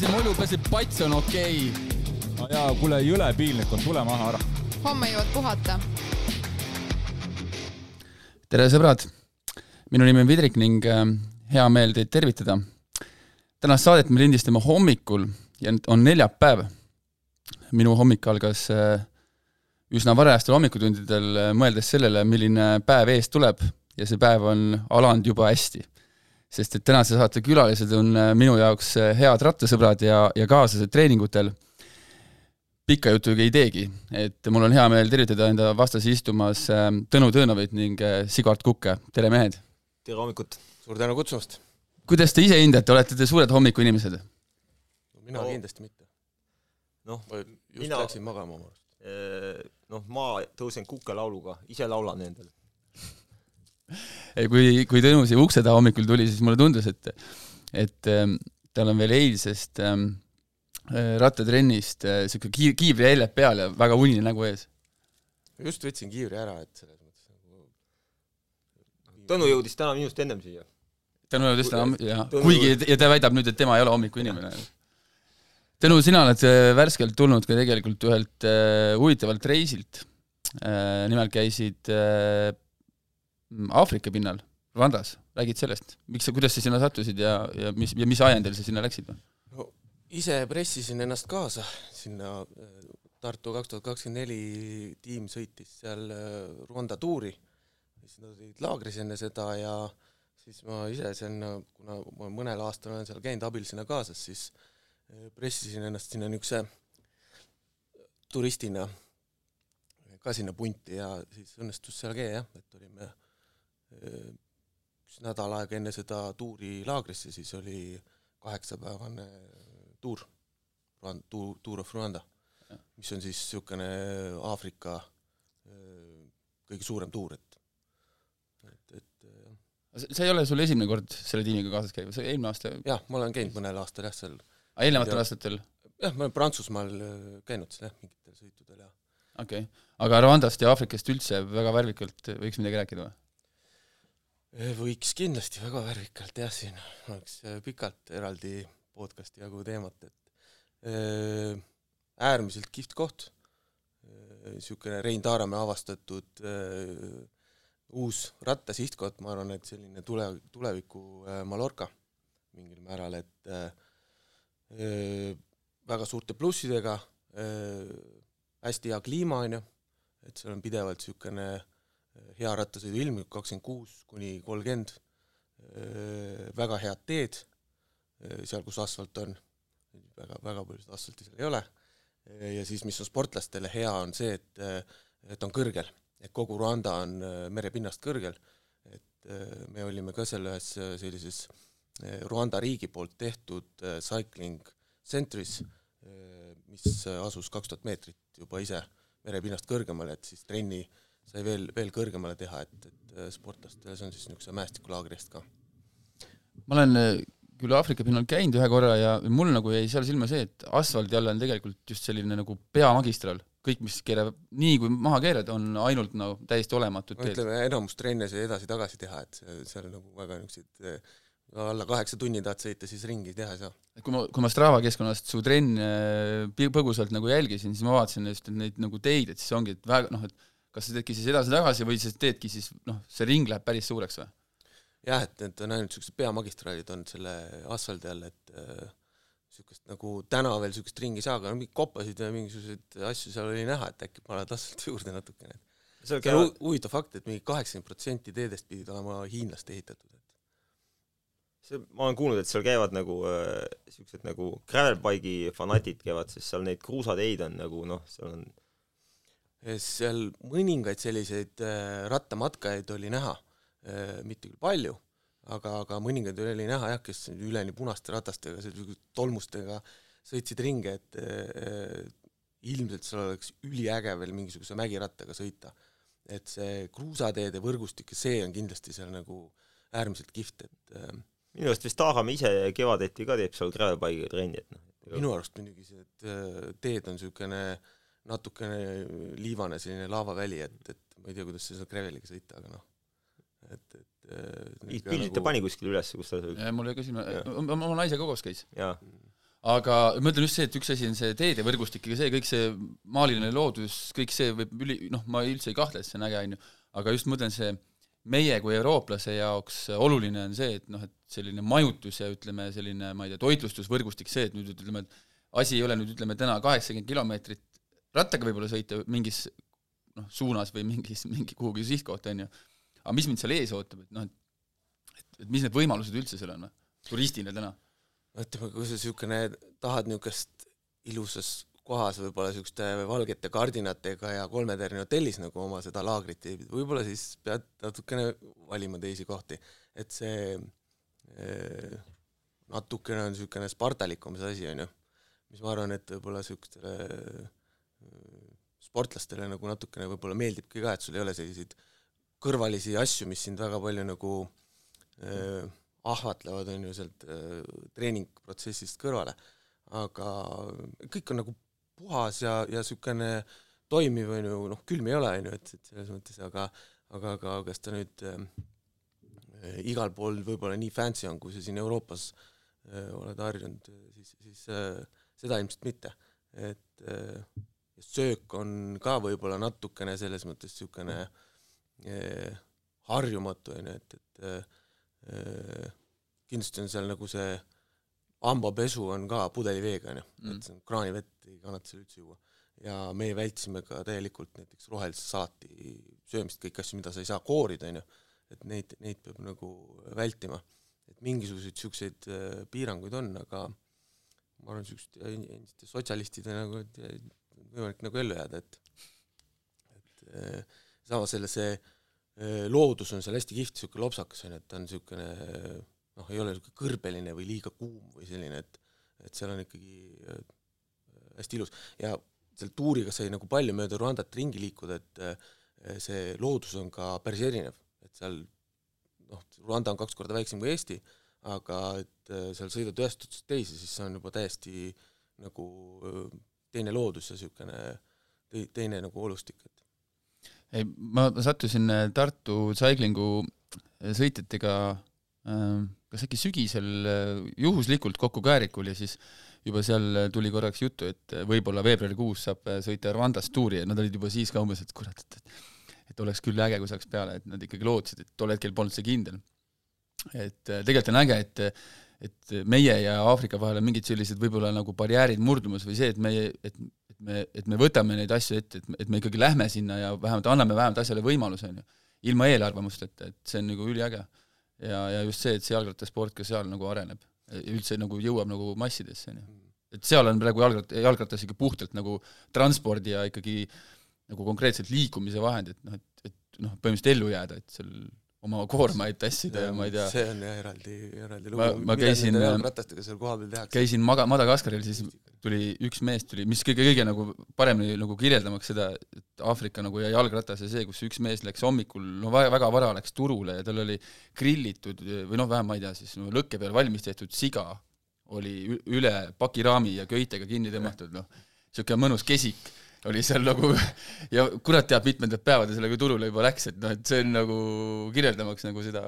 see mulju peseb, pats on okei okay.. no jaa, kuule, jõle piinlik on, tule maha ära. homme jõuad puhata. tere, sõbrad! minu nimi on Vidrik ning äh, hea meel teid tervitada. tänast saadet me lindistame hommikul ja on neljapäev. minu hommik algas äh, üsna varajastel hommikutundidel, äh, mõeldes sellele, milline päev ees tuleb ja see päev on alanud juba hästi sest et tänase saate külalised on äh, minu jaoks äh, head rattasõbrad ja, ja kaaslased treeningutel. pikka juttu ei teegi, et mul on hea meel tervitada enda vastas istumas äh, Tõnu Tõõnovit ning Sigvard Kukke, tere mehed! tere hommikut, suur tänu kutsumast! kuidas te ise hindate, olete te suured hommikuinimesed? mina no. kindlasti mitte. noh, just mina... läksin magama oma arust. noh, ma tõusen Kuke lauluga, ise laulan endale kui, kui Tõnu siia ukse taha hommikul tuli, siis mulle tundus, et, et ähm, tal on veel eilsest ähm, äh, rattatrennist niisugune äh, kiiv, kiivriheled peal ja väga unine nägu ees. just võtsin kiivri ära, et selles mõttes nagu Tõnu jõudis täna minust ennem siia. Tõnu jõudis täna, jah, kuigi, ja ta väidab nüüd, et tema ei ole hommikuinimene. Tõnu, sina oled äh, värskelt tulnud ka tegelikult ühelt äh, huvitavalt reisilt äh,. nimelt käisid äh, Aafrika pinnal, Rwandas, räägid sellest, miks sa, kuidas sa sinna sattusid ja, ja mis, ja mis ajendil sa sinna läksid? no ise pressisin ennast kaasa sinna äh, Tartu kaks tuhat kakskümmend neli tiim sõitis seal äh, Rwanda tuuri, siis nad olid laagris enne seda ja siis ma ise sinna, kuna ma mõnel aastal olen seal käinud abilisena kaasas, siis äh, pressisin ennast sinna niisuguse turistina ka sinna punti ja siis õnnestus seal ka jah, et olime üks nädal aega enne seda tuuri laagrisse, siis oli kaheksapäevane tuur, tuur, Tour of Rwanda, mis on siis niisugune Aafrika kõige suurem tuur, et, et, et jah. see ei ole sul esimene kord selle tiimiga kaasas käiv, see eelmine aasta? jah, ma olen käinud mõnel aastal jah, seal. aga eelnevatel aastatel? jah, ma olen Prantsusmaal käinud seal jah, mingitel sõitudel ja okei okay., aga Rwandast ja Aafrikast üldse väga värvikalt võiks midagi rääkida või? Eh, võiks kindlasti väga värvikalt jah, siin oleks eh, pikalt eraldi podcasti jagu teemat, et äh, äärmiselt kihvt koht. Niisugune Rein Taaramäe avastatud äh, uus rattasihtkoht, ma arvan, et selline tule, tuleviku Mallorca mingil määral, et äh, väga suurte plussidega hästi hea kliima, on ju, et seal on pidevalt niisugune äh, hea rattasõidu ilm, kakskümmend kuus kuni kolmkümmend, väga head teed, seal, kus asfalt on, väga, väga palju seda asfalti seal ei ole, ja siis, mis on sportlastele hea, on see, et, et on kõrgel, et kogu Rwanda on merepinnast kõrgel, et me olime ka seal ühes sellises Rwanda riigi poolt tehtud cycling centris, mis asus kaks tuhat meetrit juba ise merepinnast kõrgemal, et siis trenni äh, sai veel, veel kõrgemale teha, et, et äh, sportlastele see on siis niisuguse mäestikulaagri eest ka. ma olen äh, küll Aafrika pinnal käinud ühe korra ja mul nagu jäi seal silma see, et asfaldi all on tegelikult just selline nagu peamagistraal, kõik, mis keerab, nii kui maha keerad, on ainult nagu no, täiesti olematud teed. ütleme, enamus trenne sai edasi-tagasi teha, et seal nagu väga niisuguseid äh, alla kaheksa tunni tahad sõita, siis ringi teha ei saa. kui ma, kui ma Strava keskkonnast su trenne põgusalt nagu jälgisin, siis ma vaatasin just neid nagu teid, et siis ongi, et väga noh, et kas sa teedki siis edasi-tagasi või siis teedki siis noh, see ring läheb päris suureks või? jah, et need on ainult niisugused peamagistraalid on selle asfaldi all, et niisugust äh, nagu täna veel niisugust ringi ei saa, aga no mingeid koppasid ja mingisuguseid asju seal oli näha, et äkki paned asfalti juurde natukene. see on huvitav fakt, et mingi kaheksakümmend protsenti teedest pidid olema hiinlaste ehitatud, et see, ma olen kuulnud, et seal käivad nagu niisugused äh, nagu gravel bike'i fanatid käivad, sest seal neid kruusateid on nagu noh, seal on seal mõningaid selliseid äh, rattamatkajaid oli näha, äh, mitte küll palju, aga, aga mõningaid oli näha jah, kes üleni punaste ratastega, tolmustega sõitsid ringi, et äh, ilmselt seal oleks üliäge veel mingisuguse mägirattaga sõita. et see kruusateede võrgustik ja see on kindlasti seal nagu äärmiselt kihvt, et minu arust vist Aaram ise kevadeti ka teeb seal gravelbike'iga trenni, et noh. minu arust muidugi see teed on niisugune äh, natukene liivane selline laavaväli, et, et ma ei tea, kuidas seal Greveliga sõita, aga noh, et, et äh, pildid ta nagu... pani kuskile üles, kus ta mul jäi ka silma, oma naisega koos käis. aga ma ütlen just see, et üks asi on see teedevõrgustik ja see kõik see maaliline loodus, kõik see võib üli, noh, ma üldse ei kahtle, et see on äge, on ju, aga just ma mõtlen, see meie kui eurooplase jaoks oluline on see, et noh, et selline majutus ja ütleme, selline ma ei tea, toitlustusvõrgustik, see, et nüüd ütleme, et asi ei ole nüüd ütleme täna kaheksakümmend kilomeetrit rattaga võib-olla sõita mingis noh, suunas või mingis, mingi kuhugi sihtkohta, on ju, aga mis mind seal ees ootab, et noh, et et, et mis need võimalused üldse seal on, turistina täna? ütleme, kui sa niisugune tahad niisugust ilusas kohas võib-olla niisuguste valgete kardinatega ja kolmetärni hotellis nagu oma seda laagrit ei, võib-olla siis pead natukene valima teisi kohti, et see eh, natukene on niisugune spartalikum see asi, on ju. mis ma arvan, et võib-olla niisugustele sportlastele nagu natukene võib-olla meeldibki ka, et sul ei ole selliseid kõrvalisi asju, mis sind väga palju nagu äh, ahvatlevad, on ju, sealt äh, treeningprotsessist kõrvale. aga kõik on nagu puhas ja, ja niisugune toimiv, on ju, noh, külm ei ole, on ju, et, et selles mõttes, aga aga, aga kas ta nüüd äh, igal pool võib-olla nii fancy on, kui sa siin Euroopas äh, oled harjunud, siis, siis äh, seda ilmselt mitte. et äh, söök on ka võib-olla natukene selles mõttes niisugune äh, harjumatu, on ju, et, et äh, kindlasti on seal nagu see hambapesu on ka pudeliveega, on ju, Mm. et kraanivett ei kannata seal üldse juua. ja meie vältisime ka täielikult näiteks rohelise salati söömist, kõiki asju, mida sa ei saa koorida, on ju, et neid, neid peab nagu vältima. et mingisuguseid niisuguseid äh, piiranguid on, aga ma arvan, niisuguste endiste sotsialistide nagu, et võimalik nagu ellu jääda, et et äh, samas jälle see äh, loodus on seal hästi kihvt, niisugune lopsakas on ju, et ta on niisugune noh, ei ole niisugune kõrbeline või liiga kuum või selline, et et seal on ikkagi äh, hästi ilus. Ja seal tuuriga sai nagu palju mööda Rwandat ringi liikuda, et see loodus on ka päris erinev, et seal noh, Rwanda on kaks korda väiksem kui Eesti, aga et seal sõidad ühest otsast teise, siis see on juba täiesti nagu teine loodus ja niisugune tei-, teine nagu olustik, et ei, ma sattusin äh, Tartu Cyclingu äh, sõitjatega äh, kas äkki sügisel äh, juhuslikult kokku Käärikul ja siis juba seal tuli korraks juttu, et võib-olla veebruarikuus saab sõita Rwandas tuuri ja nad olid juba siis ka umbes, et kurat, et et et oleks küll äge, kui saaks peale, et nad ikkagi lootsid, et tol hetkel polnud see kindel. et tegelikult on äge, et et meie ja Aafrika vahel on mingid sellised võib-olla nagu barjäärid murdumas või see, et meie, et et me, et me võtame neid asju ette, et, et me ikkagi lähme sinna ja vähemalt anname vähemalt asjale võimaluse, on ju. ilma eelarvamusteta, et see on nagu üliäge. ja, ja just see, et see jalgrattasport ka seal nagu areneb. üldse nagu jõuab nagu massidesse, on ju. et seal on praegu jalgrat-, jalgratas ikka puhtalt nagu transpordi ja ikkagi nagu konkreetselt liikumise vahend, et noh, et, et noh, põhimõtteliselt ellu jääda, et seal oma koormaid tassida ja ma ei tea, see on jah eraldi, eraldi lugu. Ma- käisin, äh, käisin Maga-, Madagaskaril, siis tuli üks mees tuli, mis kõige, kõige nagu paremini nagu kirjeldamaks seda, et Aafrika nagu ja jalgratas ja see, kus üks mees läks hommikul, no väga, väga vara läks turule ja tal oli grillitud või noh, vähem ma ei tea, siis no lõkke peal valmis tehtud siga oli üle pakiraami ja köitega kinni tõmmatud, noh, niisugune mõnus kesik oli seal nagu ja kurat teab, mitmendad päevad ta sellega turule juba läks, et noh, et see on nagu kirjeldamaks nagu seda,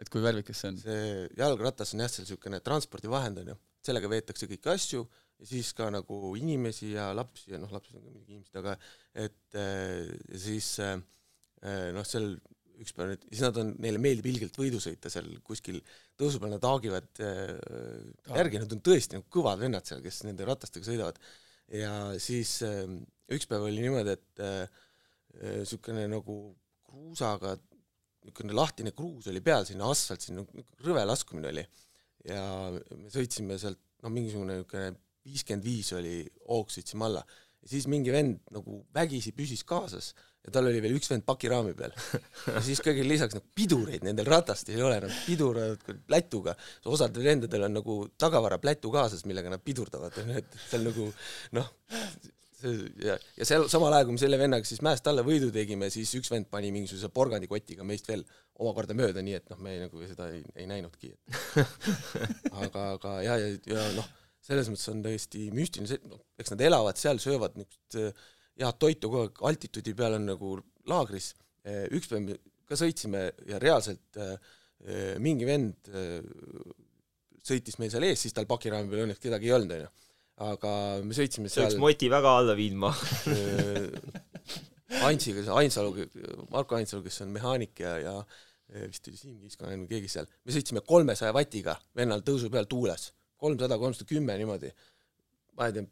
et kui värvikas see on. see jalgratas on jah, seal niisugune transpordivahend on ju, sellega veetakse kõiki asju ja siis ka nagu inimesi ja lapsi ja noh, lapsed on ka muidugi inimesed, aga et äh, ja siis äh, noh, seal üks päev nüüd, siis nad on, neile meeldib ilgelt võidu sõita seal kuskil tõusu peal, nad haagivad äh, järgi, nad on tõesti nagu kõvad vennad seal, kes nende ratastega sõidavad. Ja siis äh, üks päev oli niimoodi, et niisugune nagu kruusaga niisugune lahtine kruus oli peal sinna asfalt, sinna rõve laskumine oli. ja me sõitsime sealt, noh, mingisugune niisugune viiskümmend viis oli hoog, sõitsime alla. ja siis mingi vend nagu vägisi püsis kaasas ja tal oli veel üks vend pakiraami peal. ja siis kõigile lisaks nagu pidureid nendel ratastel ei ole, nad piduravad plätuga. osadel vendadel on nagu tagavaraplätu kaasas, millega nad pidurdavad, et seal nagu noh, ja, ja seal samal ajal, kui me selle vennaga siis mäest alla võidu tegime, siis üks vend pani mingisuguse porgandikotiga meist veel omakorda mööda, nii et noh, me nagu seda ei, ei näinudki. aga, aga ja, ja, ja noh, selles mõttes on täiesti müstiline see, noh, eks nad elavad seal, söövad niisugust äh, head toitu kogu aeg, altituudi peal on nagu laagris. üks päev me ka sõitsime ja reaalselt äh, mingi vend äh, sõitis meil seal ees, siis tal pakiraami peal õnneks kedagi ei olnud, onju. aga me sõitsime see seal oleks moti väga alla viinud ma Ansiga, Ainsalu, Marko Ainsalu, kes on mehaanik ja, ja vist oli Siim Kiiskonen või keegi seal, me sõitsime kolmesaja vatiga vennal tõusu peal tuules, kolmsada, kolmsada kümme niimoodi, ma ei tea,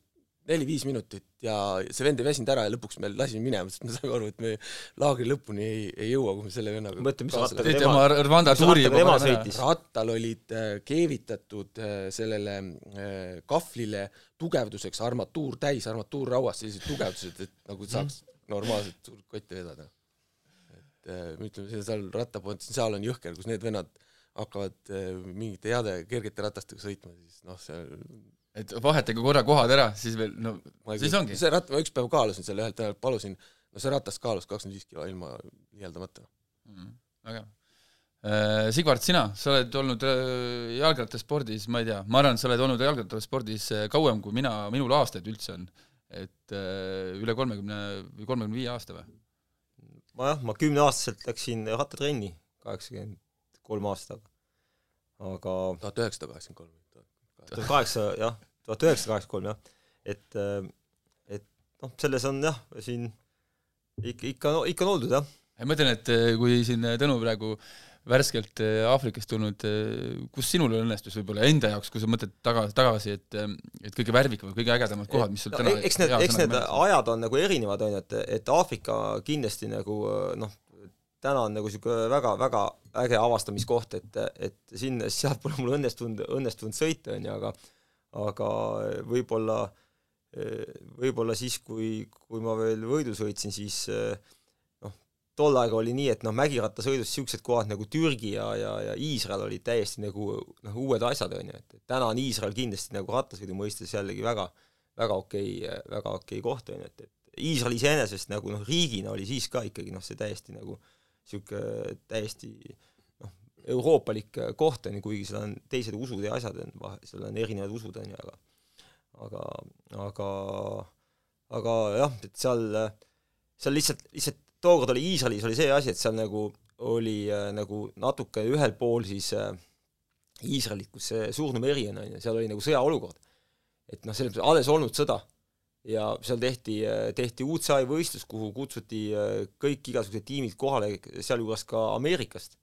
neli-viis minutit ja see vend ei väsinud ära ja lõpuks me lasime minema, sest me saime aru, et me laagri lõpuni ei, ei jõua, kui me selle vennaga mõtle, mis rattaga Teete oma Rwanda tuuri juba tema sõitis. rattal olid äh, keevitatud äh, sellele äh, kahvlile tugevduseks armatuur täis, armatuurrauas sellised tugevdused, et nagu saaks normaalselt suurt kotti vedada. et ütleme, seal rattapotentsiaal on jõhker, kus need vennad hakkavad mingite heade kergete ratastega sõitma, siis noh, see et vahetage korra kohad ära, siis veel, no siis ongi. see ratt, ma üks päev kaalusin selle ühelt tänavalt, palusin, no see ratas kaalus kakskümmend viis kilo ilma liialdamata. Mhm, väga hea. Sigvard, sina, sa oled olnud äh, jalgrattaspordis, ma ei tea, ma arvan, et sa oled olnud jalgrattaspordis äh, kauem kui mina, minul aastaid üldse on. et äh, üle kolmekümne või kolmekümne viie aasta või? ma jah, ma kümneaastaselt läksin rattatrenni, kaheksakümmend kolm aastaga. aga tuhat üheksasada kaheksakümmend kolm. Tuhat kaheksa, jah, tuhat üheksasada kaheksakümmend kolm, jah. et, äh, et noh, selles on jah, siin ikka, ikka, ikka on oldud, jah. ma mõtlen, et äh, kui siin Tõnu praegu värskelt äh, Aafrikast tulnud, kus sinul õnnestus võib-olla enda jaoks, kui sa mõtled tagasi, tagasi, et et kõige värvikamad, kõige ägedamad kohad, mis sul no, täna eks need, eks need ajad on nagu erinevad, on ju, et, et Aafrika kindlasti nagu noh, täna on nagu niisugune väga-väga äge avastamiskoht, et, et sinna, sealt pole mul õnnestunud, õnnestunud sõita, on ju, aga aga võib-olla, võib-olla siis, kui, kui ma veel võidu sõitsin, siis noh, tol ajal oli nii, et noh, mägirattasõidus niisugused kohad nagu Türgi ja, ja, ja Iisrael olid täiesti nagu noh, uued asjad, on ju, et täna on Iisrael kindlasti nagu rattasõidu mõistes jällegi väga, väga okei, väga okei koht, on ju, et, et Iisrael iseenesest nagu noh, riigina oli siis ka ikkagi noh, see täiesti nagu niisugune täiesti noh, euroopalik koht on ju, kuigi seal on teised usud ja asjad on vahe, seal on erinevad usud on ju, aga aga, aga aga jah, et seal, seal lihtsalt, lihtsalt tookord oli Iisraelis oli see asi, et seal nagu oli äh, nagu natuke ühel pool siis äh, Iisraelit, kus see Suur meri on, on ju, seal oli nagu sõjaolukord. et noh, selles mõttes alles olnud sõda ja seal tehti, tehti UCI võistlus, kuhu kutsuti äh, kõik igasugused tiimid kohale, sealjuures ka Ameerikast.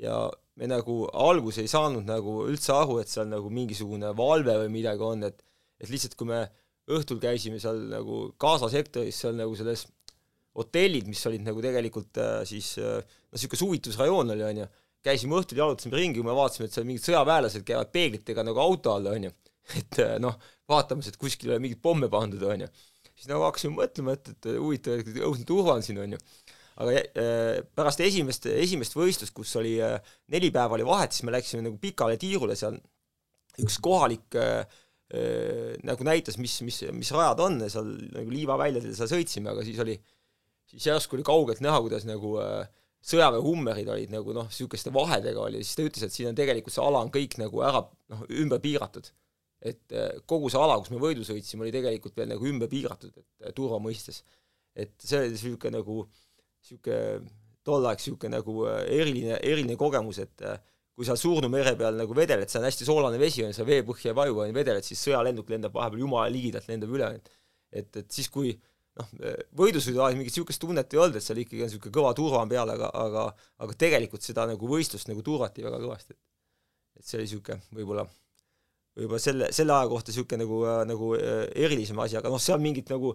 ja me nagu alguses ei saanud nagu üldse aru, et seal nagu mingisugune valve või midagi on, et et lihtsalt kui me õhtul käisime seal nagu Gaza sektoris, seal nagu selles hotellid, mis olid nagu tegelikult äh, siis äh, noh, niisugune suvitusrajoon oli, on ju, käisime õhtul, jalutasime ringi, kui me vaatasime, et seal mingid sõjaväelased käivad peeglitega nagu auto all, on ju. Et äh, noh, vaatamas, et kuskil ei ole mingeid pomme pandud, on ju. siis nagu hakkasime mõtlema, et, et huvitav, õudne turva on siin, on ju. aga äh, pärast esimest, esimest võistlust, kus oli äh, neli päeva oli vahet, siis me läksime nagu pikale tiirule seal, üks kohalik äh, äh, nagu näitas, mis, mis, mis rajad on, seal nagu liivaväljadel seal sõitsime, aga siis oli siis järsku oli kaugelt näha, kuidas nagu äh, sõjaväehummerid olid nagu noh, niisuguste vahedega oli, siis ta ütles, et siin on tegelikult see ala on kõik nagu ära noh, ümber piiratud. Et äh, kogu see ala, kus me võidu sõitsime, oli tegelikult veel nagu ümber piiratud, et äh, turva mõistes. et see oli niisugune nagu, niisugune tol ajal niisugune nagu äh, eriline, eriline kogemus, et kui seal Surnu mere peal nagu vedeled, see on hästi soolane vesi, on seal veepõhja vaju on vedeled, siis sõjalenduk lendab vahepeal jumala ligidalt, lendab üle, et et, et siis, kui noh, võidusõidu ajal mingit niisugust tunnet ei olnud, et seal ikkagi on niisugune kõva turva on peal, aga, aga aga tegelikult seda nagu võistlust nagu turvati väga kõvasti. et see oli niisugune võib-olla, võib-olla selle, selle aja kohta niisugune nagu, nagu erilisem asi, aga noh, seal mingit nagu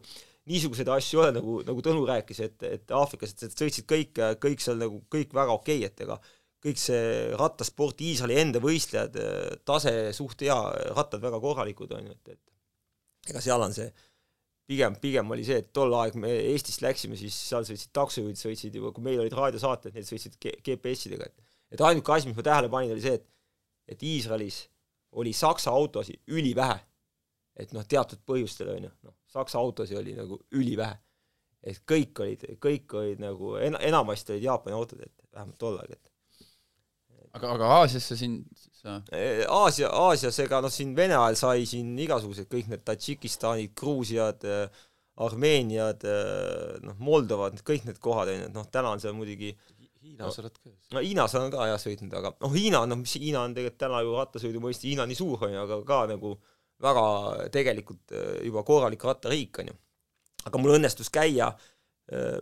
niisuguseid asju ei ole, nagu, nagu Tõnu rääkis, et, et Aafrikas, et sõitsid kõik, kõik seal nagu, kõik väga okei okay,, et ega kõik see rattasport, Iisraeli enda võistlejad, tase suht hea, rattad väga korralikud, on ju, et, et ega seal on see pigem, pigem oli see, et tol ajal me Eestist läksime, siis seal sõitsid taksojuhid, sõitsid juba, kui meil olid raadiosaated, need sõitsid GPS-idega, et et ainuke asi, mis ma tähele panin, oli see, et et Iisraelis oli Saksa autosid ülivähe. et noh, teatud põhjustel, on ju, noh, Saksa autosid oli nagu ülivähe. et kõik olid, kõik olid nagu, en-, enamasti olid Jaapani autod, et vähemalt tol ajal, et aga, aga Aasiasse siin sa Aasia, Aasias, ega noh, siin Vene ajal sai siin igasugused kõik need Tadžikistanid, Gruusiad, Armeeniad, noh, Moldovad, kõik need kohad, on ju, et noh, täna on seal muidugi Hiinas oled ka no Hiinas olen ka jah sõitnud, aga noh, Hiina, noh mis Hiina on tegelikult täna ju rattasõidu mõistes, Hiina on nii suur, on ju, aga ka nagu väga tegelikult äh, juba korralik rattariik, on ju. aga mul õnnestus käia äh,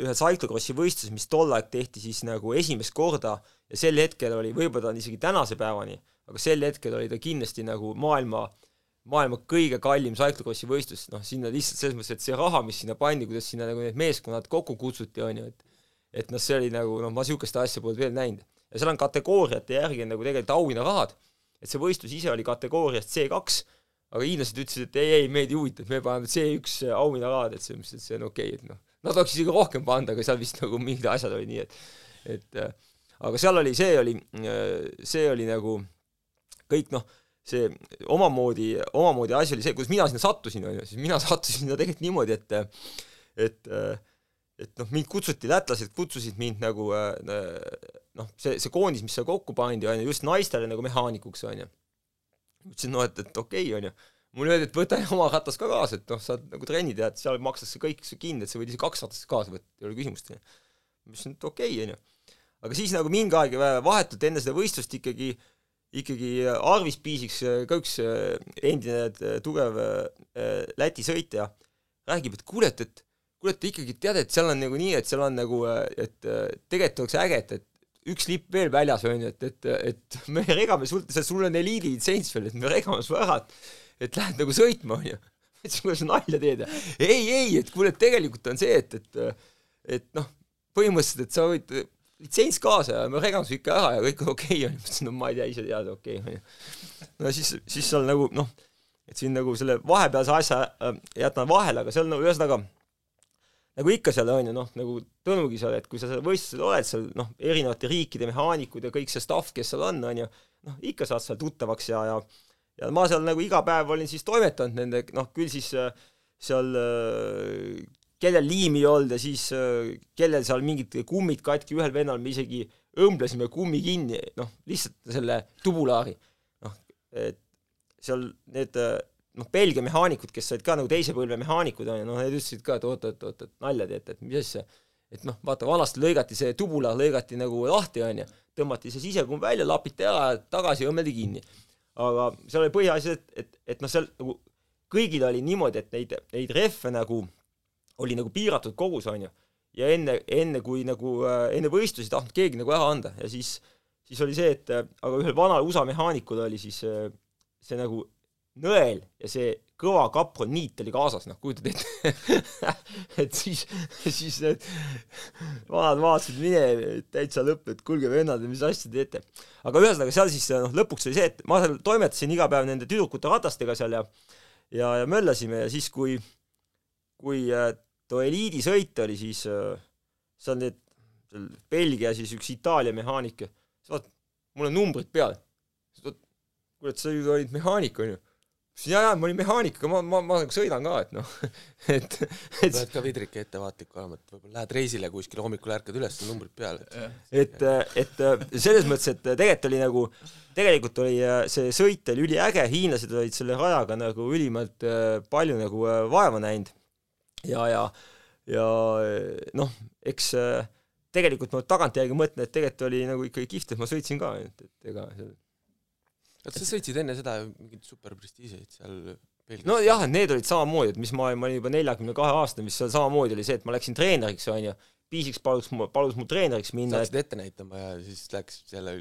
ühel cyclocrossi võistlusel, mis tol aeg tehti siis nagu esimest korda ja sel hetkel oli, võib-olla ta on isegi tänase päevani, aga sel hetkel oli ta kindlasti nagu maailma maailma kõige kallim cyclocrossi võistlus, noh sinna lihtsalt selles mõttes, et see raha, mis sinna pandi, kuidas sinna nagu need meeskonnad kokku kutsuti, on ju, et et noh, see oli nagu noh, ma niisugust asja polnud veel näinud. ja seal on kategooriate järgi nagu tegelikult auhinnarahad, et see võistlus ise oli kategooriast C2, aga hiinlased ütlesid, et ei, ei, meid ei huvita, et me paneme C1 auhinnarahad, et selles mõttes, et see on okei okay,, et noh, nad oleks isegi rohkem pannud, aga seal vist nagu mingid asjad olid nii, et et äh, aga seal oli, see oli, äh, see oli nagu kõik noh, see omamoodi, omamoodi asi oli see, kuidas mina sinna sattusin, on ju, siis mina sattusin sinna tegelikult niimoodi, et et äh, et noh, mind kutsuti, lätlased kutsusid mind nagu äh, noh, see, see koondis, mis seal kokku pandi, on ju, just naistele nagu mehaanikuks, on ju. ütlesin, no et, et okei okay,, on ju. mulle öeldi, et võta oma ratas ka kaasa, et noh, saad nagu trenni teha, et seal makstakse kõik kinni, et sa võid isegi kaks ratast kaasa võtta, ei ole küsimust, on ju. ma ütlesin, et okei okay,, on ju. aga siis nagu mingi aeg vahetult enne seda võistlust ikkagi ikkagi Arvis Piisiks, ka üks äh, endine äh, tugev Läti sõitja, räägib, et kuule, et, et kuule, et ikkagi tead, et seal on nagu nii, et seal on nagu, et tegelikult oleks äge, et, et üks lipp veel väljas, on ju, et, et, et me regame sul, sul on eliidi litsents veel, et me regame su ära, et lähed nagu sõitma, on ju. et sa kuule, sa nalja teed ei, ei, et kuule, tegelikult on see, et, et et noh, põhimõtteliselt, et sa võid litsents kaasa ja me regame su ikka ära ja kõik on okei okay,, on ju, ma ütlesin, no ma ei tea, ise tead, okei okay,, on ju. no siis, siis seal nagu noh, et siin nagu selle vahepealse asja äh, jätan vahele, aga seal nagu ühesõnaga nagu ikka seal on ju noh, nagu Tõnugi seal, et kui sa seal võistlusel oled seal noh, erinevate riikide mehaanikud ja kõik see staff, kes seal on, on ju, noh, ikka saad seal tuttavaks ja, ja ja ma seal nagu iga päev olin siis toimetanud nende, noh, küll siis äh, seal äh, kellel liimi ei olnud ja siis äh, kellel seal mingid kummid katki, ühel vennal me isegi õmblesime kummi kinni, noh, lihtsalt selle tubulaari. noh, et seal need noh, Belgia mehaanikud, kes olid ka nagu teise põlve mehaanikud, on ju, noh, need ütlesid ka, et oot-oot-oot, et nalja teete, et mis asja, et noh, vaata, vanasti lõigati see tubula, lõigati nagu lahti, on ju, tõmmati see sisekumm välja, lapiti ära, tagasi õmmeldi kinni. aga seal oli põhiasi, et, et, et noh, seal nagu kõigil oli niimoodi, et neid, neid rehve nagu oli nagu piiratud kogus, on ju, ja enne, enne kui nagu äh,, enne võistlusi ei tahtnud keegi nagu ära anda. Ja siis, siis oli see, et äh, aga ühel vanal USA mehaanikul oli siis äh, see nagu nõel ja see kõva kaproniit oli kaasas, noh, kujutad ette et siis, siis need vanad vaatasid mine täitsa lõpp, et kuulge vennad, mis asja teete. aga ühesõnaga seal siis noh, lõpuks oli see, et ma seal toimetasin iga päev nende tüdrukute ratastega seal ja ja, ja möllasime ja siis, kui, kui äh, too eliidisõit oli, siis äh, seal need, seal Belgia siis üks Itaalia mehaanik, vaat, mul on numbrid peal. kuule, et sa ju olid mehaanik, onju ja, ja ma olin mehaanik, aga ma, ma, ma nagu sõidan ka, et noh, et, et pead ka vidrike ettevaatlik olema, et võib-olla lähed reisile kuskil, hommikul ärkad üles, numbrid peal, et et, et selles mõttes, et tegelikult oli nagu, tegelikult oli see sõit oli üliäge, hiinlased olid selle rajaga nagu ülimalt palju nagu vaeva näinud. Ja, ja ja noh, eks tegelikult ma tagantjärgi mõtlen, et tegelikult oli nagu ikkagi kihvt, et ma sõitsin ka, et, et ega seal oota, sa sõitsid enne seda mingeid superprestiižeid seal Belgias? nojah, et need olid samamoodi, et mis ma, ma olin juba neljakümne kahe aastane, mis seal samamoodi oli see, et ma läksin treeneriks, on ju, Piisiks palus, palus mul treeneriks minna. sa hakkasid ette näitama ja siis läks jälle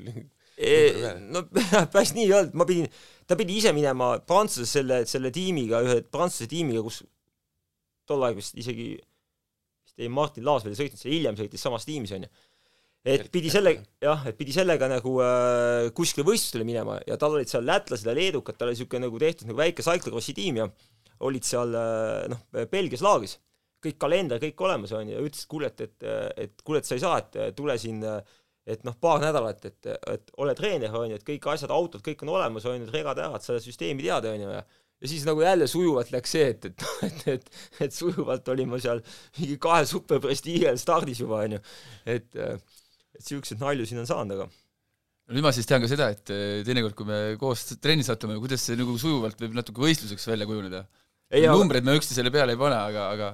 e, no päris nii ei olnud, ma pidin, ta pidi ise minema Prantsuse selle, selle tiimiga, ühe Prantsuse tiimiga, kus tol ajal vist isegi vist ei, Martin Laas veel ei sõitnud, see hiljem sõitis samas tiimis, on ju et pidi selle, jah, et pidi sellega nagu äh, kuskile võistlustele minema. Ja tal olid seal lätlased ja leedukad, tal oli niisugune nagu tehtud nagu väike cyclocrossi tiim ja olid seal äh, noh, Belgias laagris. kõik kalender, kõik olemas, on ja ütles, et kuule, et, et, et kuule, et sa ei saa, et tule siin et noh, paar nädalat, et, et ole treener, on ju, et kõik asjad, autod, kõik on olemas, on ju, regad ära, et sa süsteemi tead, on ju, ja ja siis nagu jälle sujuvalt läks see, et, et, et, et, et sujuvalt olin ma seal mingi kahe superprestiigel stardis juba, on ju, et äh, et niisuguseid nalju siin on saanud, aga nüüd ma siis tean ka seda, et eh, teinekord, kui me koos trenni satume, kuidas see nagu sujuvalt võib natuke võistluseks välja kujuneda. ei, aga, numbreid me üksteisele peale ei pane, aga, aga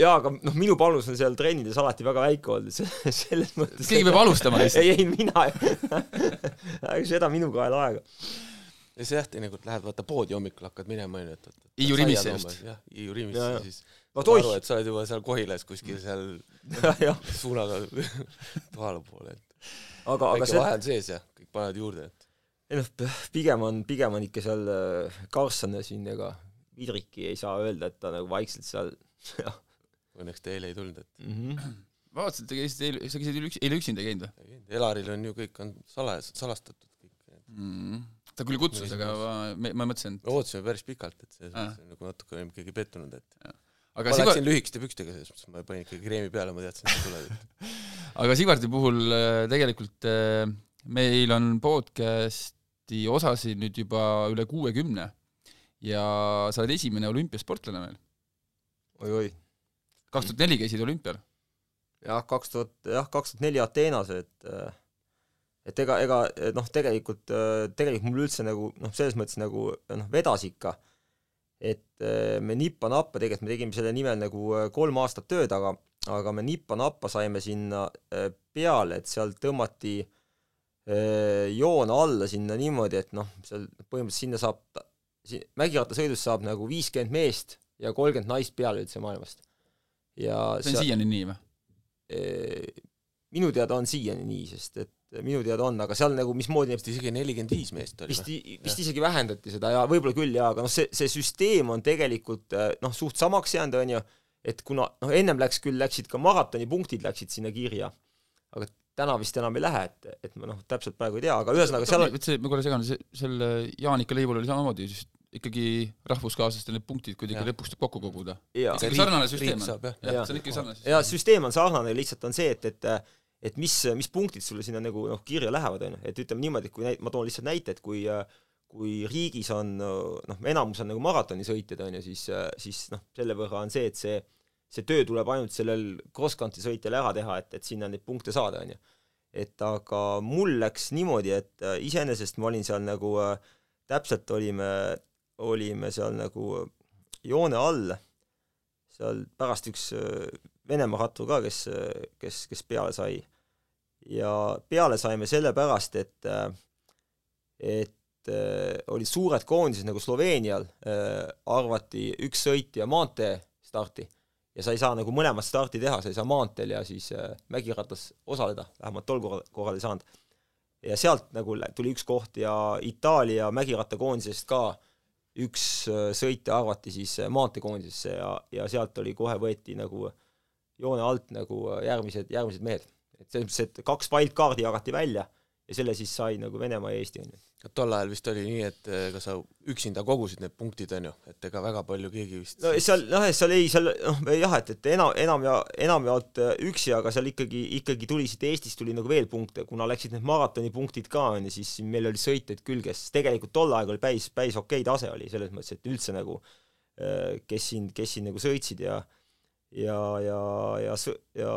jaa, aga noh, minu panus on seal trennides alati väga väike olnud, selles mõttes keegi peab alustama lihtsalt. ei, ei mina seda minu kaela aega. ja see jah, teinekord lähed vaata poodi hommikul hakkad minema onju, et, et Hiiu Rimisse just.. jah, Hiiu Rimisse Jaa, jaa. siis oih aru, et sa oled juba seal Kohilas kuskil seal suunaga Toala poole, et aga, aga see, vahe on sees ja kõik panevad juurde, et ei noh, pigem on, pigem on ikka seal äh, Karlsson siin ega Vidriki ei saa öelda, et ta nagu vaikselt seal jah õnneks ta eile ei tulnud, et mm -hmm. ma vaatasin, et te käisite eile, sa käisid üle- eile üksinda ei käinud või. Elaril on ju kõik on salajas, salastatud kõik. mm.? ta küll kutsus, aga ma, ma mõtlesin, me ootasime päris pikalt, et selles Ah. nagu natuke olime ikkagi pettunud, et aga ma Sigar-, läksin lühikeste pükstega, selles mõttes ma panin ikkagi kreemi peale, ma teadsin, et sa tuled, aga Sigardi puhul äh, tegelikult äh, meil on podcast'i osasid nüüd juba üle kuuekümne ja sa oled esimene olümpiasportlane meil. oi-oi. kaks tuhat neli käisid olümpial. jah, kaks tuhat, jah, kaks tuhat neli Ateenas, et äh, et ega, ega noh, tegelikult, tegelikult mul üldse nagu noh, selles mõttes nagu noh, vedas ikka, et äh, me nippa-nappa, tegelikult me tegime selle nimel nagu äh, kolm aastat tööd, aga aga me nippa-nappa saime sinna äh, peale, et seal tõmmati joon alla sinna niimoodi, et noh, seal põhimõtteliselt sinna saab, mägirattasõidus saab nagu viiskümmend meest ja kolmkümmend naist peale üldse maailmast. ja see on siiani nii või? Minu teada on siiani nii, sest et minu teada on, aga seal nagu mismoodi vist isegi nelikümmend viis meest oli vist vist isegi vähendati seda ja võib-olla küll jaa, aga noh, see, see süsteem on tegelikult eh, noh, suht samaks jäänud, on ju, et kuna noh, ennem läks küll, läksid ka maratonipunktid läksid sinna kirja, aga täna vist enam ei lähe, et, et ma noh, täpselt praegu ei tea, aga ühesõnaga seal on, see, ma korra segan, see, selle Jaanika lõivul oli samamoodi, siis ikkagi rahvuskaaslaste need punktid kuidagi lõpuks tuleb kokku koguda. jaa, ikkagi sarnane süsteem on. jah. jah, Jaa. see on ikkagi sarnane ja süsteem. süsteem on sarnane, lihtsalt on see, et, et et mis, mis punktid sulle sinna nagu noh, kirja lähevad, on ju, et ütleme niimoodi, et kui näit-, ma toon lihtsalt näite, et kui kui riigis on noh, enamus on nagu maratonisõitjad, on ju, siis, siis noh, selle võrra on see, et see see töö tuleb ainult sellel cross-country sõitjal ära teha, et, et sinna neid punkte saada, on ju. et aga mul läks niimoodi, et iseenesest ma olin seal nagu täpselt olime, olime seal nagu joone all, seal pärast üks Venemaa rattur ka, kes, kes, kes peale sai. ja peale saime sellepärast, et, et äh, olid suured koondised nagu Sloveenial äh,, arvati üks sõitja maanteestarti ja sa ei saa nagu mõlemat starti teha, sa ei saa maanteel ja siis äh, mägiratas osaleda, vähemalt tol korral, korral ei saanud. ja sealt nagu tuli üks koht ja Itaalia mägirattakoondisest ka üks äh, sõitja arvati siis äh, maanteekoondisesse ja, ja sealt oli kohe võeti nagu joone alt nagu äh, järgmised, järgmised mehed. et selles mõttes, et kaks wildcard'i jagati välja ja selle siis sai nagu Venemaa ja Eesti, on ju. tol ajal vist oli nii, et ega sa üksinda kogusid need punktid, on ju, et ega väga palju keegi vist no seal, noh, seal ei, seal noh, jah, et, et enam, enam ja enamjaolt äh, üksi, aga seal ikkagi, ikkagi tuli siit Eestist tuli nagu veel punkte, kuna läksid need maratonipunktid ka, on ju, siis meil oli sõitjaid küll, kes tegelikult tol ajal oli päris, päris okei tase oli selles mõttes, et üldse nagu äh, kes siin, kes siin nagu sõitsid ja ja, ja, ja ja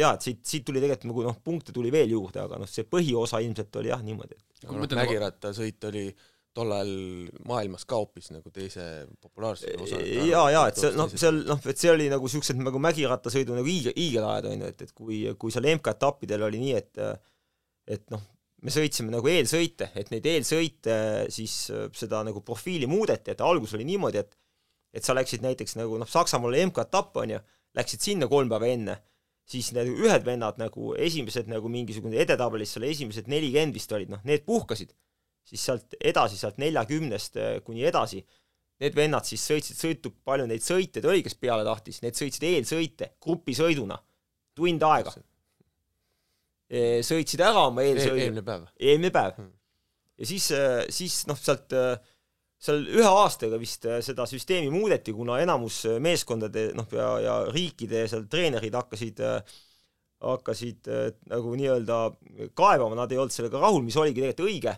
jaa, et siit, siit tuli tegelikult nagu noh, punkte tuli veel juurde, aga noh, see põhiosa ilmselt oli jah niimoodi, no, mõtlen- mägirattasõit oli tol ajal maailmas ka hoopis nagu teise populaarsuse osa. jaa, jaa, et see noh, seal noh, et see oli nagu siuksed nagu mägirattasõidu nagu hiige, hiigelajad on ju, et, et kui, kui seal MK-etappidel oli nii, et et noh, me sõitsime nagu eelsõite, et neid eelsõite siis äh, seda nagu profiili muudeti, et alguses oli niimoodi, et et sa läksid näiteks nagu noh, Saksamaal oli MK-etapp on ju, läksid sinna kolm päeva enne, siis need ühed vennad nagu esimesed nagu mingisugune edetabelis seal esimesed nelikümmend vist olid, noh, need puhkasid, siis sealt edasi, sealt neljakümnest äh, kuni edasi need vennad siis sõitsid sõitu, palju neid sõitjaid oli, kes peale tahtis, need sõitsid eelsõite grupisõiduna, tund aega. sõitsid ära oma eelsõidu, eelmine päev. eelmine päev Hmm.. ja siis, siis noh, sealt seal ühe aastaga vist äh, seda süsteemi muudeti, kuna enamus äh, meeskondade noh, ja, ja riikide seal treenerid hakkasid, hakkasid äh, nagu nii-öelda kaebama, nad ei olnud sellega rahul, mis oligi tegelikult õige.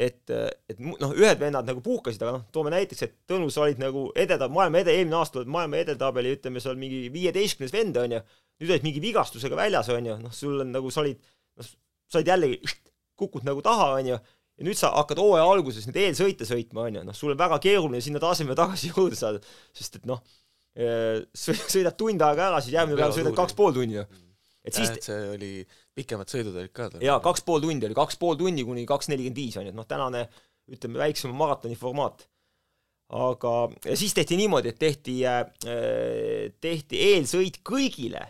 Et, et noh, ühed vennad nagu puhkasid, aga noh, toome näiteks, et Tõnu, sa olid nagu edetab-, maailma ede, eelmine aasta oled maailma edetabeli, ütleme seal mingi viieteistkümnes vend, on ju, nüüd olid mingi vigastusega väljas, on ju, noh, sul on nagu, sa olid, noh, sa olid jällegi, kukud nagu taha, on ju, ja nüüd sa hakkad hooaja alguses nüüd eelsõite sõitma, on ju, noh, sul on väga keeruline sinna tasemele tagasi jõuda saada, sest et noh, sõidad tund aega ära, siis järgmine päev sõidad kaks pool tunni ju. et siis see oli, pikemad sõidud olid ka jaa, kaks pool tundi oli, kaks pool tundi kuni kaks nelikümmend viis on ju, et noh, tänane ütleme, väiksema maratoni formaat. aga, ja siis tehti niimoodi, et tehti, äh, tehti eelsõit kõigile,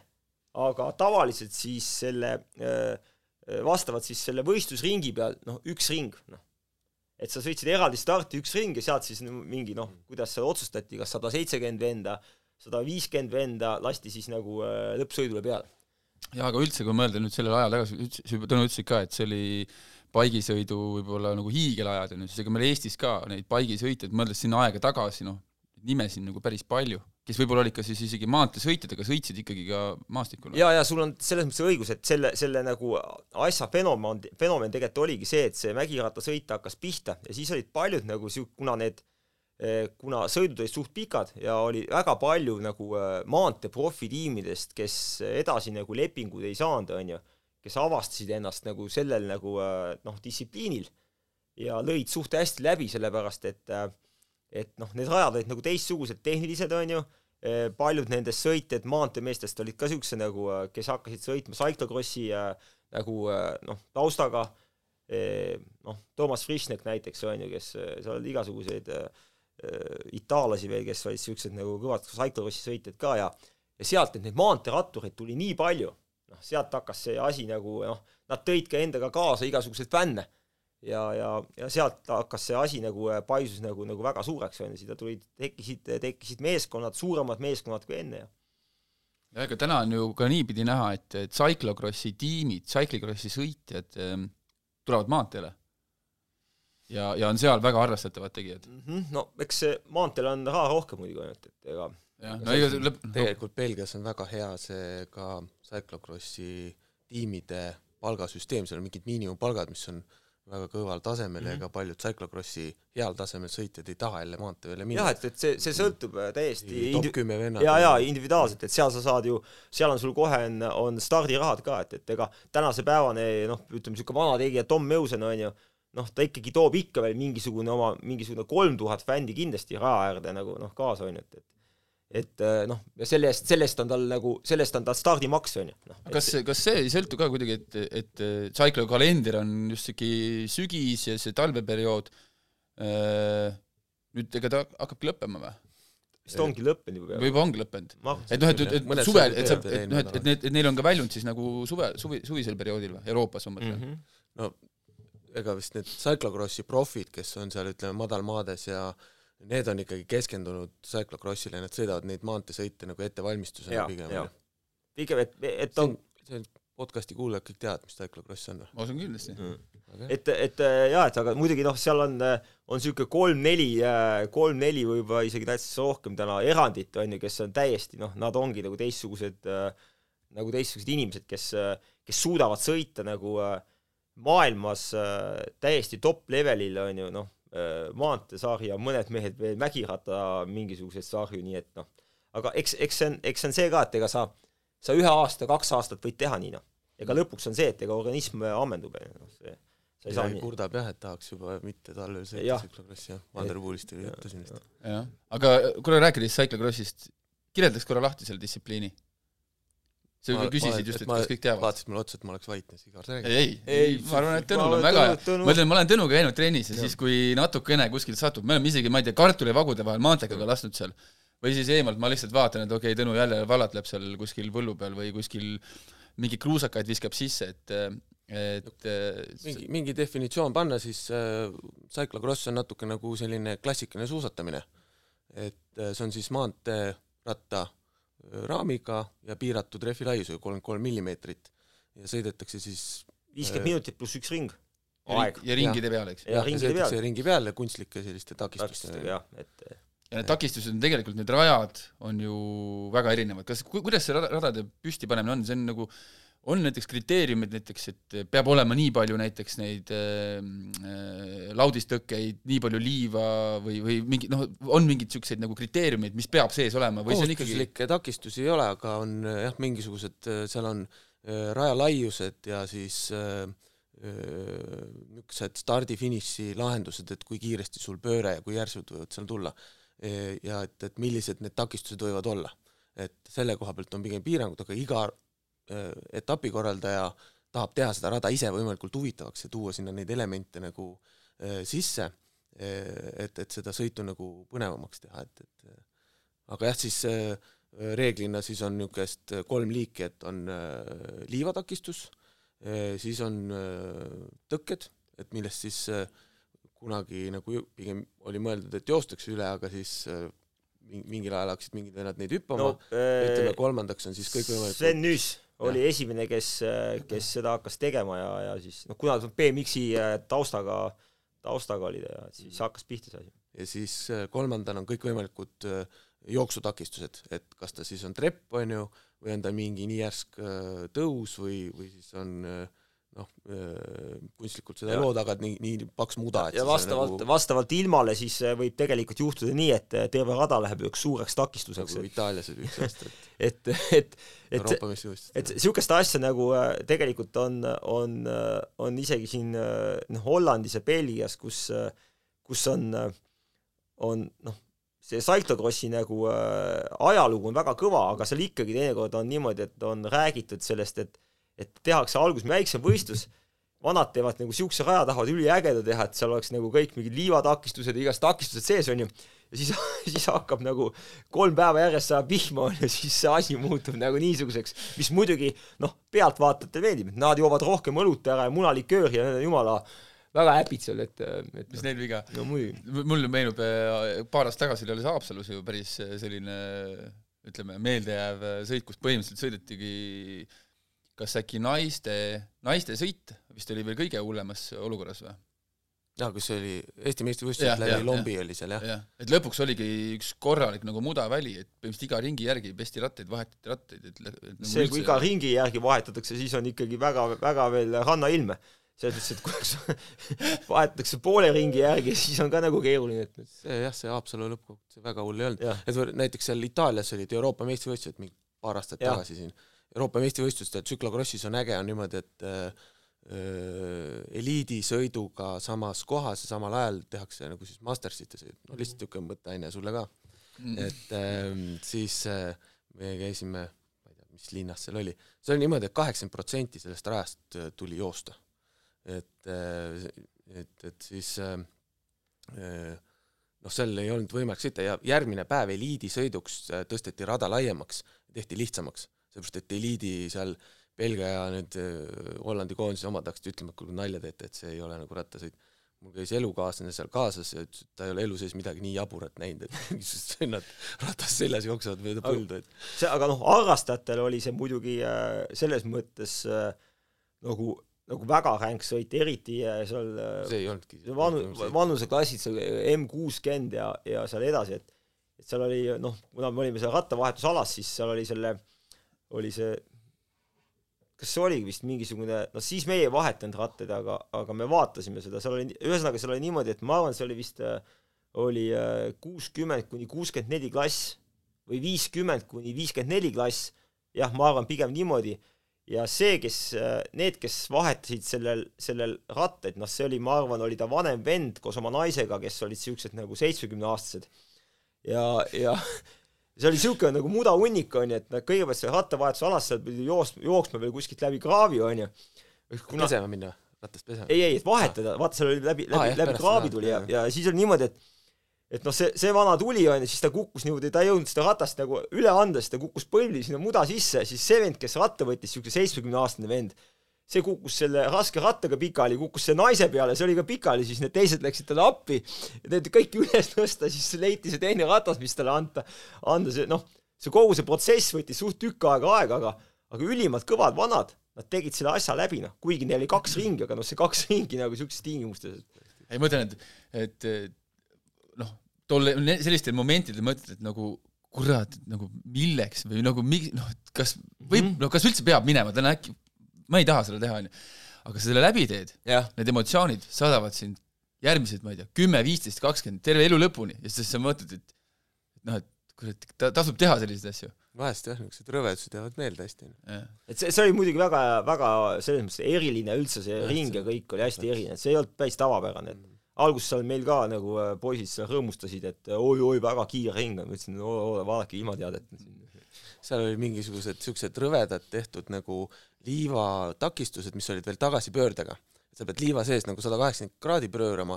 aga tavaliselt siis selle, äh, vastavalt siis selle võistlusringi peal, noh, üks ring, noh. Et sa sõitsid eraldi starti üks ring ja sealt siis mingi noh, kuidas seal otsustati, kas sada seitsekümmend venda, sada viiskümmend venda lasti siis nagu äh, lõppsõidule peale. jaa, aga üldse, kui mõelda nüüd sellele ajale tagasi, Tõnu ütlesid ka, et see oli paigisõidu võib-olla nagu hiigelajad, on ju, siis ega meil Eestis ka neid paigisõitjaid, mõeldes sinna aega tagasi, noh, nimesid nagu päris palju, kes võib-olla olid ka siis isegi maanteesõitjad, aga sõitsid ikkagi ka maastikul. ja, ja sul on selles mõttes õigus, et selle, selle nagu asja fenomen, fenomen tegelikult oligi see, et see mägirattasõit hakkas pihta ja siis olid paljud nagu siuk-, kuna need eh, kuna sõidud olid suht pikad ja oli väga palju nagu eh, maantee profitiimidest, kes edasi nagu lepinguid ei saanud, on ju kes avastasid ennast nagu sellel nagu äh, noh, distsipliinil ja lõid suht hästi läbi, sellepärast et et noh, need rajad olid nagu teistsugused, tehnilised, on ju, paljud nendest sõitjad maanteemeestest olid ka niisuguse nagu, kes hakkasid sõitma cyclocrossi nagu noh, taustaga, noh, Toomas Frischnek näiteks, on ju, kes, seal oli igasuguseid itaallasi veel, kes olid niisugused nagu kõvad cyclocrossi sõitjad ka ja ja sealt, neid maanteerattureid tuli nii palju noh, sealt hakkas see asi nagu noh, nad tõid ka endaga kaasa igasuguseid fänne. Ja, ja, ja sealt hakkas see asi nagu äh, paisus nagu, nagu väga suureks, on ju, sinna tulid, tekkisid, tekkisid meeskonnad, suuremad meeskonnad kui enne ja ja ega täna on ju ka niipidi näha, et, et cyclocrossi tiimid, cyclocrossi sõitjad ähm, tulevad maanteele. ja, ja on seal väga arvestatavad tegijad mm. -hmm. no eks see maanteel on raha rohkem muidugi ainult, et ega jah, no ega lõpp tegelikult Belgias on väga hea see ka cyclocrossi tiimide palgasüsteem, seal on mingid miinimumpalgad, mis on väga kõrval tasemel mm -hmm. ja ega paljud cyclocrossi heal tasemel sõitjad ei taha jälle maantee peale minna. jah, et, et see, see sõltub äh, täiesti top kümme vennad. jaa, jaa, individuaalselt, et seal sa saad ju, seal on sul kohe on, on stardirahad ka, et, et ega tänase päevani noh, ütleme niisugune vana tegija Tom Meusen on ju, noh, ta ikkagi toob ikka veel mingisugune oma, mingisugune kolm tuhat fänni kindlasti raja äärde nagu noh, kaasa on ju, et, et et äh, noh, ja selle eest, selle eest on tal nagu, selle eest on tal stardimaks, on ju. noh. kas, kas see ei sõltu ka kuidagi, et, et Cyclo kalender on just sihuke sügis ja see talveperiood, äh, nüüd ega ta hakkabki lõppema või? vist ongi lõppenud juba. või juba ongi lõppenud. et noh, et, et, et suvel, et sa, et noh, et, et need, et neil on ka väljund siis nagu suve, suvi, suvisel perioodil või, Euroopas ma mõtlen mm. -hmm. no ega vist need cyclocrossi profid, kes on seal, ütleme, madalmaades ja äh, need on ikkagi keskendunud cyclocrossile, nad sõidavad neid maanteesõite nagu ettevalmistusena pigem. pigem, et, et on see podcasti kuulajad kõik teavad, mis cyclocross on või? ma usun kindlasti. Mm.. et, et jaa, et aga muidugi noh, seal on, on niisugune kolm-neli, kolm-neli võib-olla isegi täitsa rohkem täna erandit, on ju, kes on täiesti noh, nad ongi nagu teistsugused, nagu teistsugused inimesed, kes, kes suudavad sõita nagu maailmas täiesti top levelil, on ju, noh. Äh, maanteesarja, mõned mehed veel mägiratta mingisuguseid sarju, nii et noh, aga eks, eks see on, eks see on see ka, et ega sa, sa ühe aasta, kaks aastat võid teha nii, noh. ega lõpuks on see, et ega organism ammendub, noh, see sa ei saa nii. kurdab jah, et tahaks juba mitte talvel sõita tsüklokrossi, jah, Vanderpoolist ju juttasin vist. jah, aga korra rääkides tsüklokrossist, kirjeldaks korra lahti selle distsipliini sa juba küsisid just, et kas kõik teavad. vaatasid mulle otsa, et ma oleks vait ja Sigar räägib. ei, ei, ma arvan, et Tõnul on väga hea. ma ütlen, ma olen Tõnuga käinud trennis ja siis, kui natukene kuskilt satub, me oleme isegi, ma ei tea, kartulivagude vahel maanteekaga lasknud seal, või siis eemalt ma lihtsalt vaatan, et okei okay,, Tõnu jälle valatleb seal kuskil põllu peal või kuskil mingeid kruusakaid viskab sisse, et et mingi, mingi definitsioon panna, siis äh, cyclocross on natuke nagu selline klassikaline suusatamine. et äh, see on siis maanteeratta raamiga ja piiratud rehvi laiusega, kolmkümmend kolm millimeetrit ja sõidetakse siis viiskümmend äh, minutit pluss üks ring. aeg. ja ringide peal, eks? ja ringide peal. ringi peal ja kunstlike selliste takistustega. jah, et ja need takistused on tegelikult, need rajad on ju väga erinevad, kas, kuidas see radade püstipanemine on, see on nagu on näiteks kriteeriumid näiteks, et peab olema nii palju näiteks neid äh, laudistõkkeid, nii palju liiva või, või mingi noh, on mingid niisuguseid nagu kriteeriumid, mis peab sees olema või see on ikkagi kohustuslikke takistusi ei ole, aga on jah, mingisugused, seal on äh, raja laiused ja siis äh, niisugused stardi-finiši lahendused, et kui kiiresti sul pööre ja kui järsud võivad seal tulla. ja et, et millised need takistused võivad olla. et selle koha pealt on pigem piirangud, aga iga etapikorraldaja tahab teha seda rada ise võimalikult huvitavaks ja tuua sinna neid elemente nagu sisse, et, et seda sõitu nagu põnevamaks teha, et, et aga jah, siis reeglina siis on niisugust kolm liiki, et on liivatakistus Äh, siis on äh, tõkked, et millest siis äh, kunagi nagu pigem oli mõeldud, et joostakse üle, aga siis mingil ajal hakkasid mingid vennad neid hüppama. No,, ütleme kolmandaks on siis kõikvõimalikud Sven Nüüs oli ja. esimene, kes, kes seda hakkas tegema ja, ja siis noh, kuna BMX-i taustaga, taustaga oli ta ja siis hakkas pihta see asi. ja siis kolmandana on kõikvõimalikud jooksutakistused, et kas ta siis on trepp, on ju, või on ta mingi nii järsk äh, tõus või, või siis on äh, noh, äh, kunstlikult seda ei looda, aga nii, nii paks muda. ja vastavalt nagu..., vastavalt ilmale siis võib tegelikult juhtuda nii, et terve rada läheb üks suureks takistuseks. nagu Itaalias oli üks aasta, et et, et, et, et niisugust asja nagu tegelikult on, on, on isegi siin noh, Hollandis ja Belgias, kus, kus on, on noh, see cyclocrossi nagu äh, ajalugu on väga kõva, aga seal ikkagi teinekord on niimoodi, et on räägitud sellest, et et tehakse alguses väiksem võistlus, vanad teevad nagu siukse raja, tahavad üliägeda teha, et seal oleks nagu kõik mingid liivatakistused ja igasugused takistused sees, onju. ja siis, siis hakkab nagu kolm päeva järjest sajab vihma, onju, siis see asi muutub nagu niisuguseks, mis muidugi noh, pealtvaatajatele meeldib, et nad joovad rohkem õlut ära ja munalikööri ja jumala väga happy'd seal, et, et mis neil viga? no mulle meenub, äh, paar aastat tagasi oli alles Haapsalus ju päris äh, selline ütleme, meeldejääv äh, sõit, kus põhimõtteliselt sõidetigi kas äkki naiste, naiste sõit vist oli veel kõige hullemas olukorras või? jaa, kus oli Eesti meistrivõistlused läbi ja, lombi ja. oli seal jah ja.. et lõpuks oligi üks korralik nagu mudaväli, et põhimõtteliselt iga ringi järgi pesti rattaid, vahetati rattaid, et, et nagu see, kui iga ringi järgi vahetatakse, siis on ikkagi väga, väga veel rannailme selles mõttes, et kui vahetatakse poole ringi järgi, siis on ka nagu keeruline, et see jah, see Haapsalu lõppkokkuvõttes väga hull ei olnud. et näiteks seal Itaalias olid Euroopa meistrivõistlused mingi paar aastat ja. tagasi siin, Euroopa meistrivõistlustel tsüklokrossis on äge, on niimoodi, et äh, eliidisõiduga samas kohas ja samal ajal tehakse nagu siis Mastersite sõit, no lihtsalt niisugune mõtteaine sulle ka. Mm.. et äh, siis äh, me käisime, ma ei tea, mis linnas seal oli, see oli niimoodi et, et kaheksakümmend protsenti sellest rajast äh, tuli joosta. Et, äh, et, et siis äh, äh, noh, seal ei olnud võimalik sõita ja järgmine päev eliidisõiduks tõsteti rada laiemaks, tehti lihtsamaks, sellepärast et eliidi seal Belgia ja nüüd Hollandi koondise omad hakkasid ütlema, et kuulge, nalja teete, et see ei ole nagu rattasõit. mul käis elukaaslane seal kaasas ja ütles, et ta ei ole elu sees midagi nii jaburat näinud, et mingisugused vennad ratas seljas jooksevad mööda põldu, et see, aga noh, harrastajatel oli see muidugi selles mõttes äh, nagu nagu väga ränk sõit, eriti äh, seal äh, see ei olnudki vanu, vanuseklassid seal M kuuskümmend ja, ja seal edasi, et et seal oli noh, kuna me olime seal rattavahetusalas, siis seal oli selle, oli see, kas see oligi vist mingisugune, no siis meie ei vahetanud rattaid, aga, aga me vaatasime seda, seal oli, ühesõnaga seal oli niimoodi, et ma arvan, see oli vist, äh, oli kuuskümmend kuni kuuskümmend neli klass või viiskümmend kuni viiskümmend neli klass, jah, ma arvan pigem niimoodi ja see, kes, need, kes vahetasid sellel, sellel rattaid, noh, see oli, ma arvan, oli ta vanem vend koos oma naisega, kes olid siuksed nagu seitsmekümneaastased. ja, ja see oli siuke nagu mudahunnik, onju, et nad kõigepealt selle rattavahetusalasse pidi jooksma, jooksma veel kuskilt läbi kraavi, onju. Kuna... pesema minna, ratast pesema? ei, ei, et vahetada, vaata, seal oli läbi, läbi ah,, läbi kraavi tuli ja, ja siis oli niimoodi, et et noh, see, see vana tuli, on ju, siis ta kukkus niimoodi, ta ei jõudnud seda ratast nagu üle anda, siis ta kukkus põlvili sinna muda sisse, siis see vend, kes ratta võttis, niisugune seitsmekümneaastane vend, see kukkus selle raske rattaga pikali, kukkus see naise peale, see oli ka pikali, siis need teised läksid talle appi, et need kõiki üles tõsta, siis leiti see teine ratas, mis talle anda, anda see noh, see kogu see protsess võttis suht tükk aega aega, aga aga ülimalt kõvad vanad, nad tegid selle asja läbi, noh, kuigi neil oli kaks ringi, aga noh, see kaks ringi nagu niisugustes tingimustes. ei, ma ütlen, et, et noh, tolle, sellistel momentidel mõtled, et nagu kurat, nagu milleks või nagu mi-, noh, kas võib mm, -hmm. no kas üldse peab minema, täna äkki, ma ei taha seda teha, onju. aga sa selle läbi teed, need emotsioonid saadavad sind järgmised, ma ei tea, kümme, viisteist, kakskümmend, terve elu lõpuni. Ja siis sa mõtled, et noh, et kurat, ta tasub teha selliseid asju. Vahest jah, niisugused rõvedused jäävad meelde hästi. et see, see oli muidugi väga, väga selles mõttes eriline üldse, see Jah, ring ja kõik oli hästi erinev, see ei olnud päris tavapärane, et alguses seal meil ka nagu äh, poisid seal rõõmustasid, et oi-oi, väga kiire ring on, ma ütlesin, oo, vaadake ilmateadet. Seal oli mingisugused niisugused rõvedad tehtud nagu liivatakistused, mis olid veel tagasipöördega. sa pead liiva sees nagu sada kaheksakümmend kraadi pöörama,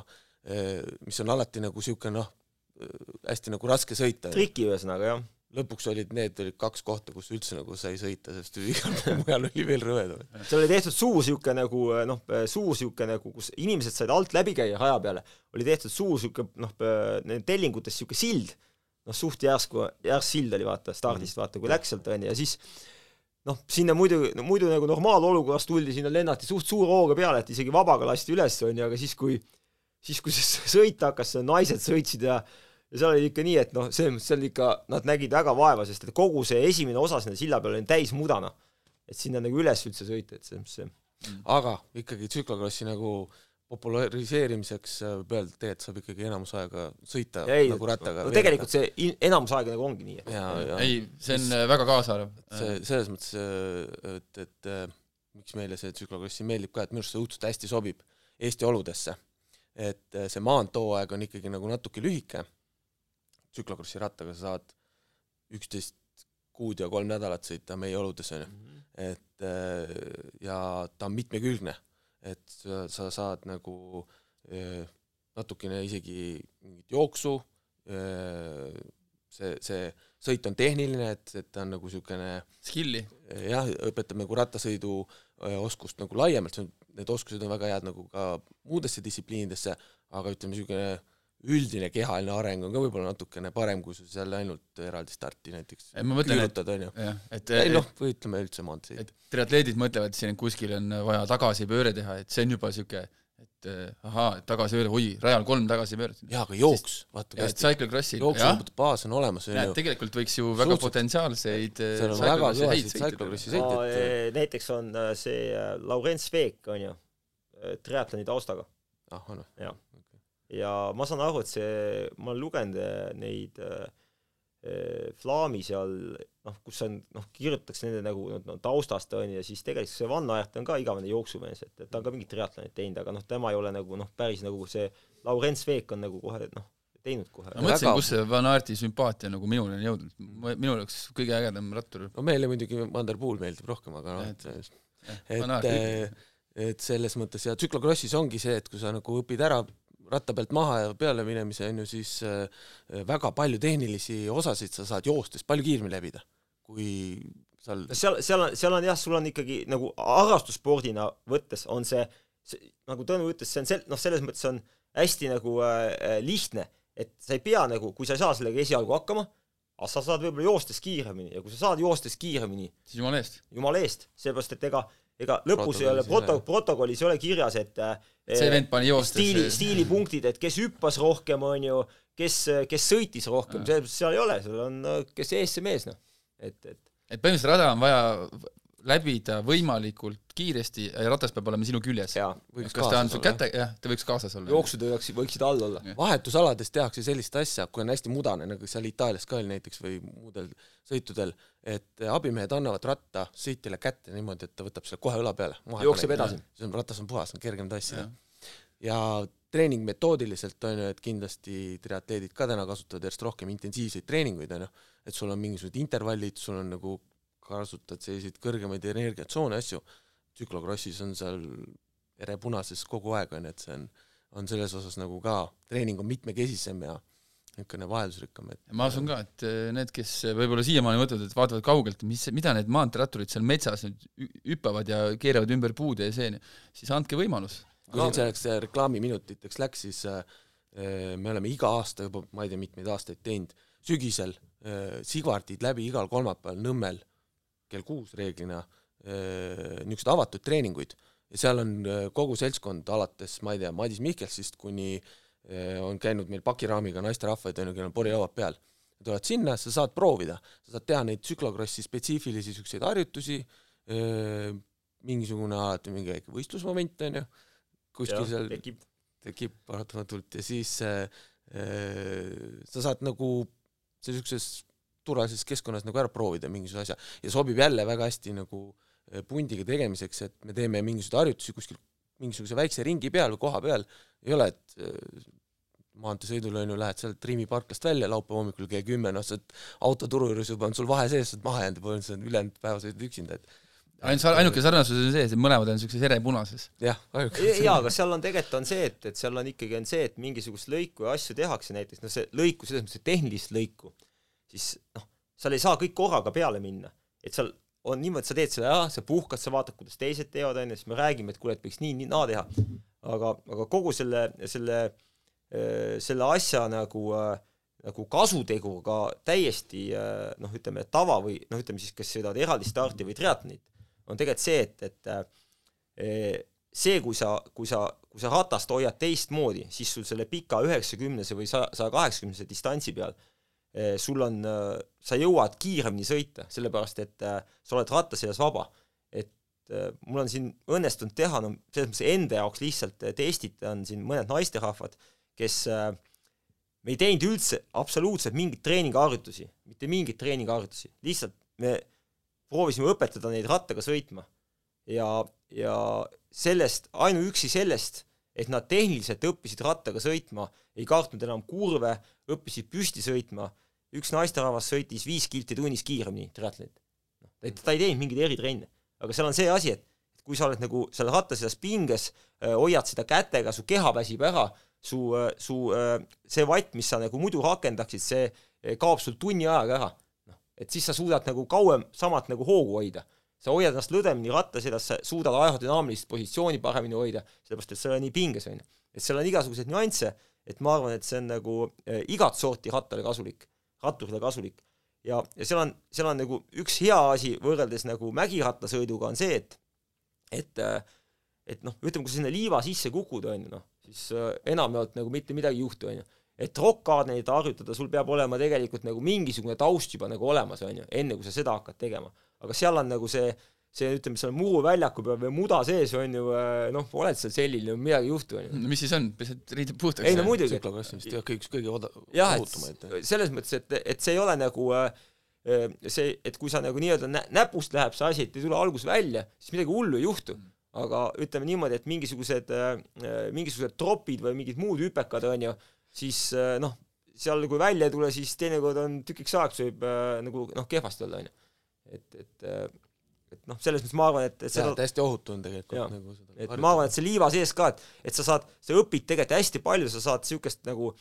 mis on alati nagu niisugune noh, hästi nagu raske sõita. triki ühesõnaga, jah. lõpuks olid need olid kaks kohta, kus üldse nagu sai sõita, sest igal pool mujal oli veel rõvedam. seal oli tehtud suur niisugune nagu noh, suur niisugune nagu, kus inimesed said alt läbi käia raja peale, oli tehtud suur niisugune noh, tellingutes niisugune sild, noh suht järsku, järsk sild oli vaata stardist, vaata kui läks sealt onju ja siis noh, sinna muidu no,, muidu nagu normaalolukorras tuldi, sinna lennati suht suure hooga peale, et isegi vabaga lasti üles onju, aga siis kui siis kui see sõit hakkas, naised sõitsid ja ja seal oli ikka nii, et noh, selles mõttes seal ikka nad nägid väga vaeva, sest et kogu see esimene osa sinna silla peal oli täis mudana. et sinna nagu üles üldse sõita, et selles mõttes see aga ikkagi tsüklokrossi nagu populariseerimiseks äh, võib öelda, et tegelikult saab ikkagi enamus aega sõita ei, nagu rattaga no tegelikult see enamus aega nagu ongi nii, et ei, see on äh, väga kaasaarv. see selles mõttes, et, et äh, miks meile see tsüklokrossi meeldib ka, et minu arust see õudselt hästi sobib Eesti oludesse. et äh, see maanteeaeg on ikkagi nagu natuke lühike, tsüklokrossi rattaga sa saad üksteist kuud ja kolm nädalat sõita meie oludes, on ju. et äh, ja ta on mitmekülgne, et sa, sa saad nagu natukene isegi mingit jooksu, see, see sõit on tehniline, et, et ta on nagu niisugune Skill'i. jah, õpetab nagu rattasõidu oskust nagu laiemalt, need oskused on väga head nagu ka muudesse distsipliinidesse, aga ütleme, niisugune üldine kehaline areng on ka võib-olla natukene parem, kui sa seal ainult eraldi starti näiteks ma mõtlen, et küürutad, on ju. jah, et, ei noh või ütleme üldse maanteed. et triatleedid mõtlevad siin, et kuskil on vaja tagasipööre teha, et see on juba niisugune, et eh, ahaa, tagasipööre, oi, rajal kolm tagasipööret. jaa, aga jooks, vaata kui ja hästi. jah, jooksubaas on olemas, on ju. tegelikult võiks ju väga Suhteliselt- potentsiaalseid eh, seal on väga kõvasid cyclocrossi teha. no, eh, näiteks on see Laurent Sveek on ju, triatloni taustaga ah, on või? Ja ma saan aru, et see, ma olen lugenud äh, neid äh, äh, Flaami seal noh, kus on noh, kirjutatakse nende nagu no, no, taustast on ju ja siis tegelikult see Van Aert on ka igavene jooksumees, et, et ta on ka mingit triatlonit teinud, aga noh, tema ei ole nagu noh, päris nagu see Laurent Sveek on nagu kohe noh, teinud kohe ma mõtlesin, Väga- kus see Van Aerti sümpaatia nagu minuni on jõudnud. minu jaoks kõige ägedam rattur. no meile muidugi Vander Pool meeldib rohkem, aga noh, Et- et et selles mõttes ja tsüklokrossis ongi see, et kui sa nagu õpid ära ratta pealt maha ja peale minemise on ju, siis äh, väga palju tehnilisi osasid sa saad joostes palju kiiremini läbida, kui seal seal, seal on, seal on jah, sul on ikkagi nagu harrastusspordina võttes on see, see, nagu Tõnu ütles, see on sel-, noh, selles mõttes on hästi nagu äh, lihtne, et sa ei pea nagu, kui sa ei saa sellega esialgu hakkama, aga sa saad võib-olla joostes kiiremini ja kui sa saad joostes kiiremini, siis jumala eest. jumala eest, seepärast et ega ega lõpus ei ole proto- ole., protokollis ei ole kirjas, et äh, see vend pani joostes stiili, stiilipunktid, et kes hüppas rohkem, on ju, kes, kes sõitis rohkem, seal ei ole, seal on, kes ees, see mees, noh. et, et et põhimõtteliselt rada on vaja läbida võimalikult kiiresti ja ratas peab olema sinu küljes. kas ta on su käte, jah, ta võiks kaasas olla. jooksud võiks, võiksid all olla. vahetusalades tehakse sellist asja, kui on hästi mudane, nagu seal Itaalias ka oli näiteks või muudel sõitudel, et abimehed annavad ratta sõitjale kätte niimoodi, et ta võtab selle kohe õla peale. Jookseb edasi.. see on, ratas on puhas, on kergem tassida ja treening metoodiliselt on ju, et kindlasti triatleedid ka täna kasutavad järjest rohkem intensiivseid treeninguid on ju, et sul on mingisugused intervallid, sul on nagu kasutad selliseid kõrgemaid energiatsoone asju, tsüklokrossis on seal verepunases kogu aeg on ju, et see on on selles osas nagu ka, treening on mitmekesisem ja niisugune vaheldusrikkam, et ma usun ka, et eh, need, kes võib-olla siiamaani mõtlevad, et vaatavad kaugelt, mis, mida need maanteeratturid seal metsas nüüd hü- hüppavad ja keeravad ümber puude ja see, siis andke võimalus. kui siin selleks äh, reklaamiminutiteks läks, siis äh, äh, me oleme iga aasta juba, ma ei tea, mitmeid aastaid teinud, sügisel äh, Sigvardid läbi igal kolmapäeval Nõmmel kell kuus reeglina äh, niisuguseid avatud treeninguid ja seal on äh, kogu seltskond alates, ma ei tea, Madis Mihkelsist kuni äh, on käinud meil pakiraamiga naisterahvaid, on ju, kellel on porilauad peal. tulevad sinna, sa saad proovida, sa saad teha neid tsüklokrossi spetsiifilisi niisuguseid harjutusi, mingisugune alati mingi väike võistlusmoment, on ju, kuskil seal tekib. tekib paratamatult ja siis äh, äh, sa saad nagu niisuguses turvalises keskkonnas nagu ära proovida mingisuguse asja. Ja sobib jälle väga hästi nagu pundiga tegemiseks, et me teeme mingisuguseid harjutusi kuskil mingisuguse väikse ringi peal või koha peal, ei ole, et eh, maanteesõidul on ju, lähed sealt Rimi parklast välja laupäeva hommikul kell kümme, noh, sa oled auto turu juures juba on sul vahe sees, sa oled maha jäänud ja põhimõtteliselt ülejäänud päeva sõidad üksinda, et ainult ainuke sarnasus on see, et mõlemad on niisuguses erepunases. jah, ainuke. jaa, aga seal on tegelikult on see, et, et seal on ikkagi on see, et mingisugust lõiku ja asju tehakse näiteks, noh see lõiku, selles mõttes, et tehnilist lõiku, siis noh, seal ei saa kõik korraga peale minna. et seal on niimoodi, sa teed selle ära, sa puhkad, sa vaatad, kuidas teised teevad, on ju, siis me räägime, et kuule, et võiks nii, nii, naa teha. aga, aga kogu selle, selle äh, selle asja nagu äh, nagu kasutegur ka täiesti äh, noh, ütleme tava või noh, ütleme siis, kes sõidavad eraldi starti või triatlonit, on tegelikult see, et, et see, kui sa, kui sa, kui sa ratast hoiad teistmoodi, siis sul selle pika üheksakümnese või saja, saja kaheksakümnese distantsi peal sul on, sa jõuad kiiremini sõita, sellepärast et sa oled ratta sees vaba. et mul on siin õnnestunud teha, no selles mõttes enda jaoks lihtsalt testida on siin mõned naisterahvad, kes me ei teinud üldse absoluutselt mingeid treeningharjutusi, mitte mingeid treeningharjutusi, lihtsalt me proovisime õpetada neid rattaga sõitma. ja, ja sellest, ainuüksi sellest, et nad tehniliselt õppisid rattaga sõitma, ei kartnud enam kurve, õppisid püsti sõitma, üks naisterahvas sõitis viis kilti tunnis kiiremini triatlonit. noh, ta ei teinud mingeid eritrenne, aga seal on see asi, et kui sa oled nagu seal ratta selles pinges, äh, hoiad seda kätega, su keha väsib ära, su, su see vatt, mis sa nagu muidu rakendaksid, see kaob sul tunni ajaga ära. noh, et siis sa suudad nagu kauem samat nagu hoogu hoida. sa hoiad ennast lõdvemini ratta sedas, sa suudad aerodünaamilist positsiooni paremini hoida, sellepärast et sa ei ole nii pinges, on ju. et seal on igasuguseid nüansse, et ma arvan, et see on nagu äh, igat sorti rattale kasulik, ratturile kasulik. ja, ja seal on, seal on nagu üks hea asi võrreldes nagu mägirattasõiduga on see, et et äh, et noh, ütleme, kui sa sinna liiva sisse kukud, on ju, noh, siis äh, enamjaolt nagu mitte midagi ei juhtu, on ju. et rokkkaarneid harjutada, sul peab olema tegelikult nagu mingisugune taust juba nagu olemas, on ju, enne kui sa seda hakkad tegema. aga seal on nagu see, see ütleme, seal muruväljaku peal või muda sees on ju äh, noh, oled seal selline, midagi ei juhtu, on ju. mis siis on, pesed riided puhtaks? ei no muidugi. tsükloklassist jah, üks kõige oda-, ohutumaid. selles mõttes, et, et see ei ole nagu äh, see, et kui sa nagu nii-öelda nä-, näpust läheb see asi, et ei tule algus välja, siis midagi hullu ei juhtu mm aga ütleme niimoodi, et mingisugused, äh, mingisugused tropid või mingid muud hüpekad, on ju, siis äh, noh, seal kui välja ei tule, siis teinekord on tükiks ajaks võib äh, nagu noh, kehvasti olla, on ju. et, et et noh, selles mõttes ma arvan, et, et seda täiesti ohutu on tegelikult nagu seda et ma arvan, et see liiva sees ka, et, et sa saad, sa õpid tegelikult hästi palju, sa saad niisugust nagu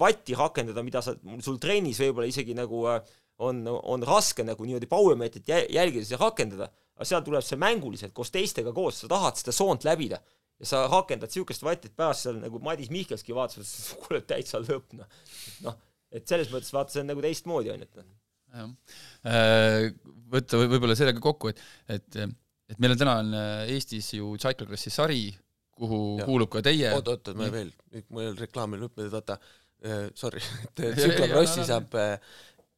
vatti rakendada, mida sa, sul trennis võib-olla isegi nagu on, on raske nagu niimoodi power meetrit jälgides ja rakendada aga seal tuleb see mänguliselt koos teistega koos, sa tahad seda soont läbida ja sa rakendad niisugust vatti, et pärast seal nagu Madis Mihkelski vaatas, et kuule, täitsa lõpp, noh. noh, et selles mõttes vaata, see on nagu teistmoodi, on ju, et noh. Jah, äh, võtta võib-olla sellega kokku, et, et, et meil on täna on äh, Eestis ju Cyclocrossi sari, kuhu ja. kuulub ka teie. oot, oot, ma veel, mul reklaami lõpp, vaata äh,, sorry, et Cyclocrossi saab äh,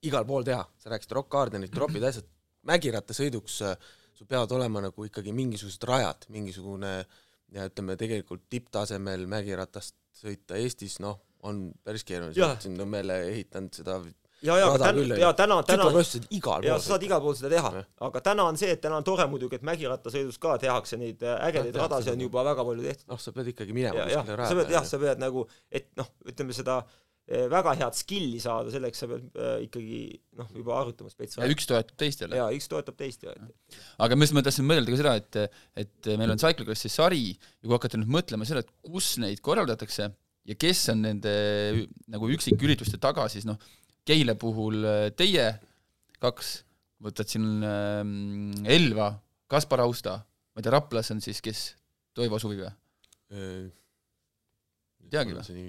igal pool teha, sa rääkisid Rock Gardenit, tropid, asjad, mägirattasõiduks äh, sul peavad olema nagu ikkagi mingisugused rajad, mingisugune ja ütleme, tegelikult tipptasemel mägiratast sõita Eestis, noh, on päris keeruline, sa oled siin Nõmmele ehitanud seda ja, ja aga täna, ja täna, täna, ja sa saad igal pool seda teha, aga täna on see, et täna on tore muidugi, et mägirattasõidus ka tehakse neid äh, ägedaid radasid on juba väga palju tehtud. noh, sa pead ikkagi minema kuskile raja peale. jah, sa pead nagu, et noh, ütleme seda äh, väga head skill'i saada, selleks sa pead äh, ikkagi noh, juba arutama spetsiaalselt. üks toetab teist jälle. jaa, üks toetab teist ja aga mis ma tahtsin mõelda ka seda, et, et meil on Cyclocrossi sari ja kui hakata nüüd mõtlema selle, et kus neid korraldatakse ja kes on nende nagu üksikürituste taga, siis noh, Keila puhul äh, teie kaks, võtad siin äh, Elva, Kaspar Austa, ma ei tea, Raplas on siis kes, Toivo Suvi või? ei teagi või?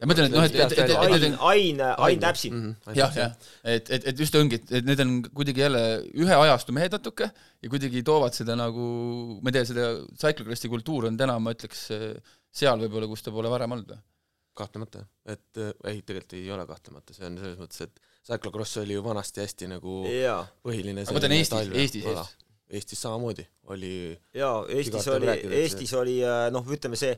ja ma ütlen, et noh, et, et, et, et Ain, Ain, Ain Täpsi. Mhm, jah, jah, et, et, et just ongi, et, et need on kuidagi jälle ühe ajastu mehed natuke ja kuidagi toovad seda nagu, ma ei tea, seda cyclocrossi kultuur on täna, ma ütleks, seal võib-olla, kus ta pole varem olnud või? Kahtlemata, et ei, tegelikult ei ole kahtlemata, see on selles mõttes, et cyclocross oli ju vanasti hästi nagu ja. põhiline aga ma mõtlen Eestis, Eestis sees. Eestis samamoodi oli jaa, Eestis oli, Eestis oli noh, ütleme see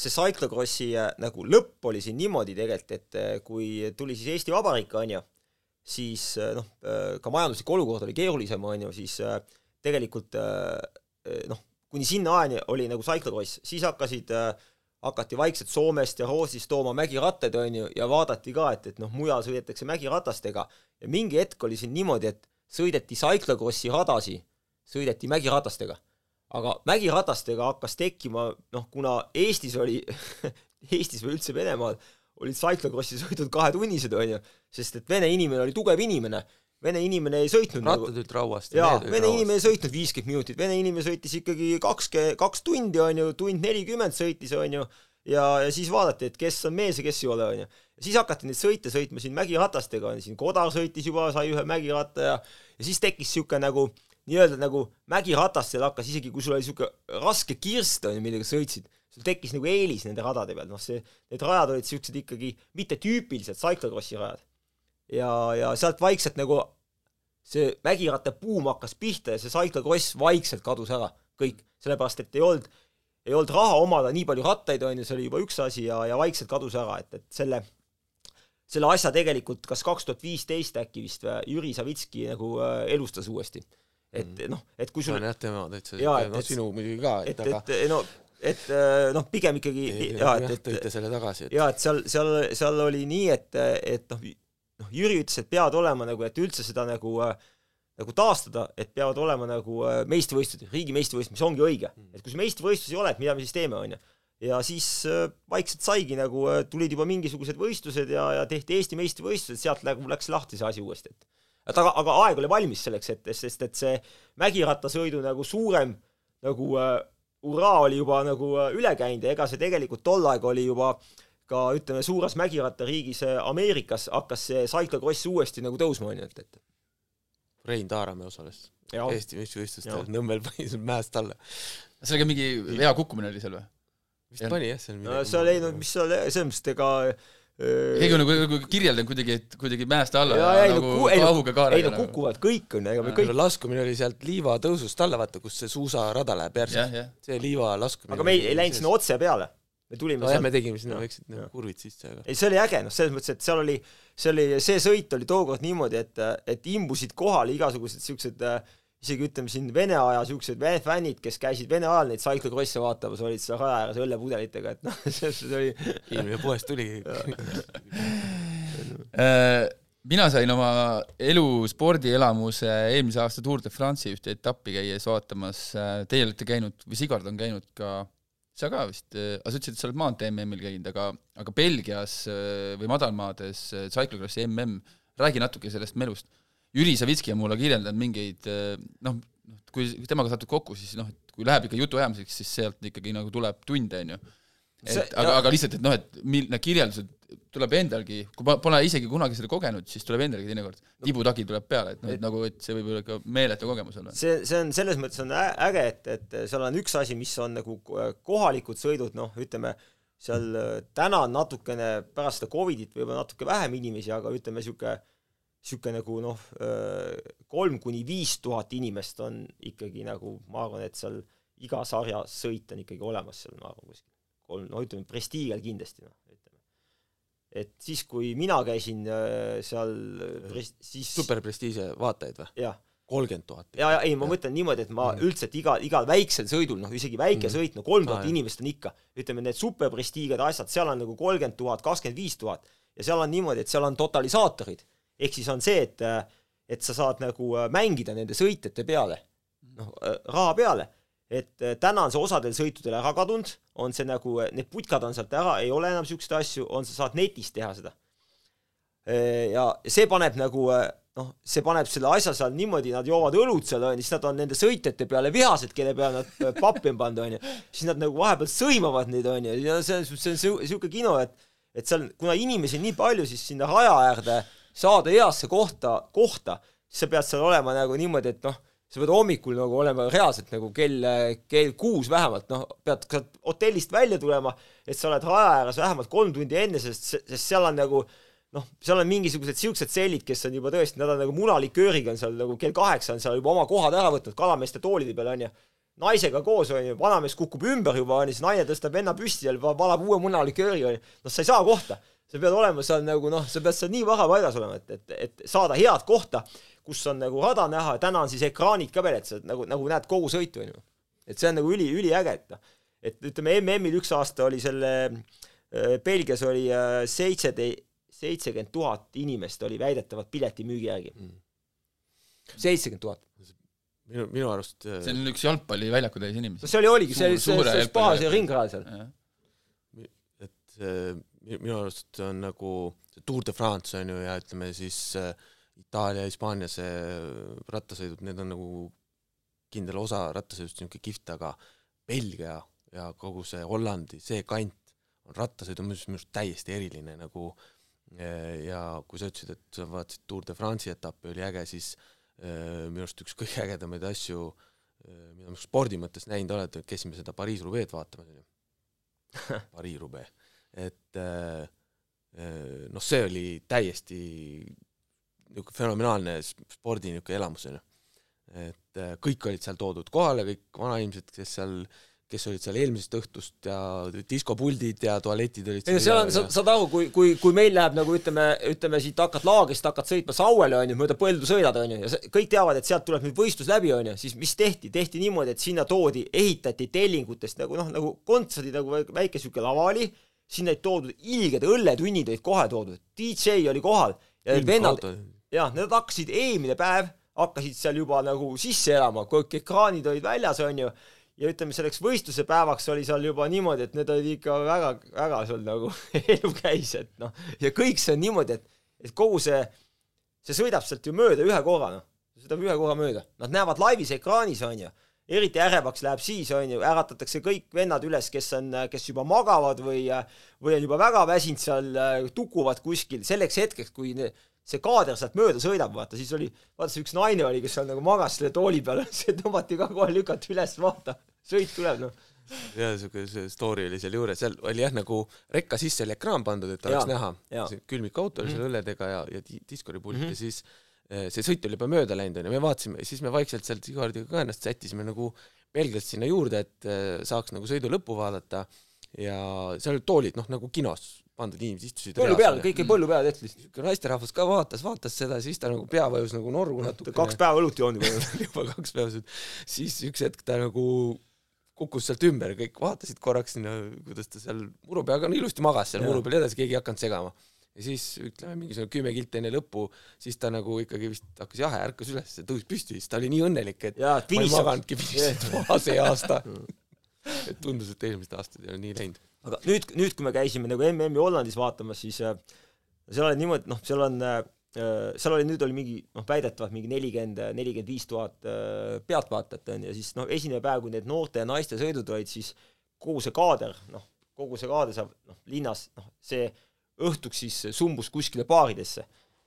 see cyclocrossi äh, nagu lõpp oli siin niimoodi tegelikult, et äh, kui tuli siis Eesti Vabariik, on ju, siis noh, ka majanduslik olukord oli keerulisem, on ju, siis tegelikult noh, kuni sinna ajani oli nagu cyclocross, siis hakkasid hakati vaikselt Soomest ja Rootsist tooma mägirattaid, on ju, ja vaadati ka, et, et noh, mujal sõidetakse mägiratastega ja mingi hetk oli siin niimoodi, et sõideti cyclocrossi radasi, sõideti mägiratastega. aga mägiratastega hakkas tekkima, noh, kuna Eestis oli Eestis või üldse Venemaal olid cyclocrossi sõidud kahetunnised, on ju, sest et vene inimene oli tugev inimene vene inimene ei sõitnud rattad nagu- olid rauast. jaa, vene rauast. inimene ei sõitnud viiskümmend minutit, vene inimene sõitis ikkagi kakskümmend, kaks tundi, on ju, tund nelikümmend sõitis, on ju, ja, ja siis vaadati, et kes on mees ja kes ei ole, on ju. siis hakati neid sõite sõitma siin mägiratastega, on siin Kodar sõitis juba, sai ühe mägiratta ja ja siis tekkis niisugune nagu nii-öelda nagu mägiratastel hakkas isegi, kui sul oli niisugune raske kirst, on ju, millega sõitsid, sul tekkis nagu eelis nende radade peal, noh see, need rajad olid niisugused ikkagi mitte tüüpilised cyclocrossi rajad ja, ja sealt vaikselt nagu see mägiratta buum hakkas pihta ja see cyclocross vaikselt kadus ära, kõik, sellepärast et ei olnud, ei olnud raha omada nii palju rattaid, on ju, see oli juba üks asi ja, ja vaikselt kadus ära, et, et selle, selle asja tegelikult kas kaks tuhat viisteist äkki vist või Jüri Savitski nagu äh, elustas uuesti. et mm. noh, et kui sul on jah, tema täitsa noh sinu muidugi ka, et, et, aga et no et äh, noh, pigem ikkagi jaa, et, et tõite selle tagasi, et jaa, et seal, seal, seal oli nii, et, et noh, noh, Jüri ütles, et peavad olema nagu, et üldse seda nagu äh, nagu taastada, et peavad olema nagu äh, meistrivõistlused, riigi meistrivõistlused, mis ongi õige. Mm. et kui see meistrivõistlusi ei ole, et mida me siis teeme, on ju. ja siis äh, vaikselt saigi nagu tulid juba mingisugused võistlused ja, ja tehti Eesti meistrivõistlused, sealt nagu läks lahti see asi uuesti, et et aga, aga aeg oli valmis selleks, et, sest et see mägirattasõidu nagu suurem nagu äh, hurraa oli juba nagu üle käinud ja ega see tegelikult tol aeg oli juba äh, ka ütleme, suures mägirattariigis äh, Ameerikas hakkas see cyclocross uuesti nagu tõusma, on ju, et, et Rein Taaramäe osales ja. Eesti meistrivõistlustel, Nõmmel pani mäest alla. see oli ka mingi hea kukkumine oli seal või? vist ja. pani jah, seal no seal ei no mis seal, selles mõttes ega keegi on nagu kirjeldanud kuidagi, et kuidagi mäest alla ja, ja, nagu no, kahuga kaarega. ei no nagu. kukuvad kõik on, ega me kõik laskumine oli sealt liiva tõusust alla, vaata, kus see suusarada läheb järsku. see liiva laskumine aga me ei, ei läinud sinna otse peale me tulime nojah, me tegime sinna väiksed nagu kurvid sisse, aga ei, see oli äge, noh, selles mõttes, et seal oli, see oli, see sõit oli tookord niimoodi, et, et imbusid kohale igasugused niisugused isegi ütleme siin Vene aja niisugused Vene fännid, kes käisid Vene ajal neid cyclocross'e vaatamas, olid seal raja ääres õllepudelitega, et noh, see oli inimene poest tuligi äh, mina sain oma elu spordielamuse eelmise aasta Tour de France'i ühte etappi käies vaatamas, teie olete käinud või Sigard on käinud ka sa ka vist, äh, aga sa ütlesid, et sa oled maantee MM-il käinud, aga, aga Belgias äh, või madalmaades äh, cyclocrossi MM, räägi natuke sellest melust. Jüri Savitski on mulle kirjeldanud mingeid noh, noh, kui temaga satud kokku, siis noh, et kui läheb ikka jutuajamiseks, siis sealt ikkagi nagu tuleb tunde, on ju. et aga, aga lihtsalt, et noh, et mil-, need kirjeldused tuleb endalgi, kui pole isegi kunagi seda kogenud, siis tuleb endalgi teinekord tibutagi tuleb peale, et noh, et nagu, et see võib olla ikka meeletu kogemus olla. see, see on selles mõttes on äge, et, et seal on üks asi, mis on nagu kohalikud sõidud, noh, ütleme, seal äh, täna on natukene pärast seda Covidit võib-olla natuke vähem inimesi, aga ütleme, niisugune niisugune nagu noh, äh, kolm kuni viis tuhat inimest on ikkagi nagu, ma arvan, et seal iga sarja sõit on ikkagi olemas seal, ma arvan, kuskil kolm, no ütleme, Prestiigial kindlasti, noh, et siis, kui mina käisin äh, seal pres-, siis superprestiiže vaatajaid või? jah. kolmkümmend tuhat? jaa, jaa, ei, ma mõtlen niimoodi, et ma mm. üldse, et iga, igal väiksel sõidul, noh, isegi väike mm. sõit, no kolm tuhat ah, inimest on ikka, ütleme, need superprestiigid, asjad, seal on nagu kolmkümmend tuhat, kakskümmend viis tuhat. ja seal on niimoodi, et seal on totalisaatorid. ehk siis on see, et et sa saad nagu äh, mängida nende sõitjate peale, noh, äh, raha peale et äh, täna on see osadel sõitudel ära kadunud, on see nagu, äh, need putkad on sealt ära, ei ole enam niisuguseid asju, on, sa saad netist teha seda. Äh, ja see paneb nagu noh, see paneb selle asja seal niimoodi, nad joovad õlut seal, on ju, siis nad on nende sõitjate peale vihased, kelle peale nad pappi on pannud, on ju. siis nad nagu vahepeal sõimavad neid, on ju, ja see on, see on niisugune kino, et et seal, kuna inimesi on nii palju, siis sinna raja äärde saada heasse kohta, kohta, siis sa pead seal olema nagu niimoodi, et noh sa pead hommikul nagu olema reaalselt nagu kell, kell kuus vähemalt, noh, pead ka hotellist välja tulema, et sa oled raja ääres vähemalt kolm tundi enne, sest, sest seal on nagu noh, seal on mingisugused siuksed sellid, kes on juba tõesti, nad on nagu munalikööriga on seal nagu kell kaheksa on seal juba oma kohad ära võtnud kalameeste toolide peal onju. naisega koos onju, vanamees kukub ümber juba onju, siis naine tõstab venna püsti ja valab uue munalikööri onju. noh, sa ei saa kohta sa pead olema seal nagu noh, sa pead seal nii vahe paigas olema, et, et, et saada head kohta, kus on nagu rada näha ja täna on siis ekraanid ka veel, et sa nagu, nagu näed kogu sõitu, onju. et see on nagu üli, üliäge, et noh, et ütleme, MM-il üks aasta oli selle äh, Belgias oli äh, seitsete-, seitsekümmend tuhat inimest oli väidetavalt piletimüügi järgi. seitsekümmend tuhat minu, minu arust see on üks jalgpalliväljaku täis inimesi. no see oli, oligi, see, see, see spa, see ringrada seal. et äh, minu arust on nagu Tour de France on ju ja ütleme siis äh, Itaalia, Hispaania see rattasõidud, need on nagu kindel osa rattasõidust niisugune kihvt, aga Belgia ja kogu see Hollandi, see kant on rattasõidu minu arust täiesti eriline nagu äh, ja kui sa ütlesid, et sa vaatasid Tour de France'i etappi, oli äge, siis äh, minu arust üks kõige ägedamaid asju, mida ma spordi mõttes näinud olen, käisime seda Pariis-Roubaix'd vaatamas, onju. Pariis-Roubaix et noh, see oli täiesti niisugune fenomenaalne spordi niisugune elamus, on ju. et äh, kõik olid seal toodud kohale, kõik vanainimesed, kes seal kes olid seal eelmisest õhtust ja diskopuldid ja tualetid olid ei no seal on, sa saad aru, kui, kui, kui meil läheb nagu ütleme, ütleme siit hakkad laagrist, hakkad sõitma Sauele, on ju, mööda põldu sõidad, on ju, ja kõik teavad, et sealt tuleb nüüd võistlus läbi, on ju, siis mis tehti, tehti niimoodi, et sinna toodi, ehitati tellingutest nagu noh, nagu kontserdi nagu väike niisugune lava oli, sinna olid toodud ilged õlletunnid olid kohe toodud, DJ oli kohal ja need vennad, jah, need hakkasid eelmine päev, hakkasid seal juba nagu sisse elama, kõik ekraanid olid väljas, on ju, ja ütleme, selleks võistluse päevaks oli seal juba niimoodi, et need olid ikka väga, väga seal nagu elu käis, et noh, ja kõik see on niimoodi, et, et kogu see, see sõidab sealt ju mööda ühe korra, noh, sõidab ühe korra mööda, nad näevad laivis ekraanis, on ju eriti ärevaks läheb siis, on ju, äratatakse kõik vennad üles, kes on, kes juba magavad või, või on juba väga väsinud seal, tukuvad kuskil. Selleks hetkeks, kui ne, see kaader sealt mööda sõidab, vaata, siis oli, vaata see üks naine oli, kes seal nagu magas selle tooli peal, see tõmmati ka kohe lükati üles, vaata, sõit tuleb, noh jaa, niisugune see story oli seal juures, seal oli jah, nagu rekka sisse oli ekraan pandud, et oleks näha. see külmikauto oli seal mm -hmm. õlledega ja, ja diskoripult mm -hmm. ja siis Eh, see sõit oli juba mööda läinud, onju, me vaatasime, siis me vaikselt sealt Sigvardiga ka ennast sättisime nagu pelgalt sinna juurde, et eh, saaks nagu sõidu lõppu vaadata ja seal olid toolid, noh, nagu kinos pandud inimesed istusid põllu peal, kõik jäi põllu peal tehtud lihtsalt. naisterahvas ka vaatas, vaatas seda, siis ta nagu pea vajus nagu norgu natuke. kaks päeva õlut joonud juba juba kaks päeva, siis üks hetk ta nagu kukkus sealt ümber, kõik vaatasid korraks sinna, kuidas ta seal muru peal, aga no ilusti magas seal ja. muru peal edasi, keegi ei hakanud segama ja siis ütleme, mingisugune kümme kilti enne lõppu, siis ta nagu ikkagi vist hakkas jahe, ärkas üles, tõusis püsti, siis ta oli nii õnnelik, et Jaa, ma ei maganudki piisavalt maha see aasta et tundus, et eelmised aastad ei ole nii läinud. Aga nüüd, nüüd kui me käisime nagu MM-i Hollandis vaatamas, siis äh, seal oli niimoodi, noh, seal on äh, seal oli, nüüd oli mingi noh, väidetavalt mingi nelikümmend, nelikümmend viis tuhat äh, pealtvaatajat on ju, siis noh, esimene päev, kui need noorte ja naiste sõidud olid, siis kogu see kaader, noh, kogu see kaader saab noh, linnas, noh, see õhtuks siis sumbus kuskile baaridesse.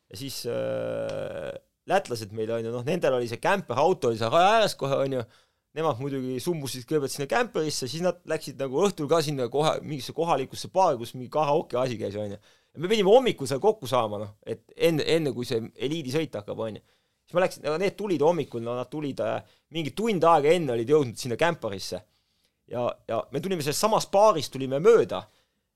ja siis äh, lätlased meil on ju, noh, nendel oli see kämperauto oli seal raja ääres kohe, on ju, nemad muidugi sumbusid kõigepealt sinna kämperisse, siis nad läksid nagu õhtul ka sinna kohe mingisse kohalikusse baari, kus mingi karaoke asi käis, on ju. ja me pidime hommikul seal kokku saama, noh, et enne, enne kui see eliidisõit hakkab, on ju. siis ma läksin, need tulid hommikul, no nad tulid äh, mingi tund aega enne olid jõudnud sinna kämperisse. ja, ja me tulime sellest samast baarist tulime mööda,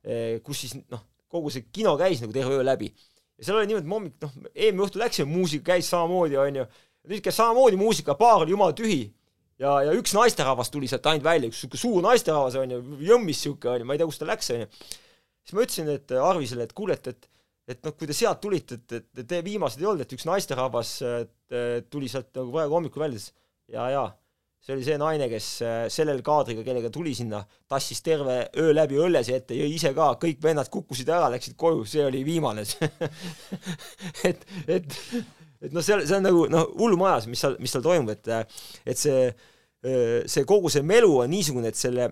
eh, kus siis noh, kogu see kino käis nagu terve öö läbi. ja seal oli niimoodi, me hommik, noh, eelmine õhtu läksime, muusika käis samamoodi, onju, nüüd käis samamoodi muusika, baar oli jumala tühi. Ja, ja üks naisterahvas tuli sealt ainult välja, üks sihuke suur naisterahvas, onju, jõmmis sihuke, onju, ma ei tea, kust ta läks, onju. siis ma ütlesin, et Arvisele, et kuule, et, et et noh, kui te sealt tulite, et, et te viimased ei olnud, et üks naisterahvas tuli sealt nagu praegu hommikul välja, siis ja, ja see oli see naine, kes äh, sellel kaadriga, kellega tuli sinna, tassis terve öö läbi õllesi ette, jõi ise ka, kõik vennad kukkusid ära, läksid koju, see oli viimane et, et, et noh, seal, see on nagu noh, hullumajas, mis seal, mis seal toimub, et et see, see kogu see melu on niisugune, et selle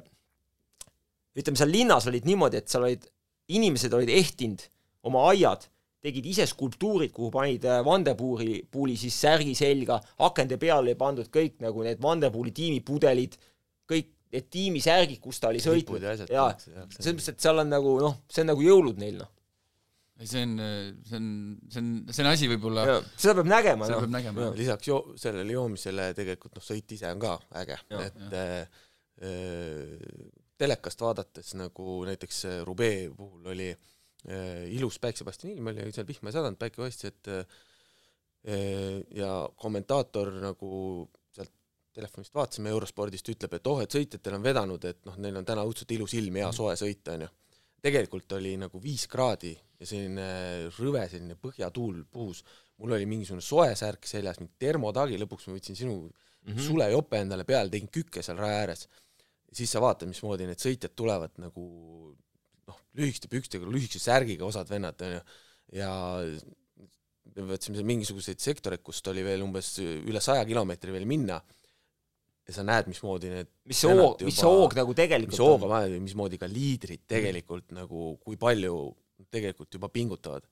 ütleme, seal linnas olid niimoodi, et seal olid, inimesed olid ehtinud oma aiad tegid ise skulptuurid, kuhu panid äh, Vandepuuri, puuli siis särgi selga, akende peale oli pandud kõik nagu need Vandepuuli tiimipudelid, kõik need tiimisärgid, kus ta oli sõitnud. jaa, selles mõttes, et seal on nagu noh, see on nagu jõulud neil, noh. Ei, see on, see on, see on, see on asi võib-olla seda peab nägema, seda no. peab nägema. lisaks jo-, sellele joomisele tegelikult noh, sõit ise on ka äge, et äh, äh, telekast vaadates nagu näiteks Rubee puhul oli äh, äh, ilus päiksepaistine ilm oli, seal vihma ei sadanud, päike paistis, et äh, ja kommentaator nagu sealt telefonist vaatasime Eurospordist, ütleb, et oh, et sõitjatel on vedanud, et noh, neil on täna õudselt ilus ilm, hea soe sõita, onju. tegelikult oli nagu viis kraadi ja selline rõve, selline põhjatuul puhus, mul oli mingisugune soe särk seljas, mingi termotagi, lõpuks ma võtsin sinu mm -hmm. sulejope endale peale, tegin kükke seal raja ääres. siis sa vaatad, mismoodi need sõitjad tulevad nagu noh, lühikeste pükstega, lühikese särgiga osad vennad, onju, ja me võtsime seal mingisuguseid sektoreid, kust oli veel umbes üle saja kilomeetri veel minna ja sa näed, mismoodi need mis see hoog, mis see hoog nagu tegelikult mis hoog on mismoodi ka liidrid tegelikult mm. nagu, kui palju tegelikult juba pingutavad.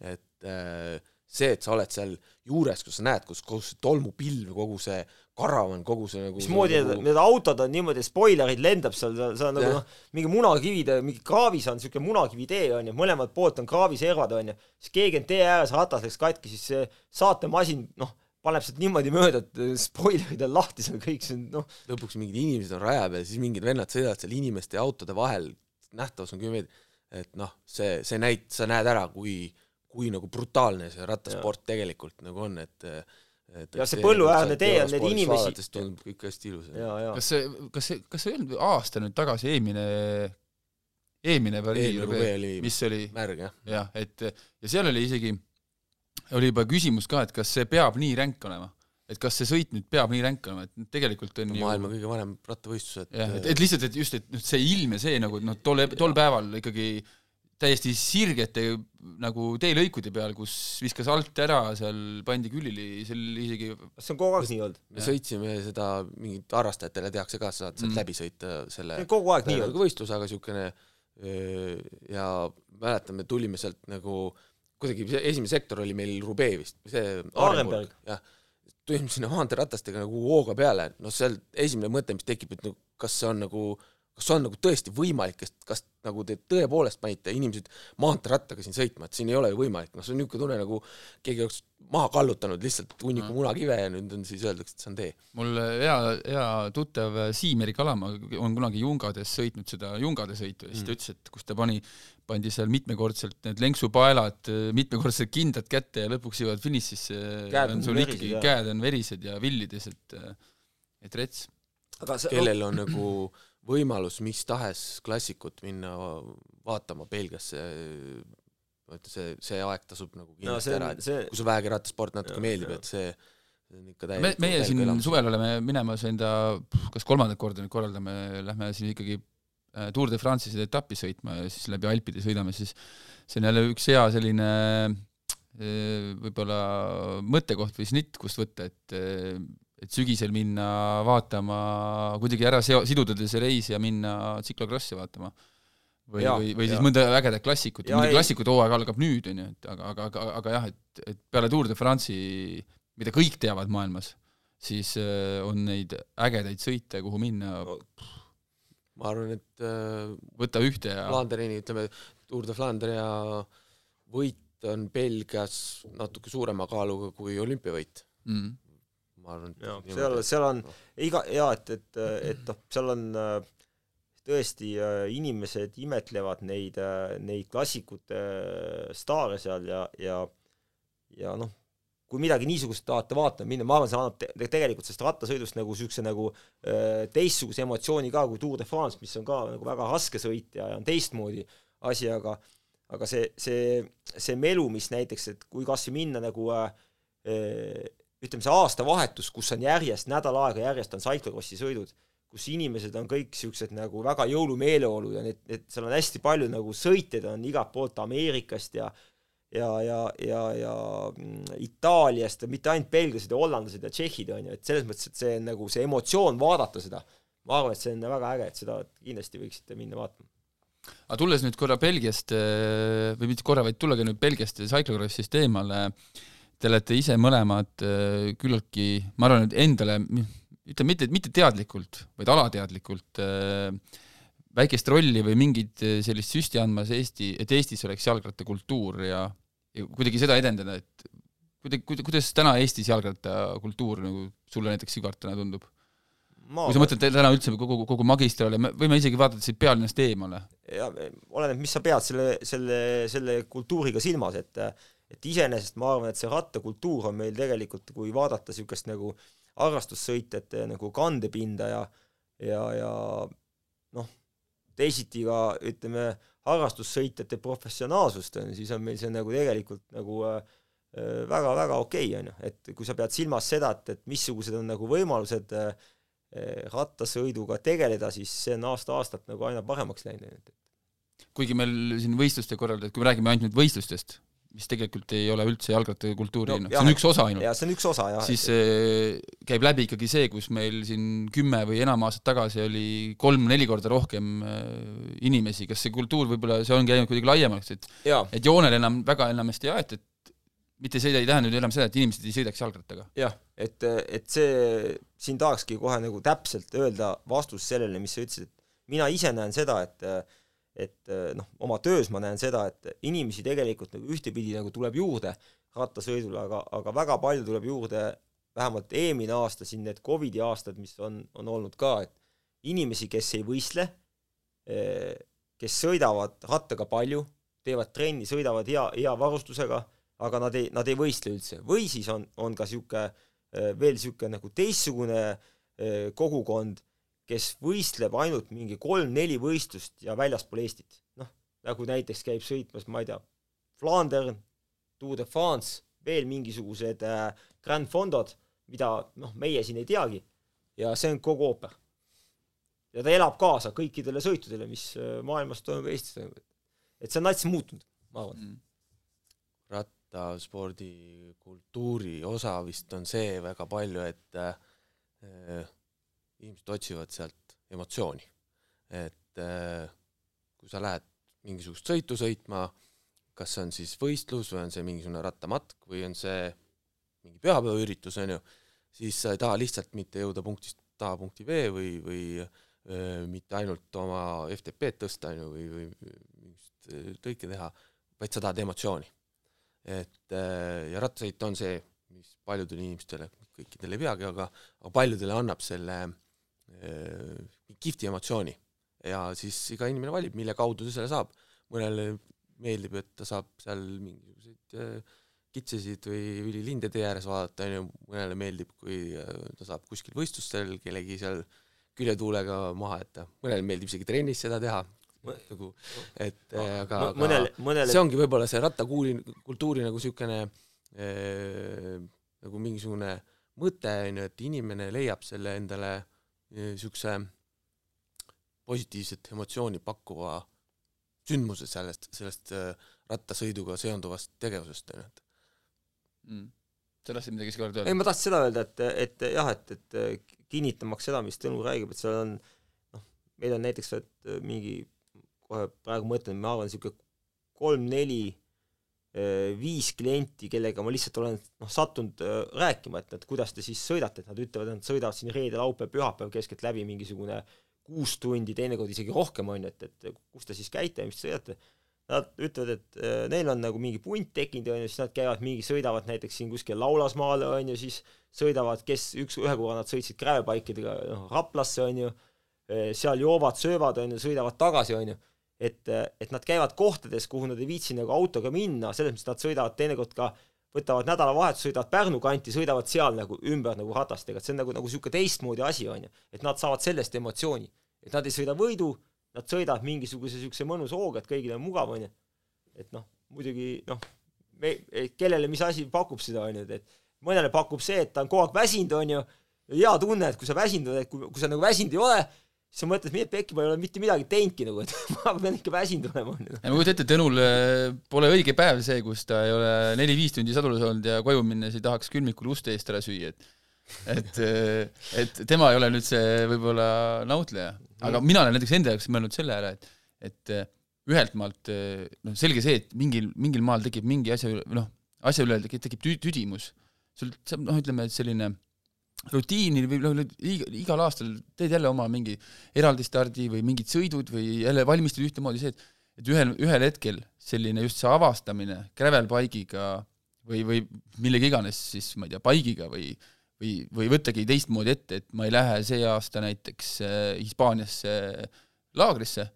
et äh, see, et sa oled seal juures, kus sa näed, kus kogu see tolmupilv, kogu see karavan, kogu see nagu mismoodi need nagu..., need autod on niimoodi, spoilerid lendab seal, see on nagu noh, mingi munakivid, mingi kraavis on niisugune munakivitee, on ju, mõlemalt poolt on kraaviservad, on ju, siis keegi on tee ääres, ratas läks katki, siis see saatemasin, noh, paneb sealt niimoodi mööda, et spoilerid on lahti seal kõik, see on noh. Lõpuks mingid inimesed on raja peal, siis mingid vennad sõidavad seal inimeste ja autode vahel, nähtavus on kümme meetrit, et noh, see, see näit-, sa näed ära, kui kui nagu brutaalne see rattasport ja. tegelikult nagu on, et et ja see põlluäärne tee on neid inimesi tundub kõik hästi ilus. kas see, kas see, kas see ei olnud aasta nüüd tagasi eelmine, eelmine Berliini, mis oli märg, jah. jah, et ja seal oli isegi, oli juba küsimus ka, et kas see peab nii ränk olema et kas see sõit nüüd peab nii ränk olema, et tegelikult on no, ju maailma kõige vanem rattavõistlus, et jah, et, et lihtsalt, et just, et noh, see ilm ja see nagu noh, tol, tol päeval ikkagi täiesti sirgete nagu teelõikude peal, kus viskas alt ära, seal pandi külili, seal isegi see on kogu aeg nii olnud? me sõitsime seda, mingit harrastajatele tehakse ka, sa saad sealt mm. läbi sõita selle kogu aeg nii olnud? võistlus, aga niisugune ja mäletan, me tulime sealt nagu kuidagi, esimene sektor oli meil Rubee vist, see Aarenberg, jah, tulime sinna maanteeratastega nagu hooga peale, noh, seal esimene mõte, mis tekib, et no kas see on nagu äh, kas see on nagu tõesti võimalik, kas, kas nagu te tõepoolest panite inimesed maanteerattaga siin sõitma, et siin ei ole ju võimalik, noh, see on niisugune tunne, nagu keegi oleks maha kallutanud lihtsalt hunniku mm. munakive ja nüüd on siis öeldakse, et see on tee. mul hea, hea tuttav Siimeri Kalamaa on kunagi Jungades sõitnud seda Jungade sõitu ja siis ta mm. ütles, et kus ta pani, pandi seal mitmekordselt need lenksupaelad mitmekordselt kindlad kätte ja lõpuks jõuavad finišisse, on sul ikkagi, käed on verised ja villides, et et rets. kellel on nagu võimalus mis tahes klassikut minna vaatama Belgiasse, see, see aeg tasub nagu kindlasti no, ära, et see... kui sulle vähegi rattasport natuke ja, meeldib, et see see ikka täiesti me, meie siin elamus. suvel oleme minemas enda, kas kolmandat korda nüüd korraldame, lähme siin ikkagi äh, Tour de France'i seda etappi sõitma ja siis läbi Alpide sõidame, siis see on jälle üks hea selline äh, võib-olla mõttekoht või snitt, kust võtta, et äh, et sügisel minna vaatama, kuidagi ära seo-, siduda see reis ja minna tsiklokrossi vaatama. või, või, või siis ja. mõnda ägedat klassikut, muidugi klassikute hooaeg algab nüüd, on ju, et aga, aga, aga, aga jah, et, et peale Tour de France'i, mida kõik teavad maailmas, siis äh, on neid ägedaid sõite, kuhu minna no, ma arvan, et äh, võta ühte ja Flanderini, ütleme, Tour de Flandria võit on Belgias natuke suurema kaaluga kui olümpiavõit mm ma arvan, et ja, seal, seal on iga, jaa, et, et, et noh, seal on äh, tõesti äh, inimesed imetlevad neid, äh, neid klassikute staare seal ja, ja ja noh, kui midagi niisugust tahate vaatama minna, ma arvan, see annab te tegelikult sellest rattasõidust nagu niisuguse nagu teistsuguse emotsiooni ka kui Tour de France, mis on ka nagu väga raske sõit ja, ja on teistmoodi asi, aga aga see, see, see melu, mis näiteks, et kui kas või minna nagu äh, ütleme, see aastavahetus, kus on järjest, nädal aega järjest on cyclocrossi sõidud, kus inimesed on kõik niisugused nagu väga jõulumeeleolu ja need, need, seal on hästi palju nagu sõitjaid on igalt poolt Ameerikast ja ja, ja, ja, ja mm, Itaaliast ja mitte ainult belglased ja hollandlased ja tšehhid, on ju, et selles mõttes, et see on nagu see emotsioon vaadata seda, ma arvan, et see on väga äge, et seda kindlasti võiksite minna vaatama. Aga tulles nüüd korra Belgiast, või mitte korra, vaid tullagi nüüd Belgiast ja cyclocrossist eemale, te olete ise mõlemad äh, küllaltki, ma arvan, et endale, ütleme mitte, mitte teadlikult, vaid alateadlikult äh, väikest rolli või mingit äh, sellist süsti andmas Eesti, et Eestis oleks jalgrattakultuur ja, ja kuidagi seda edendada, et kuidagi, kuidas täna Eestis jalgrattakultuur nagu sulle näiteks, Sigvart, täna tundub? kui sa mõtled täna üldse kogu, kogu magistrale, me võime isegi vaadata siit pealinnast eemale. ja oleneb, mis sa pead selle, selle, selle kultuuriga silmas, et et iseenesest ma arvan, et see rattakultuur on meil tegelikult, kui vaadata niisugust nagu harrastussõitjate nagu kandepinda ja ja, ja noh, teisiti ka ütleme, harrastussõitjate professionaalsust, on siis on meil see nagu tegelikult nagu väga-väga äh, okei okay,, on ju, et kui sa pead silmas seda, et, et missugused on nagu võimalused äh, rattasõiduga tegeleda, siis see on aasta-aastalt nagu aina paremaks läinud. kuigi meil siin võistluste korraldajad, kui me räägime ainult nüüd võistlustest, mis tegelikult ei ole üldse jalgrattakultuuri no,, see on üks osa ainult. see on üks osa, jah. siis et... käib läbi ikkagi see, kus meil siin kümme või enam aastat tagasi oli kolm-neli korda rohkem äh, inimesi, kas see kultuur võib-olla, see ongi läinud kuidagi laiemaks, et ja. et joonel enam väga enam hästi ei aeta, et mitte see ei tähenda nüüd enam seda, et inimesed ei sõidaks jalgrattaga. jah, et, et see, siin tahakski kohe nagu täpselt öelda vastus sellele, mis sa ütlesid, et mina ise näen seda, et et eh, noh, oma töös ma näen seda, et inimesi tegelikult nagu ühtepidi nagu tuleb juurde rattasõidule, aga, aga väga palju tuleb juurde, vähemalt eelmine aasta, siin need Covidi aastad, mis on, on olnud ka, et inimesi, kes ei võistle, eh, kes sõidavad rattaga palju, teevad trenni, sõidavad hea, hea varustusega, aga nad ei, nad ei võistle üldse. või siis on, on ka niisugune eh, veel niisugune nagu teistsugune kogukond, kes võistleb ainult mingi kolm-neli võistlust ja väljaspool Eestit. noh, nagu näiteks käib sõitmas, ma ei tea, Flandern, Tour de France, veel mingisugused äh, Grand Fondod, mida noh, meie siin ei teagi, ja see on kogu ooper. ja ta elab kaasa kõikidele sõitudele, mis äh, maailmas toimub, Eestis toimub. et see on nats muutunud, ma arvan mm.. rattaspordi kultuuri osa vist on see väga palju, et äh, inimesed otsivad sealt emotsiooni. et äh, kui sa lähed mingisugust sõitu sõitma, kas see on siis võistlus või on see mingisugune rattamatk või on see mingi pühapäevaüritus, on ju, siis sa ei taha lihtsalt mitte jõuda punktist A punkti B või, või öö, äh, mitte ainult oma FTP-d tõsta, on ju, või, või mingit lõike teha, vaid sa tahad emotsiooni. et äh, ja rattasõit on see, mis paljudele inimestele, kõikidele ei peagi, aga, aga paljudele annab selle äh, Äh, kihvti emotsiooni. Ja siis iga inimene valib, mille kaudu ta selle saab. mõnele meeldib, et ta saab seal mingisuguseid äh, kitsesid või ülilinde tee ääres vaadata, on ju, mõnele meeldib, kui äh, ta saab kuskil võistlustel kellegi seal küljetuulega maha jätta, mõnele meeldib isegi trennis seda teha, nagu et aga, aga mõnele, mõnele... see ongi võib-olla see rattakuuli, kultuuri nagu niisugune äh, nagu mingisugune mõte, on ju, et inimene leiab selle endale äh, niisuguse positiivset emotsiooni pakkuva sündmuse sellest, sellest äh, rattasõiduga seonduvast tegevusest, on ju, et mm. sa tahtsid midagi siis korda öelda? ei, ma tahtsin seda öelda, et, et jah, et, et kinnitamaks seda, mis Tõnu räägib, et seal on noh, meil on näiteks, et mingi, kohe praegu mõtlen, ma arvan, niisugune kolm-neli viis klienti, kellega ma lihtsalt olen noh, sattunud äh, rääkima, et, et kuidas te siis sõidate, et nad ütlevad, et nad sõidavad siin reede, laupäev, pühapäev keskeltläbi mingisugune kuus tundi, teinekord isegi rohkem, on ju, et, et kus te siis käite ja mis te sõidate. Nad ütlevad, et äh, neil on nagu mingi punt tekkinud, on ju, siis nad käivad mingi, sõidavad näiteks siin kuskil Laulasmaale, on ju, siis sõidavad, kes üks, ühe korra nad sõitsid Grävepaikidega noh, Raplasse, on ju, seal joovad, söövad, on ju, sõidavad tagasi, on ju et, et nad käivad kohtades, kuhu nad ei viitsi nagu autoga minna, selles mõttes nad sõidavad teinekord ka, võtavad nädalavahetuse, sõidavad Pärnu kanti, sõidavad seal nagu ümber nagu ratastega, et see on nagu, nagu niisugune teistmoodi asi, on ju. et nad saavad sellest emotsiooni. et nad ei sõida võidu, nad sõidavad mingisuguse niisuguse mõnusa hooga, et kõigil on mugav, on ju. et noh, muidugi noh, me, kellele mis asi pakub seda, on ju, et mõnele pakub see, et ta on kogu aeg väsinud, on ju, hea tunne, et kui sa väsinud oled, kui, kui sa nagu väsinud ei ole, siis sa mõtled, et Pekki ma ei ole mitte midagi teinudki nagu, et ma pean ikka väsinud olema. ma kujutan ette, Tõnul äh, pole õige päev see, kus ta ei ole neli-viis tundi sadulas olnud ja koju minnes ei tahaks külmikul uste eest ära süüa, et et, äh, et tema ei ole nüüd see võib-olla nautleja. aga mina olen näiteks enda jaoks mõelnud selle ära, et, et äh, ühelt maalt noh, selge see, et mingil, mingil maal tekib mingi asja üle, noh, asja üle tekib tüdimus. sul, noh, ütleme, et selline rutiini või noh, igal aastal teed jälle oma mingi eraldi stardi või mingid sõidud või jälle valmistud ühtemoodi see, et et ühel, ühel hetkel selline just see avastamine gravel bike'iga või, või millega iganes siis, ma ei tea, bike'iga või või, või võttagi teistmoodi ette, et ma ei lähe see aasta näiteks äh, Hispaaniasse laagrisse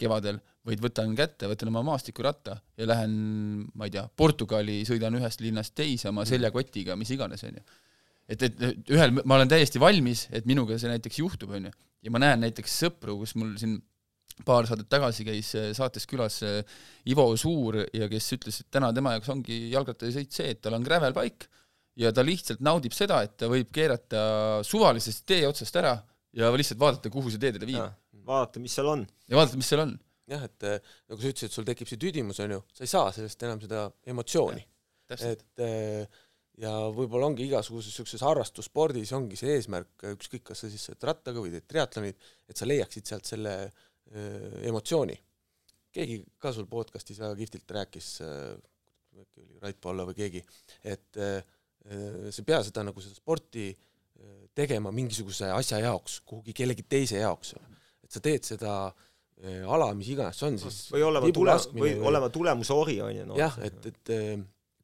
kevadel, vaid võtan kätte, võtan oma maastikuratta ja lähen, ma ei tea, Portugali, sõidan ühest linnast teise oma seljakotiga, mis iganes, on ju. Et, et ühel, ma olen täiesti valmis, et minuga see näiteks juhtub, on ju. ja ma näen näiteks sõpru, kus mul siin paar saadet tagasi käis äh, saates külas äh, Ivo Suur ja kes ütles, et täna tema jaoks ongi jalgrattasõit see, et tal on gravelpaik ja ta lihtsalt naudib seda, et ta võib keerata suvalisest tee otsast ära ja lihtsalt vaadata, kuhu see tee teda viib. vaadata, mis seal on. ja vaadata, mis seal on. jah, et äh, nagu sa ütlesid, sul tekib see tüdimus, on ju, sa ei saa sellest enam seda emotsiooni. et äh, ja võib-olla ongi igasuguses niisuguses harrastusspordis ongi see eesmärk, ükskõik, kas sa siis sõidad rattaga või teed triatlonit, et sa leiaksid sealt selle äh, emotsiooni. keegi ka sul podcastis väga kihvtilt rääkis äkki oli Rait Palla või keegi, et Äh, sa ei pea seda nagu seda sporti äh, tegema mingisuguse asja jaoks, kuhugi kellegi teise jaoks. et sa teed seda äh, ala, mis iganes see on siis või olema tule-, või olema tulemuse ori, on ju. jah, et, et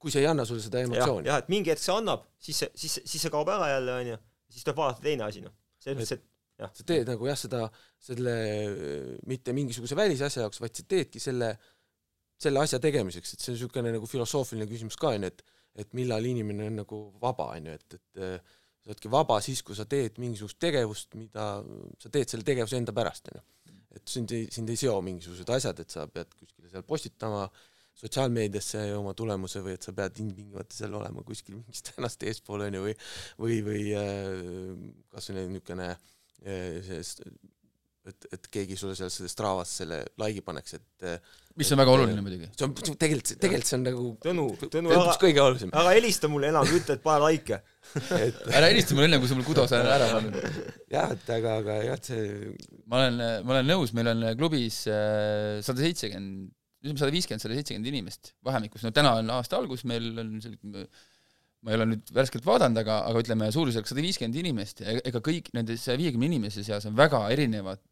kui see ei anna sulle seda emotsiooni. jah, et mingi hetk see annab, siis see, siis, siis see kaob ära jälle, on ju, siis tuleb vaadata teine asi, noh. selles mõttes, et jah. sa teed nagu jah, seda, selle mitte mingisuguse välisasja jaoks, vaid sa teedki selle, selle asja tegemiseks, et see on niisugune nagu filosoofiline küsimus ka, on ju, et et millal inimene on nagu vaba, on ju, et, et äh, sa oledki vaba siis, kui sa teed mingisugust tegevust, mida sa teed selle tegevuse enda pärast, on ju. et sind ei, sind ei seo mingisugused asjad, et sa pead kuskile seal postitama sotsiaalmeediasse oma tulemuse või et sa pead ilmtingimata seal olema kuskil mingist ennast eespool, on ju, või või, või äh, kas või niisugune äh, see et, et keegi sulle seal selle Stravas selle like'i paneks, et mis on väga oluline muidugi. see on, tegelikult, tegelikult see on nagu Tõnu, Tõnu, ära, kõige olulisem. ära helista mulle enam, ütle, et pane like'e et ära helista mulle enne, kui sa mul kudos ära pannud. jah, et aga, aga jah, et see ma olen, ma olen nõus, meil on klubis äh, sada seitsekümmend, ütleme sada viiskümmend, sada seitsekümmend inimest vahemikus, no täna on aasta algus, meil on selline ma ei ole nüüd värskelt vaadanud, aga, aga ütleme, suurusjärk sada viiskümmend inimest ja ega kõik nende saja viiekümne inimese seas on väga erinevad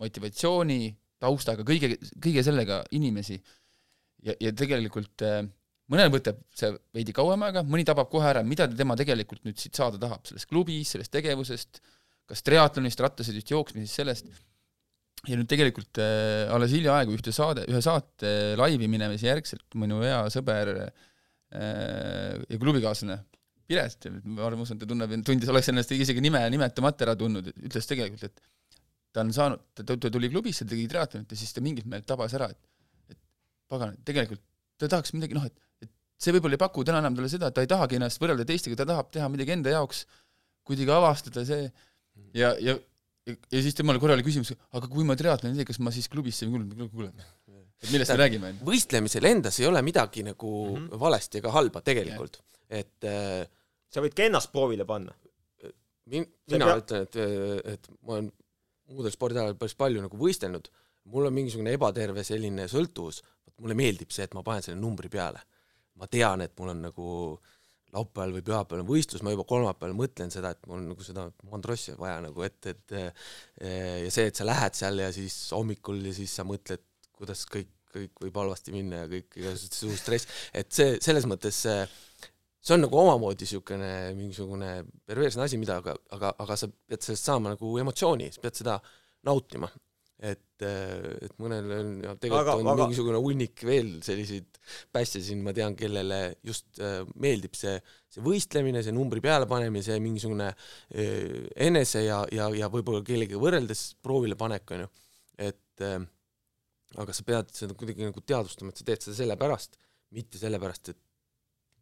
motivatsiooni, taustaga, kõige, kõige sellega inimesi. ja, ja tegelikult äh, mõnel võtab see veidi kauem aega, mõni tabab kohe ära, mida tema tegelikult nüüd siit saada tahab, sellest klubist, sellest tegevusest, kas triatlonist, rattasõidust, jooksmisest, sellest, ja nüüd tegelikult äh, alles hiljaaegu ühte saade, ühe saate laivi minemise järgselt minu hea sõber äh, ja klubikaaslane Piret, ma arvan, ta tunneb, tundis, oleks ennast isegi nime nimetamata ära tundnud, ütles tegelikult, et ta on saanud, ta tuli klubisse, tegi triatlonit ja siis ta mingit meelt tabas ära, et et pagan, tegelikult ta tahaks midagi, noh, et, et see võib-olla ei paku täna enam talle seda, et ta ei tahagi ennast võrrelda teistega, ta tahab teha midagi enda jaoks, kuidagi avastada see. Ja, ja ja, siis temal korra oli küsimus, aga kui ma triatloni ei tee, kas ma siis klubisse ei kuulu, kuule, et millest me räägime? võistlemisel endas ei ole midagi nagu mm -hmm. valesti ega halba tegelikult, et äh, sa võid ka ennast proovile panna min-, mina pea... ütlen, et, et ma olen muudel spordialadel päris palju nagu võistelnud, mul on mingisugune ebaterve selline sõltuvus, mulle meeldib see, et ma panen selle numbri peale. ma tean, et mul on nagu laupäeval või pühapäeval on võistlus, ma juba kolmapäeval mõtlen seda, et mul nagu seda mandrossi vaja nagu, et, et ja see, et sa lähed seal ja siis hommikul ja siis sa mõtled, kuidas kõik, kõik võib halvasti minna ja kõik, igasugused suur stress, et see, selles mõttes see see on nagu omamoodi niisugune mingisugune perversne asi, mida aga, aga, aga sa pead sellest saama nagu emotsiooni, sa pead seda nautima. Et, et mõnel on ja tegelikult aga, on aga... mingisugune hunnik veel selliseid pässe siin, ma tean, kellele just äh, meeldib see, see võistlemine, see numbri pealepanemine, see mingisugune äh, enese ja, ja, ja võib-olla kellegagi võrreldes proovile panek, on ju, et äh, aga sa pead seda kuidagi nagu teadvustama, et sa teed seda sellepärast, mitte sellepärast, et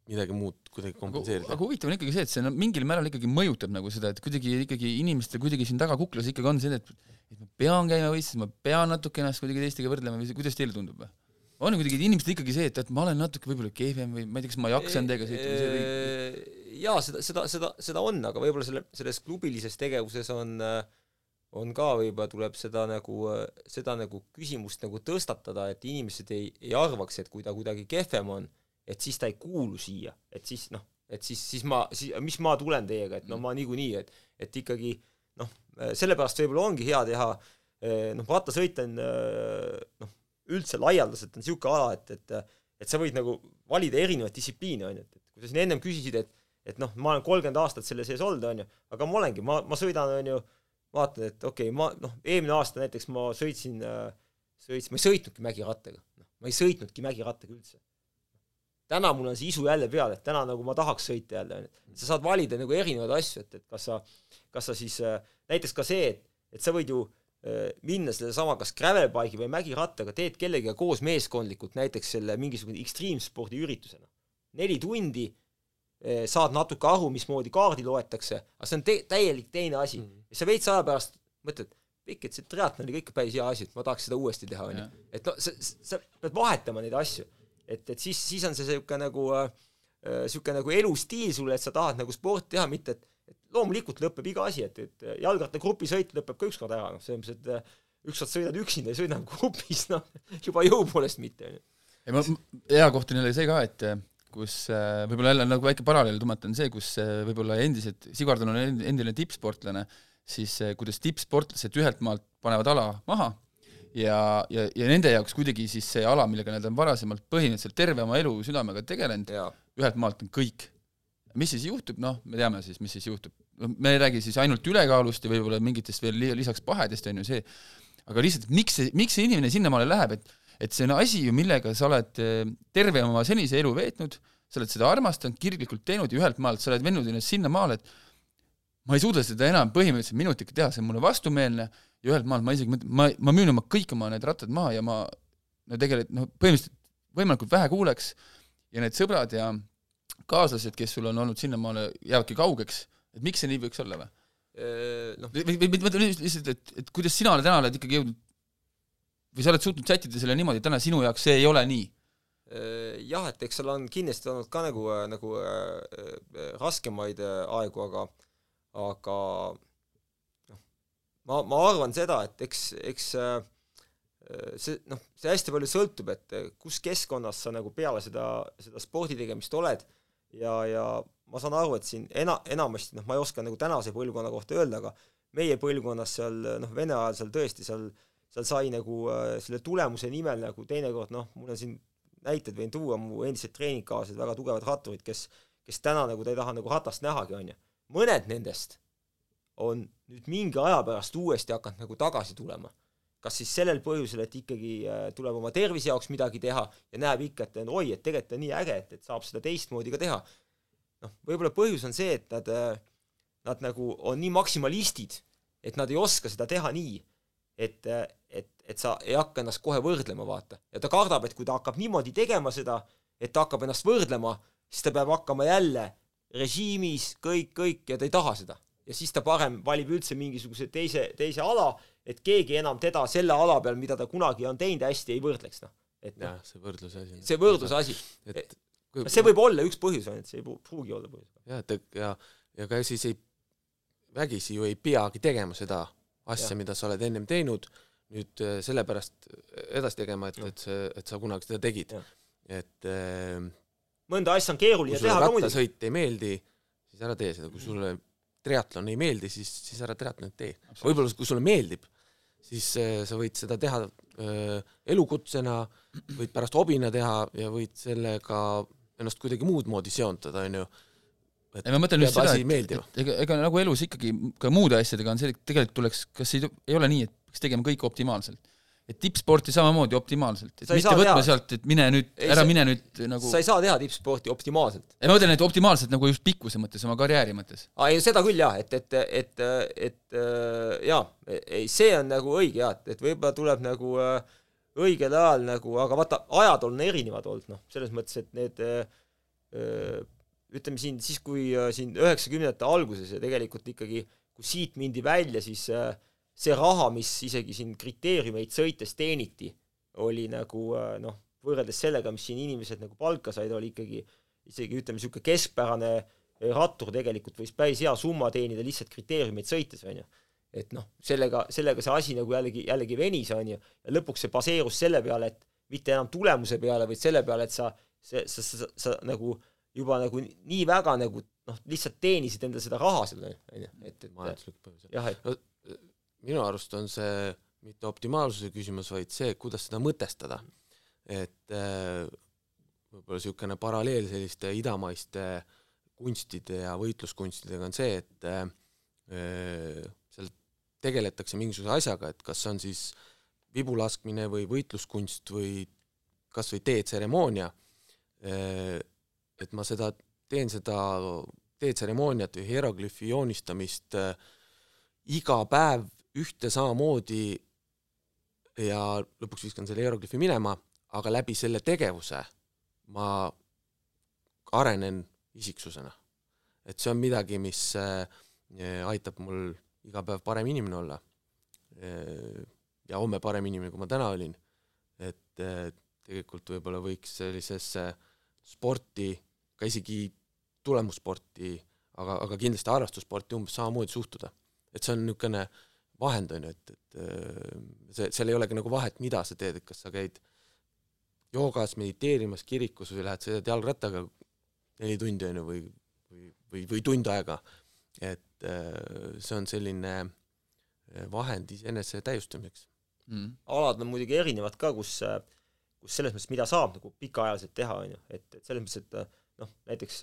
midagi muud kuidagi kompenseerida. aga huvitav on ikkagi see, et see no, mingil määral ikkagi mõjutab nagu seda, et kuidagi ikkagi inimestel kuidagi siin taga kuklas ikkagi on see, et et ma pean käima võistluses, ma pean natuke ennast kuidagi teistega võrdlema või kuidas teile tundub või? on kuidagi inimestel ikkagi see, et, et ma olen natuke võib-olla kehvem või ma ei tea, kas ma jaksan teiega sõita või see või jaa, seda, seda, seda, seda on, aga võib-olla selle, selles klubilises tegevuses on on ka võib-olla tuleb seda nagu, seda nagu küsimust nagu tõstatada, et inimesed ei, ei arvaks, et kui ta kuidagi kehvem on, et siis ta ei kuulu siia, et siis noh, et siis, siis ma, siis mis ma tulen teiega, et no ma niikuinii, et et ikkagi noh, sellepärast võib-olla ongi hea teha noh, rattasõit on noh, üldse laialdaselt on niisugune ala, et, et et sa võid nagu valida erinevaid distsipliine, on ju, et, et kui sa siin ennem küsisid, et et noh, ma olen kolmkümmend aastat selle sees olnud, on ju, aga ma olengi, ma, ma sõidan, on ju, vaatan, et okei okay,, ma noh, eelmine aasta näiteks ma sõitsin äh,, sõitsin, ma ei sõitnudki mägirattaga, noh, ma ei sõitnudki mägirattaga üldse. Täna mul on see isu jälle peal, et täna nagu ma tahaks sõita jälle, on ju, sa saad valida nagu erinevaid asju, et, et kas sa, kas sa siis äh, näiteks ka see, et, et sa võid ju äh, minna sellesama kas gravelbike'i või mägirattaga, teed kellegagi koos meeskondlikult näiteks selle mingisugune ekstreemspordi üritusena. neli tundi Eh, saad natuke aru, mismoodi kaardi loetakse, aga see on te-, täielik teine asi mm. -hmm. ja sa veits aja pärast mõtled, pikk, et see triatlon oli ka ikka päris hea asi, et ma tahaks seda uuesti teha, on ju. et no sa, sa pead vahetama neid asju. Et, et siis, siis on see niisugune nagu niisugune äh, nagu elustiil sulle, et sa tahad nagu sporti teha, mitte et, et loomulikult lõpeb iga asi, et, et jalgrattagrupi sõit lõpeb ka ükskord ära, noh, selles mõttes, et äh, ükskord sõidad üksinda ja sõidad grupis, noh, juba jõu poolest mitte, on ju. ei ma, hea koht on jälle see ka, et kus äh, võib-olla jälle nagu väike paralleel tõmmata, on see, kus äh, võib-olla endised, Sigvardon on endine tippsportlane, siis äh, kuidas tippsportlased ühelt maalt panevad ala maha ja, ja, ja nende jaoks kuidagi siis see ala, millega nad on varasemalt põhimõtteliselt terve oma elu südamega tegelenud, ühelt maalt on kõik. mis siis juhtub, noh, me teame siis, mis siis juhtub. me ei räägi siis ainult ülekaalust ja võib-olla mingitest veel lisaks pahedest, on ju see, aga lihtsalt, miks see, miks see inimene sinnamaale läheb, et et see on asi ju, millega sa oled eh, terve oma senise elu veetnud, sa oled seda armastanud, kirglikult teinud ja ühelt maalt sa oled vennud ennast sinnamaale, et ma ei suuda seda enam põhimõtteliselt minutiga teha, see on mulle vastumeelne ja ühelt maalt ma isegi mõtlen, ma, ma müün oma kõik oma need rattad maha ja ma no tegelikult noh, põhimõtteliselt võimalikult vähe kuuleks ja need sõbrad ja kaaslased, kes sul on olnud sinnamaale, jäävadki kaugeks, et miks see nii võiks olla või? Noh, või, või mõtlen lihtsalt, et, et kuidas sina täna oled ikkagi jõudnud või sa oled suutnud sättida selle niimoodi, et täna sinu jaoks see ei ole nii? Äh, jah, et eks seal on kindlasti olnud ka nagu, äh, nagu äh, raskemaid äh, aegu, aga aga ma, ma arvan seda, et eks, eks äh, see noh, see hästi palju sõltub, et kus keskkonnas sa nagu peale seda, seda spordi tegemist oled ja, ja ma saan aru, et siin ena-, enamasti noh, ma ei oska nagu tänase põlvkonna kohta öelda, aga meie põlvkonnas seal noh, Vene ajal seal tõesti seal seal sai nagu äh, selle tulemuse nimel nagu teinekord noh, mul on siin näiteid võin tuua, mu endised treeningkaaslased, väga tugevad ratturid, kes, kes täna nagu ta ei taha nagu ratast nähagi, on ju. mõned nendest on nüüd mingi aja pärast uuesti hakanud nagu tagasi tulema. kas siis sellel põhjusel, et ikkagi äh, tuleb oma tervise jaoks midagi teha ja näeb ikka, et oi, et tegelikult on nii äge, et, et saab seda teistmoodi ka teha. noh, võib-olla põhjus on see, et nad, äh, nad nagu on nii maksimalistid, et nad ei oska seda teha nii et, et, et sa ei hakka ennast kohe võrdlema, vaata. ja ta kardab, et kui ta hakkab niimoodi tegema seda, et ta hakkab ennast võrdlema, siis ta peab hakkama jälle režiimis kõik, kõik ja ta ei taha seda. Ja siis ta parem valib üldse mingisuguse teise, teise ala, et keegi enam teda selle ala peal, mida ta kunagi on teinud hästi, ei võrdleks, noh. et noh, see võrdluse asi. see võrdluse asi. et kui... see võib olla üks põhjus, ainult see ei pruugi olla põhjus. jah, et ja, ja ka siis ei, vägisi ju ei peagi tegema seda asja, mida sa oled ennem teinud, nüüd äh, sellepärast edasi tegema, et, et see, et sa kunagi seda tegid. et äh, mõnda asja on keeruline teha ka muidugi. rattasõit ei meeldi, siis ära tee seda, kui sulle triatlon ei meeldi, siis, siis ära triatlonit tee. võib-olla kui sulle meeldib, siis äh, sa võid seda teha äh, elukutsena, võid pärast hobina teha ja võid sellega ennast kuidagi muud moodi seontada, on ju ei ma mõtlen just seda, et, et ega, ega nagu elus ikkagi ka muude asjadega on see, et tegelikult tuleks, kas ei, ei ole nii, et peaks tegema kõik optimaalselt? Et tippsporti samamoodi optimaalselt, et mitte võtma teha. sealt, et mine nüüd, ära sa, mine nüüd nagu sa ei saa teha tippsporti optimaalselt. ei ma mõtlen, et optimaalselt nagu just pikkuse mõttes, oma karjääri mõttes. aa ei, seda küll jah, et, et, et, et jaa, ei see on nagu õige jah, et, et võib-olla tuleb nagu äh, õigel ajal nagu, aga vaata, ajad on erinevad olnud, noh, selles mõttes, et need äh, ütleme siin siis, kui äh, siin üheksakümnendate alguses ja tegelikult ikkagi, kui siit mindi välja, siis äh, see raha, mis isegi siin kriteeriumeid sõites teeniti, oli nagu äh, noh, võrreldes sellega, mis siin inimesed nagu palka said, oli ikkagi isegi ütleme, niisugune keskpärane rattur tegelikult võis päris hea summa teenida lihtsalt kriteeriumeid sõites, on ju. et noh, sellega, sellega see asi nagu jällegi, jällegi venis, on ju, ja lõpuks see baseerus selle peale, et mitte enam tulemuse peale, vaid selle peale, et sa, sa, sa, sa, sa nagu äh, juba nagu nii väga nagu noh, lihtsalt teenisid endale seda raha seal, on ju, et, et majanduslik põhjus. jah, et no, minu arust on see mitte optimaalsuse küsimus, vaid see, kuidas seda mõtestada. et äh, võib-olla niisugune paralleel selliste idamaiste kunstide ja võitluskunstidega on see, et äh, seal tegeletakse mingisuguse asjaga, et kas on siis vibulaskmine või võitluskunst või kas või teetseremoonia, äh, et ma seda, teen seda teetseremooniat või hieroglüüfi joonistamist iga päev ühte samamoodi ja lõpuks viskan selle hieroglüüfi minema, aga läbi selle tegevuse ma arenen isiksusena. et see on midagi, mis äh, aitab mul iga päev parem inimene olla. Äh, ja homme parem inimene, kui ma täna olin. et äh, tegelikult võib-olla võiks sellisesse sporti, ka isegi tulemussporti, aga, aga kindlasti harrastussporti umbes samamoodi suhtuda. et see on niisugune vahend, on ju, et, et see, seal ei olegi nagu vahet, mida sa teed, et kas sa käid joogas, mediteerimas, kirikus või lähed, sõidad jalgrattaga neli tundi, on ju, või, või, või, või tund aega, et äh, see on selline äh, vahend iseenese täiustamiseks. Mm.. alad on muidugi erinevad ka, kus, kus selles mõttes, mida saab nagu pikaajaliselt teha, on ju, et, et selles mõttes, et noh, näiteks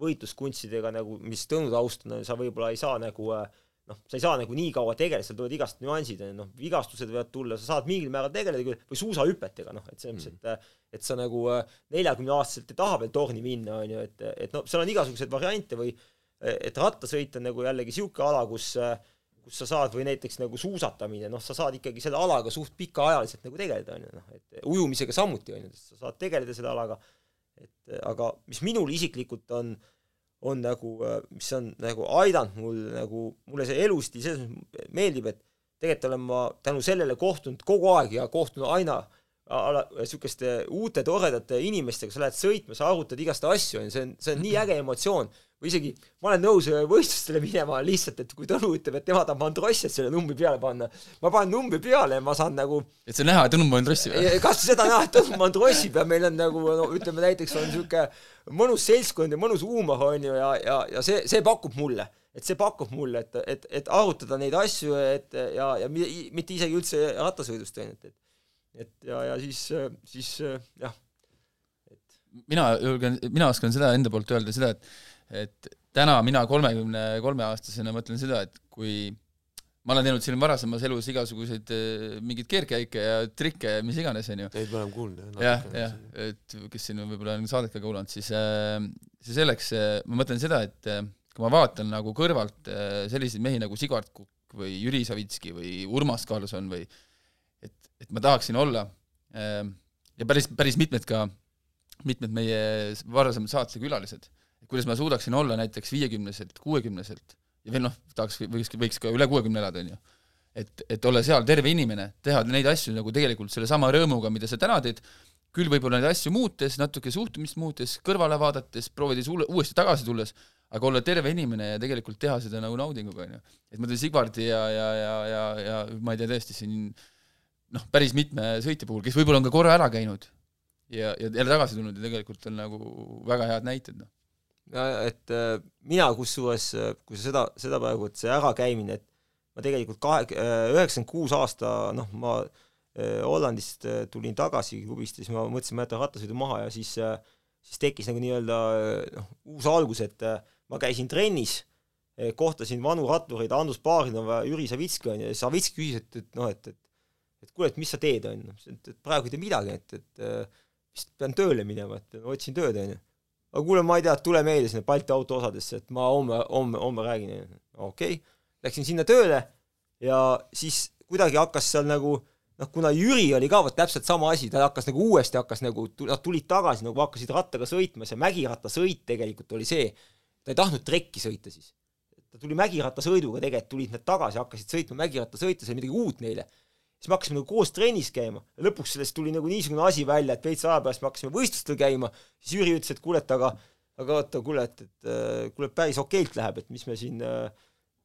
võitluskunstidega nagu, mis Tõnu taust on, sa võib-olla ei saa nagu äh, noh, sa ei saa nagu nii kaua tegeleda, seal tulevad igast nüansid, noh, vigastused võivad tulla, sa saad mingil määral tegeleda küll, või suusahüpetega, noh, et selles mõttes, et et sa nagu äh, neljakümneaastaselt ei taha veel torni minna, on ju, et, et noh, seal on igasuguseid variante või et rattasõit on nagu jällegi niisugune ala, kus kus sa saad, või näiteks nagu suusatamine, noh, sa saad ikkagi selle alaga suht pikaajaliselt nagu tegeleda, on ju, noh, et ujumisega samuti, on ju, sa saad tegeleda selle alaga, et aga mis minul isiklikult on äh, on nagu, mis on nagu aidanud mul nagu, mulle see elustiil selles mõttes meeldib, et tegelikult olen ma tänu sellele kohtunud kogu aeg ja kohtunud aina niisuguste uute toredate inimestega, sa lähed sõitma, sa arutad igast asju, on ju, see on, see on nii äge emotsioon, või isegi ma olen nõus võistlustele minema lihtsalt, et kui Tõnu ütleb, et tema tahab Mandrossiat selle numbri peale panna, ma panen numbri peale ja ma saan nagu et see on näha, et Tõnu Mandrossi või? kas seda näha, et Tõnu Mandrossi peal, meil on nagu no ütleme näiteks on niisugune mõnus seltskond ja mõnus huumor, on ju, ja, ja, ja see, see pakub mulle. Et see pakub mulle, et, et, et arutada neid asju, et ja, ja mitte isegi üldse rattasõidust, on ju, et, et et ja, ja siis, siis jah, et mina julgen, mina oskan seda enda poolt öelda seda, et et täna mina kolmekümne kolme aastasena mõtlen seda, et kui ma olen teinud siin varasemas elus igasuguseid eh, mingeid keerdkäike ja trikke ja mis iganes, on ju. Neid me oleme kuulnud, jah. jah, jah, et kes siin võib-olla on saadet ka kuulanud, siis äh, see selleks äh,, ma mõtlen seda, et kui ma vaatan nagu kõrvalt selliseid mehi nagu Sigvard Kukk või Jüri Savitski või Urmas Karlsson või et, et ma tahaksin olla ja päris, päris mitmed ka, mitmed meie varasemad saate külalised kuidas ma suudaksin olla näiteks viiekümneselt, kuuekümneselt ja veel noh, tahaks, võiks, võiks ka üle kuuekümne elada, on ju. et, et olla seal terve inimene, teha neid asju nagu tegelikult sellesama rõõmuga, mida sa täna teed, küll võib-olla neid asju muutes, natuke suhtumist muutes, kõrvale vaadates, proovides uuesti tagasi tulles, aga olla terve inimene ja tegelikult teha seda nagu naudinguga, on ju. et ma ütlen Sigvardi ja, ja, ja, ja, ja ma ei tea, tõesti siin noh, päris mitme sõitja puhul, kes võib-olla on ka korra ära käinud ja, ja jälle tagasi tulnud ja tegelikult on nagu väga head näited, noh et äh, mina kusjuures, äh, kui sa seda, seda praegu, et see ärakäimine, et ma tegelikult kahe, äh, üheksakümmend kuus aasta, noh, ma Hollandist tulin tagasi klubist ja siis ma mõtlesin, ma jätan rattasõidu maha ja siis, siis tekkis nagu nii-öelda noh, uus algus, et ma käisin trennis, kohtasin vanu rattureid, Andrus Baarinova, Jüri Savitski on ju, ja Savitski küsis, et, et noh, et, et et kuule, et mis sa teed, on ju, et praegu ei tee midagi, et, et vist pean tööle minema, et otsin tööd, on ju aga kuule, ma ei tea, tule meile sinna Balti autoosadesse, et ma homme, homme, homme räägin. okei okay., läksin sinna tööle ja siis kuidagi hakkas seal nagu noh, kuna Jüri oli ka vot täpselt sama asi, ta hakkas nagu uuesti hakkas nagu, nad tulid tagasi nagu hakkasid rattaga sõitma, see mägirattasõit tegelikult oli see, ta ei tahtnud trekki sõita siis. ta tuli mägirattasõiduga tegelikult, tulid nad tagasi, hakkasid sõitma mägirattasõitu, see oli midagi uut neile siis me hakkasime nagu koos trennis käima ja lõpuks sellest tuli nagu niisugune asi välja, et veits aja pärast me hakkasime võistlustel käima, siis Jüri ütles, et kuule, et aga aga oota, kuule, et, et äh, kuule, päris okeilt läheb, et mis me siin äh,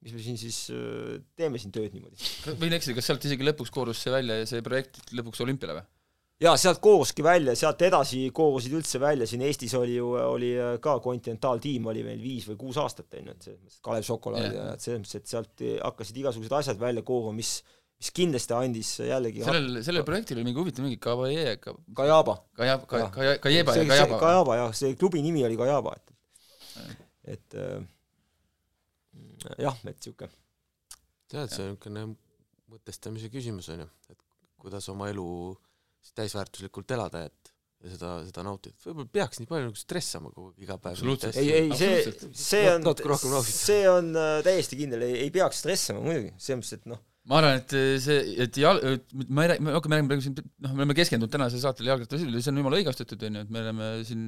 mis me siin siis äh, teeme siin tööd niimoodi. võin eksida, kas sealt isegi lõpuks koorus see välja ja see projekt lõpuks olümpiale või? jaa, sealt kooruski välja, sealt edasi koorusid üldse välja, siin Eestis oli ju, oli ka kontinentaaltiim oli meil viis või kuus aastat, on ju, et selles mõttes Kalev Šokolaad ja et selles mõttes, et sealt hakkasid igasugused asjad välja kooruma, mis mis kindlasti andis jällegi sellel, sellel projektil oli mingi huvitav mingi Kavaje ka... Kajaba. Kajab-, Kajaba ja Kajaba. Kajaba jah, see klubi nimi oli Kajaba, et et äh, jah, et niisugune tead, see on niisugune mõtestamise küsimus, on ju, et kuidas oma elu siis täisväärtuslikult elada, et ja seda, seda nautida, võib-olla peaks nii palju nagu stressama kogu iga päev. Ei, ei see, see on, see on äh, täiesti kindel, ei, ei peaks stressama muidugi, selles mõttes, et noh, ma arvan, et see, et jal-, ma ei räägi, me hakkame rääkima praegu siin, noh, me oleme keskendunud tänasel saatel jalgrattasõidule, see on jumala õigastatud, on ju, et me oleme siin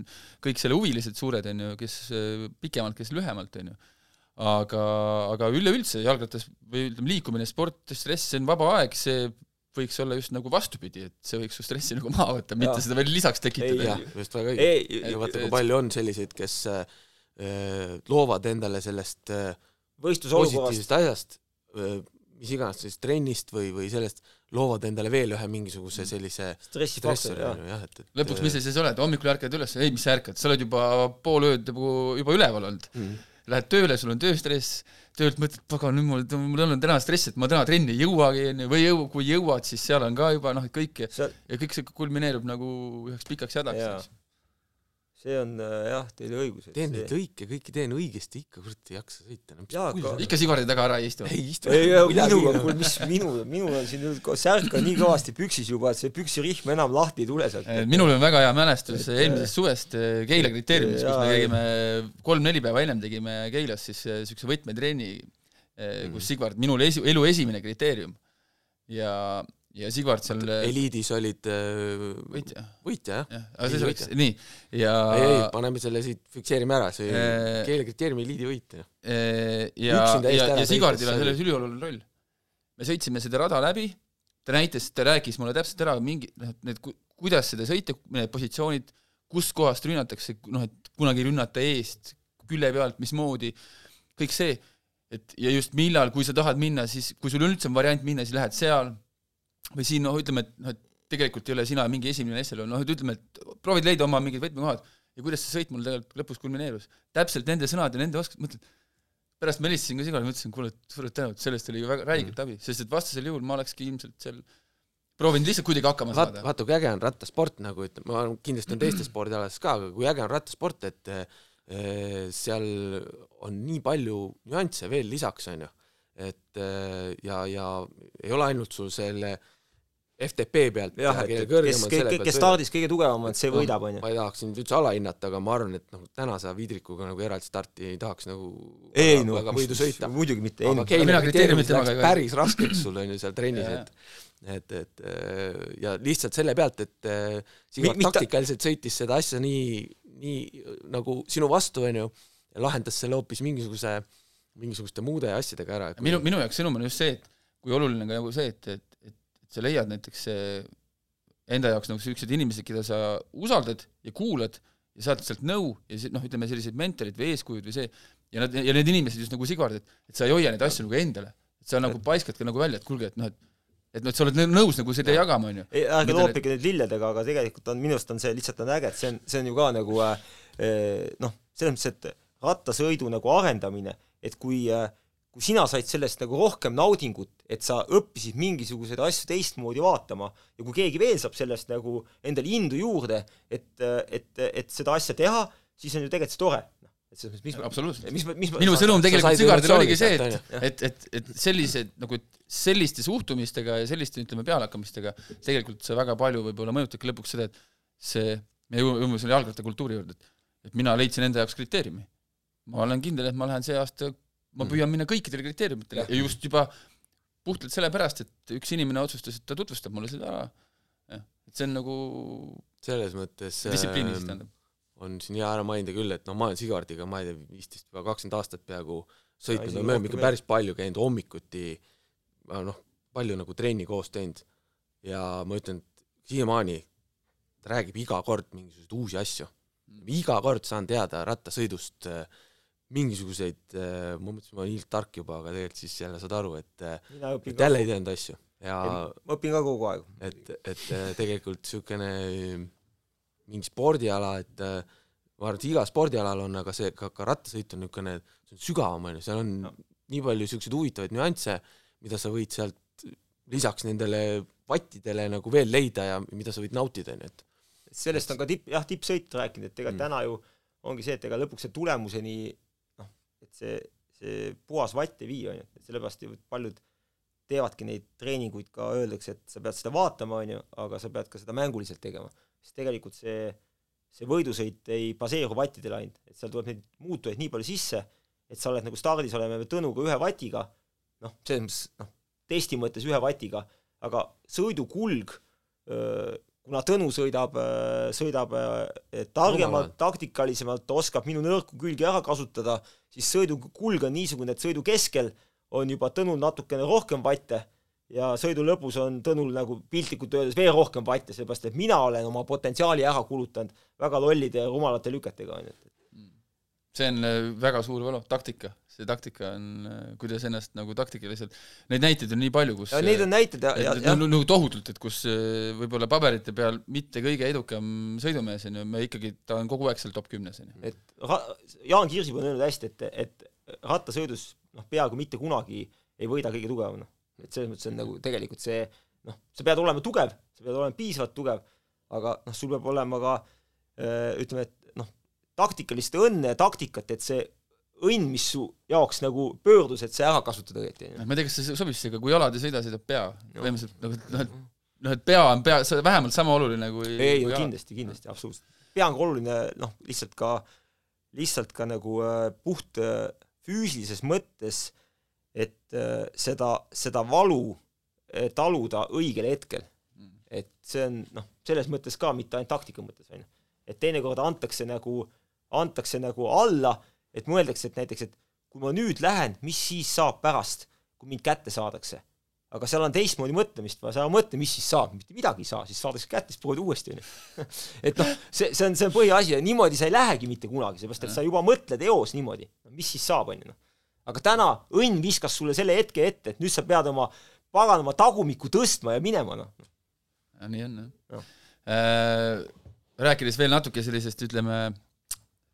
kõik selle huvilised suured, on ju, kes äh, pikemalt, kes lühemalt, on ju. aga, aga üleüldse jalgrattas või ütleme, liikumine, sport, stress, see on vaba aeg, see võiks olla just nagu vastupidi, et see võiks su stressi nagu maha võtta, mitte Jaa. seda veel lisaks tekitada. just väga õige. ei, ja vaata, kui palju on selliseid, kes äh, loovad endale sellest äh, võistlusolukorrast positiivsest asjast äh,, mis iganes, siis trennist või, või sellest, loovad endale veel ühe mingisuguse sellise stressori, jah on ju, jah, et, et lõpuks, mis sa siis oled, hommikul ärkad üles, ei, mis sa ärkad, sa oled juba pool ööd nagu juba üleval olnud. mm. Lähed tööle, sul on tööstress, töölt mõtled, pagan, nüüd mul, mul on täna stress, et ma täna trenni ei jõuagi, onju, või jõu-, kui jõuad, siis seal on ka juba noh, et kõik sa, ja kõik see kulmineerub nagu üheks pikaks hädaks. See on äh, jah, teil õigus, et teen neid lõike, kõiki teen õigesti, ikka kurat ei jaksa sõita, no aga- ikka sigardi taga ära ei istu. ei istu minuga, kuule, mis minu, minul on siin särk on nii kõvasti püksis juba, et see püksirihm enam lahti ei tule sealt. Eh, minul on väga hea mälestus eelmisest suvest eh, Keila kriteeriumis, kus me käigime kolm-neli päeva ennem tegime Keilas siis niisuguse võtmetrenni, kus Sigvard, minul esi, elu esimene kriteerium. ja, ja Sigvard seal eliidis olid äh, võitja, võitja, jah? jah, aga see Eliidi oleks, nii, ja ei, ei, paneme selle siit, fikseerime ära, see Äh, keelekriteeriumi eliidi võitja. Eh, ja, ja, ära ja Sigardil on selles ülioluline roll. me sõitsime seda rada läbi, ta näitas, ta rääkis mulle täpselt ära mingi, noh, et need, kuidas seda sõita, need positsioonid, kustkohast rünnatakse, noh, et kunagi rünnata eest, külje pealt, mismoodi, kõik see, et ja just millal, kui sa tahad minna, siis kui sul üldse on variant minna, siis lähed seal või siin noh, ütleme, et noh, et tegelikult ei ole sina mingi esimene SL, noh, et ütleme, et proovid leida oma mingid võtmekohad ja kuidas see sõit mul tegelikult lõpus kulmineerus. täpselt nende sõnade, nende oskused, mõtled, pärast ma helistasin ka Sigale, ma ütlesin, kuule, suured tänud, sellest oli ju väga räigelt abi, sest et vastasel juhul ma olekski ilmselt seal proovinud lihtsalt kuidagi hakkama vaata, saada. vaata kui äge on rattasport nagu ütleme, ma arvan, kindlasti on teistes spordialades ka, aga kui äge on rattasport, et eh, seal on nii palju nüansse veel lisaks, on ju. et eh, ja, ja ei ole ainult sul selle FTP pealt jah, et kes, kes, kes stardis kõige tugevam on, see võidab, onju. ma ei tahaks sind üldse alahinnata, aga ma arvan, et noh, tänase Vidrikuga nagu eraldi starti ei tahaks nagu ei väga, no, väga võidu sõita. muidugi mitte, ei aga Keila kriteeriumid läks päris raskeks sul on ju seal trennis, et et, et äh, ja lihtsalt selle pealt, et äh, Sigur taktikaliselt sõitis seda asja nii, nii nagu sinu vastu, on ju, ja lahendas selle hoopis mingisuguse, mingisuguste muude asjadega ära. minu, minu jaoks sõnum on just see, et kui oluline ka nagu see, et, et sa leiad näiteks enda jaoks nagu niisugused inimesed, keda sa usaldad ja kuulad ja saad sealt nõu ja noh, ütleme sellised mentorid või eeskujud või see, ja nad, ja need inimesed just nagu Sigvard, et et sa ei hoia neid asju nagu endale. et sa nagu paiskad ka nagu välja, et kuulge, et noh, et et noh, et sa oled nõus nagu seda jagama, on ju. ei, ärge loopige nüüd lilledega, aga tegelikult on minu arust on see lihtsalt on äge, et see on, see on ju ka nagu äh, noh, selles mõttes, et rattasõidu nagu arendamine, et kui äh, kui sina said sellest nagu rohkem naudingut, et sa õppisid mingisuguseid asju teistmoodi vaatama ja kui keegi veel saab sellest nagu endale indu juurde, et, et, et seda asja teha, siis on ju tegelikult see tore. et selles mõttes, mis ma, absoluutselt. mis ma, mis ma minu sõnum tegelikult said Sigardile oligi see, et, et, et, et sellised nagu, et selliste suhtumistega ja selliste, ütleme, pealehakkamistega tegelikult see väga palju võib-olla mõjutabki lõpuks seda, et see, me jõuame selle jalgrattakultuuri juurde, et et mina leidsin enda jaoks kriteeriumi. ma olen kindel, et ma lähen see aasta, ma püüan minna kõikidele kriteeriumitele. Ja just juba puhtalt sellepärast, et üks inimene otsustas, et ta tutvustab mulle seda ära. et see on nagu selles mõttes distsipliinis ähm, tähendab. on siin hea ära mainida küll, et no ma olen Sigardiga, ma ei tea, viisteist või kakskümmend aastat peaaegu sõitnud, me oleme ikka päris palju käinud hommikuti, noh, palju nagu trenni koos teinud. Ja ma ütlen, et siiamaani ta räägib iga kord mingisuguseid uusi asju. iga kord saan teada rattasõidust äh, mingisuguseid äh,, ma mõtlesin, ma olen ilgelt tark juba, aga tegelikult siis jälle saad aru, et äh, et jälle ei teadnud asju ja ma õpin ka kogu aeg. et, et äh, tegelikult niisugune mingi spordiala, et ma arvan, et igal spordialal on, aga see ka, ka rattasõit on niisugune, see on sügavam, on ju, seal on No. nii palju niisuguseid huvitavaid nüansse, mida sa võid sealt lisaks nendele vattidele nagu veel leida ja mida sa võid nautida, on ju, et sellest on ka tipp, jah, tippsõit rääkinud, et ega Mm. täna ju ongi see, et ega lõpuks see tulemuseni et see, see puhas vatt ei vii, on ju, et sellepärast ju paljud teevadki neid treeninguid ka, öeldakse, et sa pead seda vaatama, on ju, aga sa pead ka seda mänguliselt tegema. sest tegelikult see, see võidusõit ei baseeru vattidele ainult, et seal tuleb neid muutujaid nii palju sisse, et sa oled nagu stardis oleme Tõnuga ühe vatiga, noh, selles mõttes noh, testi mõttes ühe vatiga, aga sõidukulg, kuna Tõnu sõidab, sõidab targemalt, taktikalisemalt, oskab minu nõrku külgi ära kasutada, siis sõidukulg on niisugune, et sõidu keskel on juba Tõnul natukene rohkem vatte ja sõidu lõpus on Tõnul nagu piltlikult öeldes veel rohkem vatte, sellepärast et mina olen oma potentsiaali ära kulutanud väga lollide ja rumalate lüketega, on ju, see on äh, väga suur valu, taktika, see taktika on, äh, kuidas ennast nagu taktikaliselt, neid näiteid on nii palju, kus ja neid on näiteid ja, ja, ja nagu tohutult, et kus äh, võib-olla paberite peal mitte kõige edukam sõidumees on ju, me ikkagi, ta on kogu aeg seal top kümnes on ju. et Jaan Kirsip on öelnud hästi, et, et rattasõidus noh, peaaegu mitte kunagi ei võida kõige tugevam, noh. et selles mõttes on nagu tegelikult see noh, sa pead olema tugev, sa pead olema piisavalt tugev, aga noh, sul peab olema ka ütleme, et taktikalist õnne ja taktikat, et see õnn, mis su jaoks nagu pöördus, et see ära kasutada õieti. ma ei tea, kas see sobib siia, kui jalad ei sõida, sõidab pea. põhimõtteliselt nagu, noh, et noh, et pea on pea, vähemalt sama oluline kui ei, ei, kindlasti, kindlasti, absoluutselt. pea on ka oluline, noh, lihtsalt ka, lihtsalt ka nagu äh, puht äh, füüsilises mõttes, et äh, seda, seda valu äh, taluda õigel hetkel. Mm. et see on noh, selles mõttes ka, mitte ainult taktika mõttes, on ju. et teinekord antakse nagu äh, antakse nagu alla, et mõeldakse, et näiteks, et kui ma nüüd lähen, mis siis saab pärast, kui mind kätte saadakse. aga seal on teistmoodi mõtlemist vaja, sa ei mõtle, mis siis saab, mitte midagi ei saa, siis saadakse kätte, siis proovid uuesti, onju. et noh, see, see on, see on põhiasi ja niimoodi sa ei lähegi mitte kunagi, sellepärast et sa juba mõtled eos niimoodi, mis siis saab, onju noh. aga täna õnn viskas sulle selle hetke ette, et nüüd sa pead oma paganama tagumikku tõstma ja minema, noh. nii on, jah ja. Äh, rääkides veel natuke sellisest, ütleme,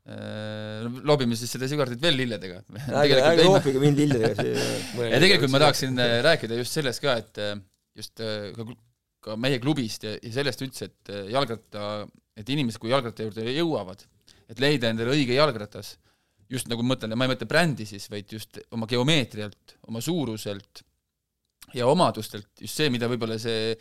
loobime siis seda Sigardit veel lilledega. ärge loobige mind lilledega. ja tegelikult ma tahaksin äh, rääkida just sellest ka, et äh, just ka, ka meie klubist ja, ja sellest üldse, et jalgratta, et inimesed, kui jalgratta juurde jõuavad, et leida endale õige jalgratas, just nagu ma mõtlen, ma ei mõtle brändi siis, vaid just oma geomeetrialt, oma suuruselt ja omadustelt, just see, mida võib-olla see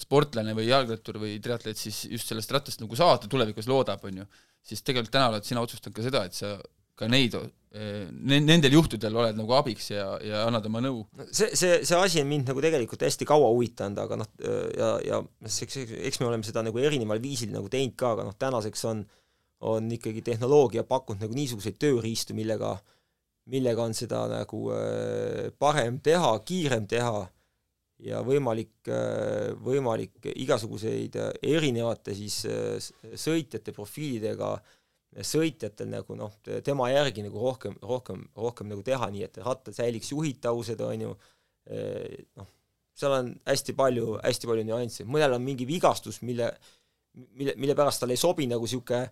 sportlane või jalgrattur või triatleet siis just sellest rattast nagu saada tulevikus loodab, on ju, siis tegelikult täna oled sina otsustanud ka seda, et sa ka neid nendel juhtudel oled nagu abiks ja, ja annad oma nõu. see, see, see asi on mind nagu tegelikult hästi kaua huvitanud, aga noh, ja, ja eks, eks me oleme seda nagu erineval viisil nagu teinud ka, aga noh, tänaseks on, on ikkagi tehnoloogia pakkunud nagu niisuguseid tööriistu, millega, millega on seda nagu äh, parem teha, kiirem teha ja võimalik, äh, võimalik igasuguseid äh, erinevate siis äh, sõitjate profiilidega sõitjatel nagu noh, tema järgi nagu rohkem, rohkem, rohkem nagu teha, nii et rattal säiliks juhitavused, on ju, noh, seal on hästi palju, hästi palju nüansse, mõnel on mingi vigastus, mille, mille, mille pärast tal ei sobi nagu niisugune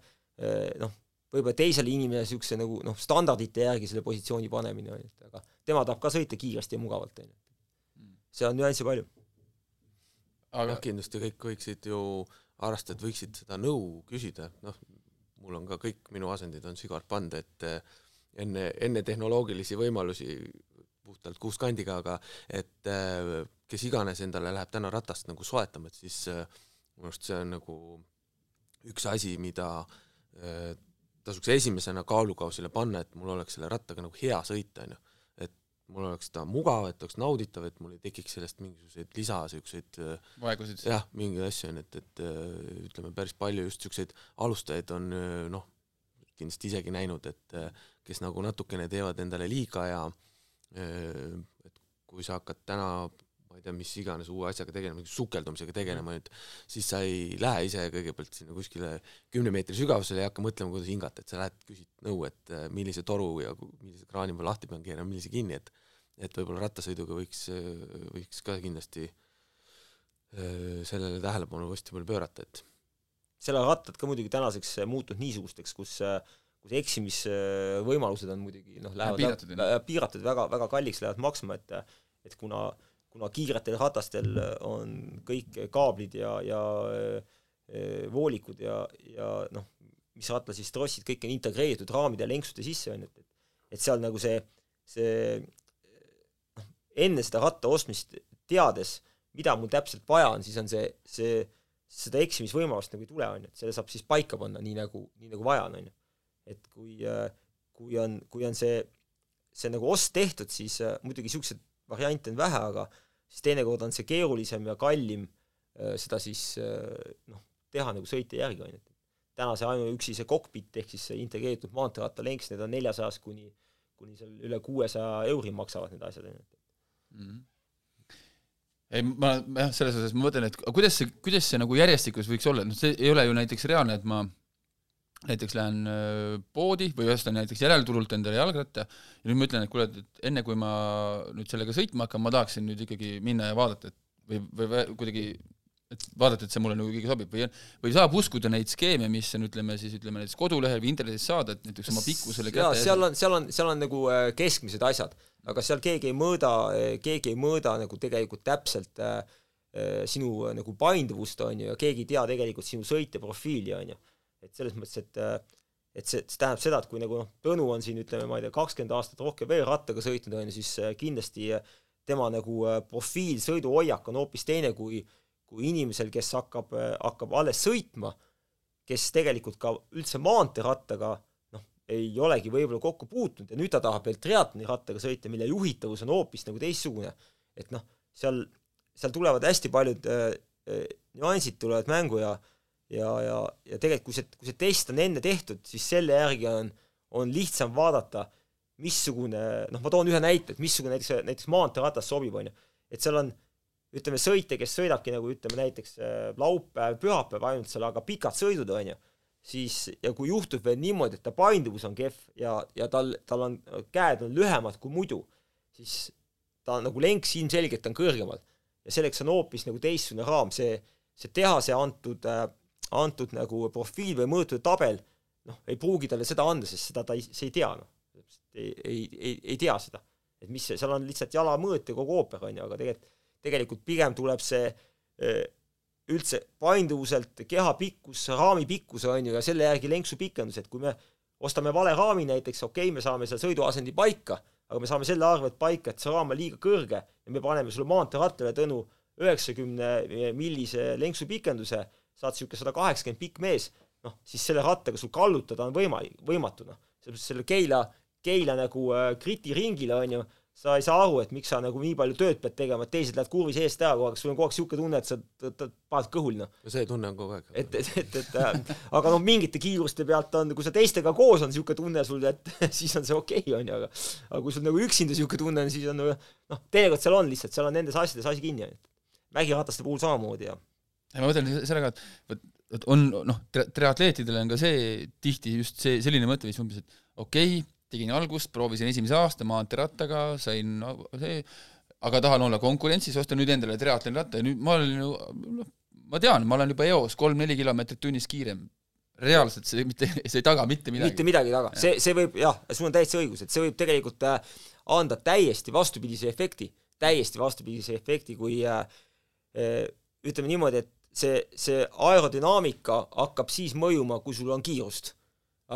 noh, võib-olla teisele inimesele niisuguse nagu noh, standardite järgi selle positsiooni panemine, on ju, et aga tema tahab ka sõita kiiresti ja mugavalt, on ju seal on nüansse palju. aga noh, kindlasti kõik võiksid ju, harrastajad võiksid seda nõu küsida, noh, mul on ka kõik minu asendid on Sigard Pand, et eh, enne, enne tehnoloogilisi võimalusi puhtalt kuuskandiga, aga et eh, kes iganes endale läheb täna ratast nagu soetama, et siis eh, minu arust see on nagu üks asi, mida tasuks esimesena kaalukausile panna, et mul oleks selle rattaga nagu hea sõita, on ju mul oleks ta mugav, et oleks nauditav, et mul ei tekiks sellest mingisuguseid lisa niisuguseid äh, vaegusid? jah, mingeid asju on, et, et äh, ütleme, päris palju just niisuguseid alustajaid on äh, noh, kindlasti isegi näinud, et kes nagu natukene teevad endale liiga ja et kui sa hakkad täna ma ei tea, mis iganes uue asjaga tegelema, sukeldumisega tegelema nüüd, siis sa ei lähe ise kõigepealt sinna kuskile kümne meetri sügavusele ja hakka mõtlema, kuidas hingata, et sa lähed, küsid nõu, et millise toru ja millise kraani ma lahti pean keerama, millise kinni, et et võib-olla rattasõiduga võiks, võiks ka kindlasti äh, sellele tähelepanu hästi palju pöörata, et selle rattad ka muidugi tänaseks muutunud niisugusteks, kus kus eksimisvõimalused on muidugi noh, lähevad piiratud, piiratud, väga, väga kalliks lähevad maksma, et et kuna, kuna kiiretel ratastel on kõik kaablid ja, ja äh, voolikud ja, ja noh, mis rattal siis trossid kõik on integreeritud raamide ja lenksude sisse, on ju, et et seal nagu see, see enne seda ratta ostmist teades, mida mul täpselt vaja on, siis on see, see, seda eksimisvõimalust nagu ei tule, on ju, et selle saab siis paika panna nii nagu, nii nagu vaja on, on ju. et kui, kui on, kui on see, see nagu ost tehtud, siis muidugi niisuguseid variante on vähe, aga siis teinekord on see keerulisem ja kallim seda siis noh, teha nagu sõitja järgi, on ju, et täna see ainuüksi see kokpit ehk siis see integreeritud maanteerattalenks, need on neljasajast kuni, kuni seal üle kuuesaja euri maksavad need asjad, on ju mm. -hmm ei, ma jah, selles osas ma mõtlen, et kuidas see, kuidas see nagu järjestikus võiks olla, noh see ei ole ju näiteks reaalne, et ma näiteks lähen äh, poodi või ostan näiteks järelturult endale jalgratta ja nüüd ma ütlen, et kuule, et enne kui ma nüüd sellega sõitma hakkan, ma tahaksin nüüd ikkagi minna ja vaadata, et või, või kuidagi et vaadata, et see mulle nagu kõige sobib või, või saab uskuda neid skeeme, mis on, ütleme siis, ütleme näiteks kodulehel või internetis saada, et näiteks oma pikkusele kätte seal on, seal on, seal on nagu äh, keskmised asjad, aga seal keegi ei mõõda, äh, keegi ei mõõda nagu tegelikult täpselt äh, äh, sinu nagu painduvust, on ju, ja keegi ei tea tegelikult sinu sõitja profiili, on ju. et selles mõttes, et et see, see tähendab seda, et kui nagu noh, Tõnu on siin ütleme, ma ei tea, kakskümmend aastat rohkem veel rattaga sõitnud, on ju, siis kindlasti tema nagu profiil, sõiduhoiak on hoopis teine kui äh, kui inimesel, kes hakkab, hakkab alles sõitma, kes tegelikult ka üldse maanteerattaga noh, ei olegi võib-olla kokku puutunud ja nüüd ta tahab veel triatloni rattaga sõita, mille juhitavus on hoopis nagu teistsugune. et noh, seal, seal tulevad hästi paljud äh, äh, nüansid tulevad mängu ja ja, ja, ja tegelikult kui see, kui see test on enne tehtud, siis selle järgi on, on lihtsam vaadata, missugune, noh, ma toon ühe näite, et missugune näiteks, näiteks maanteeratas sobib, on ju. et seal on ütleme, sõitja, kes sõidabki nagu ütleme näiteks äh, laupäev, pühapäev ainult seal, aga pikad sõidud, on ju, siis ja kui juhtub veel niimoodi, et ta painduvus on kehv ja, ja tal, tal on, käed on lühemad kui muidu, siis ta nagu lenks ilmselgelt on kõrgemal. ja selleks on hoopis nagu teistsugune raam, see, see tehase antud äh,, antud nagu profiil või mõõtud tabel, noh, ei pruugi talle seda anda, sest seda ta ei, see ei tea, noh. ei, ei, ei, ei tea seda. et mis see, seal on lihtsalt jalamõõt ja kogu ooper, on ju, aga tegelikult tegelikult pigem tuleb see eh, üldse painduvuselt keha pikkus, raami pikkus on ju, ja selle järgi lenksu pikendus, et kui me ostame vale raami näiteks, okei okay,, me saame seal sõiduasendi paika, aga me saame selle arvelt paika, et see raam on liiga kõrge ja me paneme sulle maanteerattale Tõnu üheksakümne millise lenksu pikenduse, saad niisugune sada kaheksakümmend pikk mees, noh, siis selle rattaga sul kallutada on võima-, võimatu, noh. sellepärast selle Keila, Keila nagu äh, kriti ringile, on ju, sa ei saa aru, et miks sa nagu nii palju tööd pead tegema, et teised lähevad kurvis eest ära kogu aeg, sul on kogu aeg niisugune tunne, et sa paned kõhul, noh. see tunne on kogu aeg. et, et, et, et äh, aga noh, mingite kiiruste pealt on, kui sa teistega koos on niisugune tunne sul, et siis on see okei okay,, on ju, aga aga kui sul nagu üksinda niisugune tunne on, siis on nagu noh, teinekord seal on lihtsalt, seal on nendes asjades asi kinni, on ju. mägirataste puhul samamoodi ja ja ma mõtlen sellega, et vot, et on noh, triatleetidel on ka see tihti just see selline mõtteviis umbes, et okei okay,, tegin algust, proovisin esimese aasta maanteerattaga, sain see, aga tahan olla konkurentsis, ostan nüüd endale triatloni ratta ja nüüd ma olen ju noh, ma tean, ma olen juba eos kolm-neli kilomeetrit tunnis kiirem. reaalselt see mitte, see ei taga mitte midagi. mitte midagi ei taga, see, see võib jah, sul on täiesti õigus, et see võib tegelikult äh, anda täiesti vastupidise efekti, täiesti vastupidise efekti, kui äh, äh, ütleme niimoodi, et see, see aerodünaamika hakkab siis mõjuma, kui sul on kiirust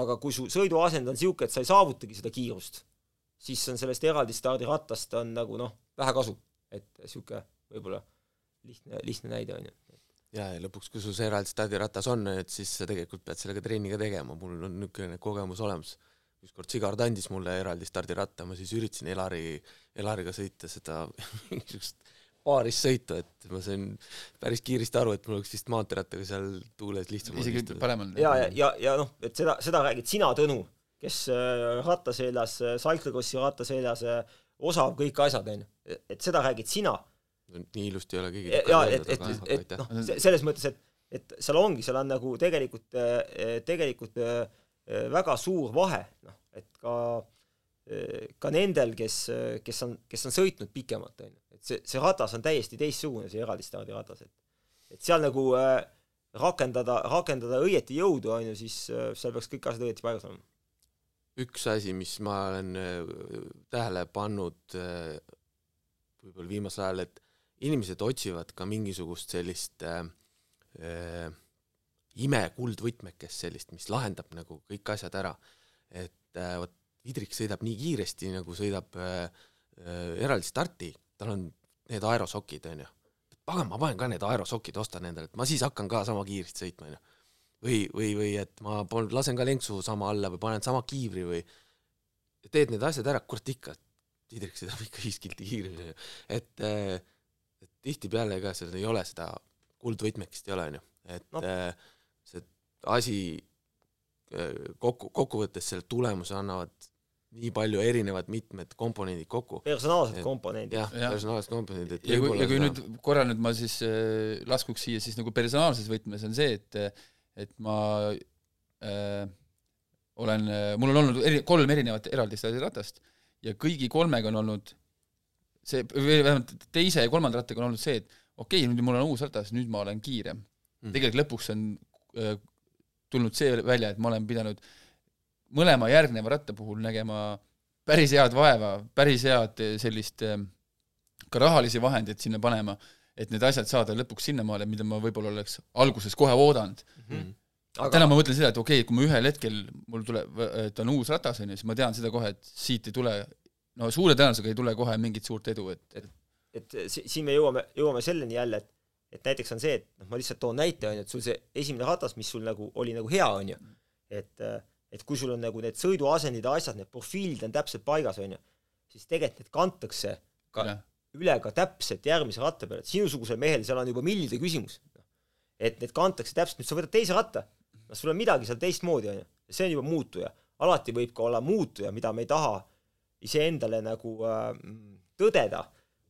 aga kui su sõiduasend on niisugune, et sa ei saavutagi seda kiirust, siis on sellest eraldi stardirattast on nagu noh, vähe kasu, et niisugune võib-olla lihtne, lihtne näide on ju. ja, ja lõpuks, kui sul see eraldi stardiratas on, et siis sa tegelikult pead sellega trenni ka tegema, mul on niisugune kogemus olemas. ükskord Sigard andis mulle eraldi stardiratta, ma siis üritasin Elari, Elariga sõita seda mingisugust paaris sõitu, et ma sain päris kiiresti aru, et mul oleks vist maanteerattaga seal tuules lihtsam isegi parem on. ja, ja, ja, ja noh, et seda, seda räägid sina, Tõnu, kes äh, ratta seljas, äh, cyclocrossi ratta seljas äh, osav kõik asjad, on ju. et seda räägid sina. nii ilusti ei ole keegi ja, et, et, et, noh, selles mõttes, et, et seal ongi, seal on nagu tegelikult, tegelikult väga suur vahe, noh, et ka ka nendel, kes, kes on, kes on sõitnud pikemalt, on ju see, see ratas on täiesti teistsugune, see eraldi stardiratas, et et seal nagu äh, rakendada, rakendada õieti jõudu, on ju, siis äh, seal peaks kõik asjad õieti paigas olema. üks asi, mis ma olen äh, tähele pannud äh, võib-olla viimasel ajal, et inimesed otsivad ka mingisugust sellist äh, äh imekuldvõtmekest sellist, mis lahendab nagu kõik asjad ära. et äh, vot Vidrik sõidab nii kiiresti, nagu sõidab äh, äh, eraldi starti, tal on need aerosokid, onju. pagan, ma panen ka need aerosokid, ostan endale, et ma siis hakkan ka sama kiiresti sõitma, onju. või, või, või et ma pol-, lasen ka lenksu sama alla või panen sama kiivri või teed need asjad ära, kurat ikka, Vidrik sõidab ikka viis kilti kiiremini, et et tihtipeale ka seal ei ole seda kuldvõtmekest ei ole, onju, et no. äh, see asi äh, kokku, kokkuvõttes selle tulemuse annavad nii palju erinevad mitmed komponendid kokku. personaalsed komponendid. jah ja., personaalsed komponendid, et ja kui, ja kui nüüd korra nüüd ma siis äh, laskuks siia siis nagu personaalses võtmes on see, et et ma äh, olen, mul on olnud eri, kolm erinevat eraldi ratast ja kõigi kolmega on olnud see, või vähemalt teise ja kolmanda rattaga on olnud see, et okei okay,, nüüd mul on uus ratas, nüüd ma olen kiirem mm.. tegelikult lõpuks on äh, tulnud see välja, et ma olen pidanud mõlema järgneva ratta puhul nägema päris head vaeva, päris head eh, sellist eh, ka rahalisi vahendeid sinna panema, et need asjad saada lõpuks sinnamaale, mida ma võib-olla oleks alguses kohe oodanud mm. -hmm. Aga... täna ma mõtlen seda, et okei okay,, kui ma ühel hetkel, mul tuleb, et on uus ratas, on ju, siis ma tean seda kohe, et siit ei tule, no suure tõenäosusega ei tule kohe mingit suurt edu, et, et et siin me jõuame, jõuame selleni jälle, et et näiteks on see, et noh, ma lihtsalt toon näite, on ju, et sul see esimene ratas, mis sul nagu oli nagu hea, on ju, et äh, et kui sul on nagu need sõiduasendid ja asjad, need profiilid on täpselt paigas, on ju, siis tegelikult need kantakse ka ja. üle ka täpselt järgmise ratta peale, et sinusugusel mehel seal on juba millide küsimus. et need kantakse täpselt, nüüd sa võtad teise ratta, no sul on midagi seal teistmoodi, on ju, see on juba muutuja. alati võib ka olla muutuja, mida me ei taha iseendale nagu äh, tõdeda,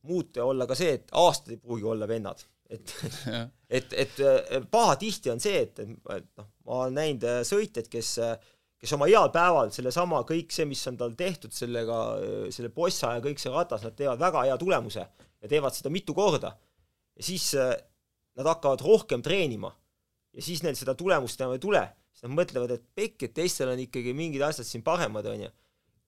muutuja olla ka see, et aastad ei pruugi olla vennad et et, et pahatihti on see, et, et noh, ma olen näinud äh, sõitjaid, kes äh, kes oma heal päeval sellesama, kõik see, mis on tal tehtud sellega, selle Bossa ja kõik see ratas, nad teevad väga hea tulemuse ja teevad seda mitu korda. ja siis äh, nad hakkavad rohkem treenima. Ja siis neil seda tulemust enam ei tule, siis nad mõtlevad, et pekk, et teistel on ikkagi mingid asjad siin paremad, on ju.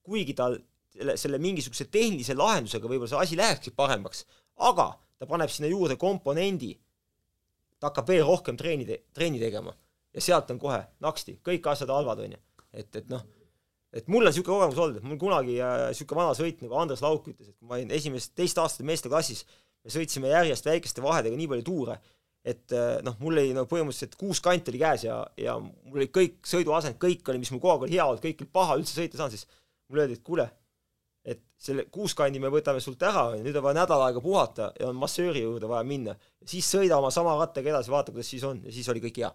kuigi tal selle, selle mingisuguse tehnilise lahendusega võib-olla see asi lähekski paremaks, aga ta paneb sinna juurde komponendi, ta hakkab veel rohkem treeni treeni tegema. Ja sealt on kohe naksti, kõik asjad halvad, on ju et, et noh, et mul on niisugune kogemus olnud, et mul kunagi niisugune äh, vana sõit, nagu Andres Lauk ütles, et kui ma olin esimest, teist aastat meesteklassis, me sõitsime järjest väikeste vahedega nii palju tuure, et äh, noh, mul oli no põhimõtteliselt kuus kanti oli käes ja, ja mul oli kõik sõiduasend, kõik oli, mis mul kogu aeg oli hea olnud, kõik oli paha üldse sõita saanud, siis mulle öeldi, et kuule, et selle kuuskanni me võtame sult ära, nüüd on vaja nädal aega puhata ja on massööri juurde vaja minna. siis sõida oma sama rattaga edasi, vaata, kuidas siis on ja siis oli kõik hea.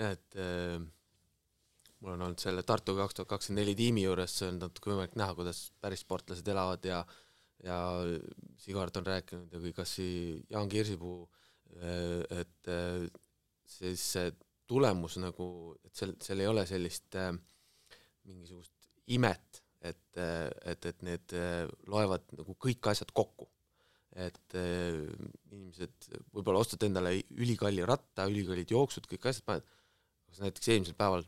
Jah, et äh mul on olnud selle Tartu kaks tuhat kakskümmend neli tiimi juures, on natuke võimalik näha, kuidas päris sportlased elavad ja ja Sigard on rääkinud ja või kas Jaan Kirsipuu, et siis see tulemus nagu, et seal, seal ei ole sellist äh, mingisugust imet, et, et, et need loevad nagu kõik asjad kokku. et äh, inimesed võib-olla ostad endale ülikalli ratta, ülikallid jooksud, kõik asjad paned, sa näiteks eelmisel päeval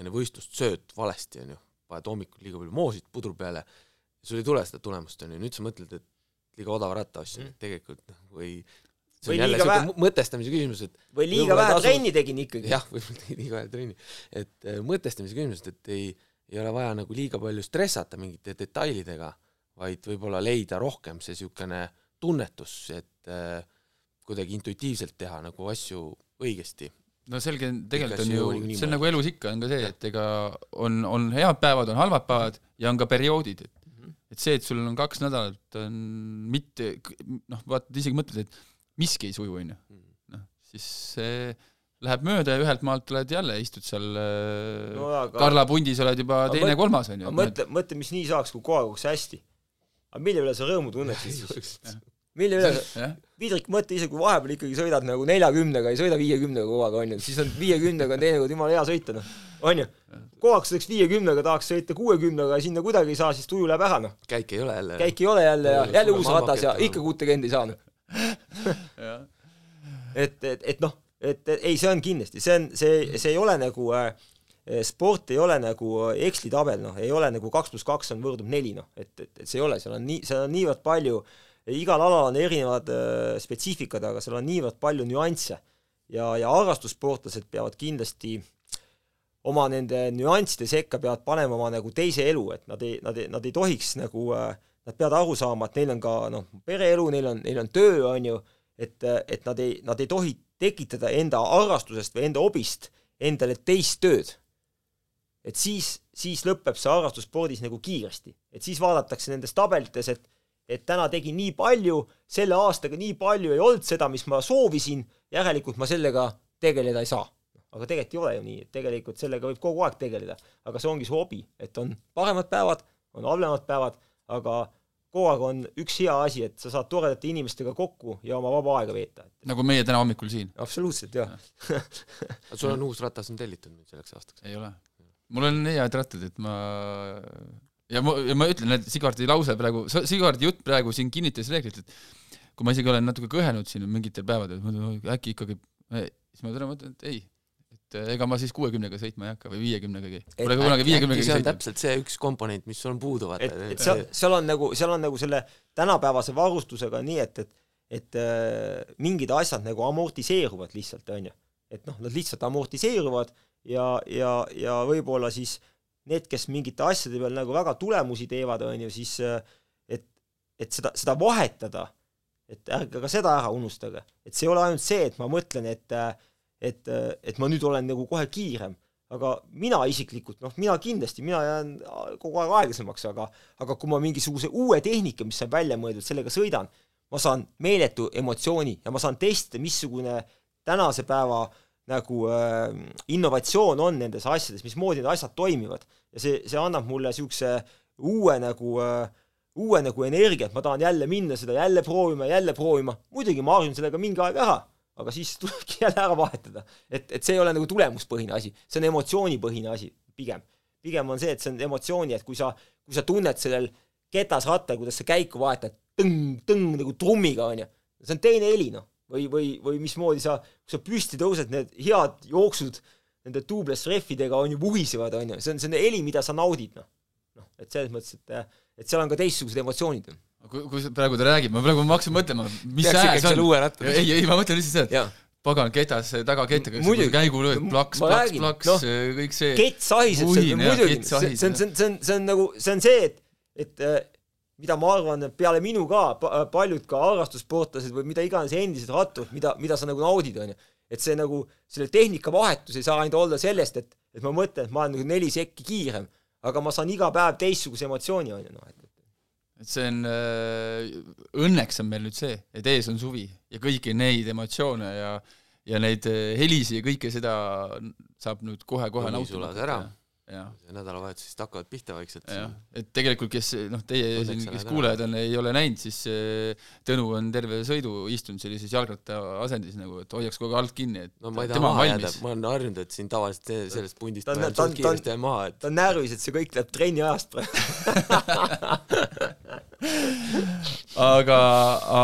enne võistlust sööd valesti, on ju, paned hommikul liiga palju moosit pudru peale, sul ei tule seda tulemust, on ju, nüüd sa mõtled, et liiga odava ratta ostsin mm., tegelikult nagu ei see või on jälle niisugune mõtestamise küsimus, et või liiga vähe tasu... trenni tegin ikkagi. jah, võib-olla tegin liiga vähe trenni. et äh, mõtestamise küsimus, et ei, ei ole vaja nagu liiga palju stressata mingite detailidega, vaid võib-olla leida rohkem see niisugune tunnetus, et äh, kuidagi intuitiivselt teha nagu asju õigesti no selge, tegelikult on ju, see on nagu elus ikka, on ka see, et ega on, on head päevad, on halvad päevad ja on ka perioodid, et -hmm. et see, et sul on kaks nädalat on mitte noh, vaata, isegi mõtled, et miski ei suju, on ju. Mhm. noh, siis see läheb mööda ja ühelt maalt tuled jälle, istud seal äh, no, aga... Karla pundis, oled juba teine-kolmas, on ju. mõtle, mõtle, mis nii saaks, kui kogu aeg oleks hästi. aga mille üle sa rõõmu tunned siis? mille üle sa, Vidrik, mõtle ise, kui vahepeal ikkagi sõidad nagu neljakümnega, ei sõida viiekümnega kogu aeg, onju, siis on viiekümnega on teinekord jumala hea sõita, noh, onju. kogu aeg sõidaks viiekümnega, tahaks sõita kuuekümnega ja sinna kuidagi ei saa, siis tuju läheb ära, noh. käik ei ole jälle. käik ei ole jälle ja jälle uus ratas ja ikka kuutekümmend ei saa, noh. et, et, et noh, et ei, see on kindlasti, see on, see, see ei ole nagu äh, sport ei ole nagu Exceli tabel, noh, ei ole nagu kaks pluss kaks on võrdub neli, noh, et, et, et see ei ole, seal on nii, seal on niivõrd palju äh, igal alal on erinevad äh, spetsiifikad, aga seal on niivõrd palju nüansse ja, ja harrastussportlased peavad kindlasti oma nende nüansside sekka peavad panema oma nagu teise elu, et nad ei, nad ei, nad ei tohiks nagu, nad peavad aru saama, et neil on ka noh, pereelu, neil on, neil on töö, on ju, et, et nad ei, nad ei tohi tekitada enda harrastusest või enda hobist endale teist tööd. et siis, siis lõpeb see harrastusspordis nagu kiiresti, et siis vaadatakse nendes tabelites, et et täna tegin nii palju, selle aastaga nii palju ei olnud seda, mis ma soovisin, järelikult ma sellega tegeleda ei saa. aga tegelikult ei ole ju nii, et tegelikult sellega võib kogu aeg tegeleda, aga see ongi su hobi, et on paremad päevad, on halvemad päevad, aga kogu aeg on üks hea asi, et sa saad toredate inimestega kokku ja oma vaba aega veeta. nagu meie täna hommikul siin. absoluutselt, jah ja. aga sul on uus ratas on tellitud nüüd selleks aastaks? ei ole. mul on head rattad, et ma ja ma, ja ma ütlen, et Sigardi lause praegu, Sigardi jutt praegu siin kinnitas reeglit, et kui ma isegi olen natuke kõhenud siin mingitel päevadel, äkki ikkagi, siis ma täna mõtlen, et ei, et eh, ega ma siis kuuekümnega sõitma ei hakka või viiekümnegagi. Pole kunagi viiekümnega sõitnud. see on täpselt see üks komponent, mis sul on puudu, vaata. et, et seal, seal on nagu, seal on nagu selle tänapäevase varustusega nii, et, et et äh, mingid asjad nagu amortiseeruvad lihtsalt, on ju. et noh, nad lihtsalt amortiseeruvad ja, ja, ja võib-olla siis äh, need, kes mingite asjade peal nagu väga tulemusi teevad, on ju, siis et, et seda, seda vahetada, et ärge ka seda ära unustage. et see ei ole ainult see, et ma mõtlen, et et, et ma nüüd olen nagu kohe kiirem, aga mina isiklikult, noh, mina kindlasti, mina jään kogu aeg aeglasemaks, aga aga kui ma mingisuguse uue tehnika, mis on välja mõeldud, sellega sõidan, ma saan meeletu emotsiooni ja ma saan testida, missugune tänase päeva äh, nagu äh, innovatsioon on nendes asjades, mismoodi need asjad toimivad. ja see, see annab mulle niisuguse uue nagu äh, uue nagu energia, et ma tahan jälle minna seda jälle proovima, jälle proovima, muidugi ma harjun sellega mingi aeg ära, aga siis tulebki jälle ära vahetada. et, et see ei ole nagu tulemuspõhine asi, see on emotsioonipõhine asi pigem. pigem on see, et see on emotsiooni, et kui sa, kui sa tunned sellel ketasrattal, kuidas sa käiku vahetad, tõng, tõng nagu trummiga, on ju, see on teine heli, noh või, või, või mismoodi sa, kui sa püsti tõused, need head jooksud nende tubeless rehvidega on ju vuhisevad, on ju, see on, see on heli, mida sa naudid, noh. noh, et selles mõttes, et, et seal on ka teistsugused emotsioonid. kui, kui praegu ta räägib, ma praegu ma hakkasin mõtlema, mis hääl see on. ei, ei, ma mõtlen lihtsalt seda, et pagan, ketas, tagakettaga, käigulöök, plaks, plaks, plaks no,, kõik see. kett sahiseb seal, muidugi, see on, see on, see on, see on nagu, see on see, et, et mida ma arvan, peale minu ka paljud ka harrastussportlased või mida iganes endised ratturid, mida, mida sa nagu naudid, on ju. et see nagu, selle tehnika vahetus ei saa ainult olla sellest, et, et ma mõtlen, et ma olen nagu neli sekki kiirem, aga ma saan iga päev teistsuguse emotsiooni, on ju, noh, et et see on äh,, õnneks on meil nüüd see, et ees on suvi ja kõiki neid emotsioone ja ja neid äh, helisid ja kõike seda saab nüüd kohe-kohe nautida. ära nädalavahetusest hakkavad pihta vaikselt. et tegelikult, kes noh, teie siin, kes kuulajad on, ei ole näinud, siis äh, Tõnu on terve sõidu istunud sellises jalgratta asendis nagu, et hoiaks kogu aeg alt kinni, et no ma ei taha maha jääda, ma olen harjunud, et siin tavaliselt sellest pundist ta, ma jään suht kiiresti jään maha, et ta on närvis, et see kõik läheb trenni ajast praegu. Aga,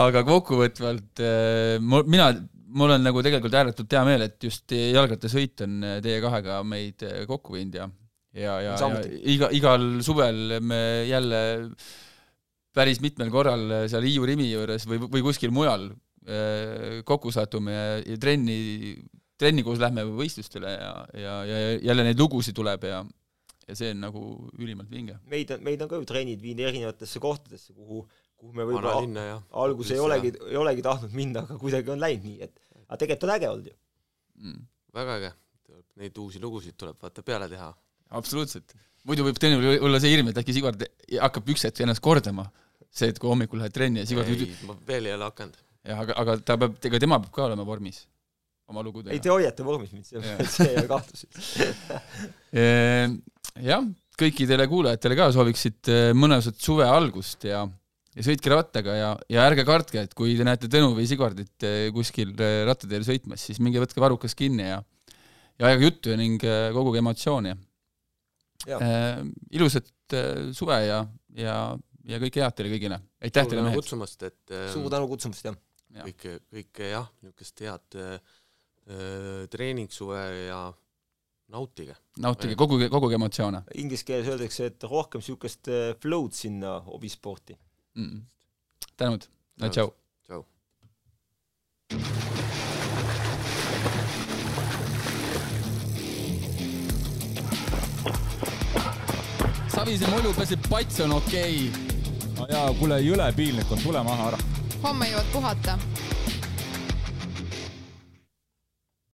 aga kokkuvõtvalt äh, mina mul on nagu tegelikult ääretult hea meel, et just jalgrattasõit on teie kahega meid kokku viinud ja ja, ja, ja iga, igal suvel me jälle päris mitmel korral seal Hiiu Rimi juures või, või kuskil mujal äh, kokku satume ja, ja trenni, trenni koos lähme võistlustele ja, ja, ja jälle neid lugusid tuleb ja ja see on nagu ülimalt vinge. meid on, meid on ka ju trennid viinud erinevatesse kohtadesse, kuhu, kuhu me võib-olla alguses ei olegi, ei olegi tahtnud minna, aga kuidagi on läinud nii, et aga tegelikult on äge olnud ju. Mm.. väga äge, neid uusi lugusid tuleb vaata peale teha absoluutselt. muidu võib Tõnul olla see hirm, et äkki Sigvard hakkab üks hetk ennast kordama. see, et kui hommikul lähed trenni ja Sigvard ei, ma veel ei ole hakanud. jah, aga, aga ta peab, ega tema peab ka olema vormis oma lugudega. ei, te hoiate vormis mind, see ei ole kahtlus ehm, jah, kõikidele kuulajatele ka sooviksid eh, mõnusat suve algust ja ja sõitke rattaga ja, ja ärge kartke, et kui te näete Tõnu või Sigvardit eh, kuskil eh, rattateel sõitmas, siis minge võtke varrukas kinni ja ja ajage juttu ning koguge emotsiooni äh, ilusat äh, suve ja, ja, ja kõike head teile kõigile. aitäh teile, mehed! kutsumast, et äh, suur tänu kutsumast, jah ja.! kõike, kõike jah, niisugust head äh, äh, treeningsuve ja nautige. nautige, koguge, koguge emotsioone. Inglise keeles öeldakse, et rohkem niisugust äh, flow'd sinna hobisporti mm.. tänud, tšau! tšau! Mulju, peaasi, et pats on okei okay. no jaa, kuule, jõle piinlik on, tule maha ära. homme jõuad puhata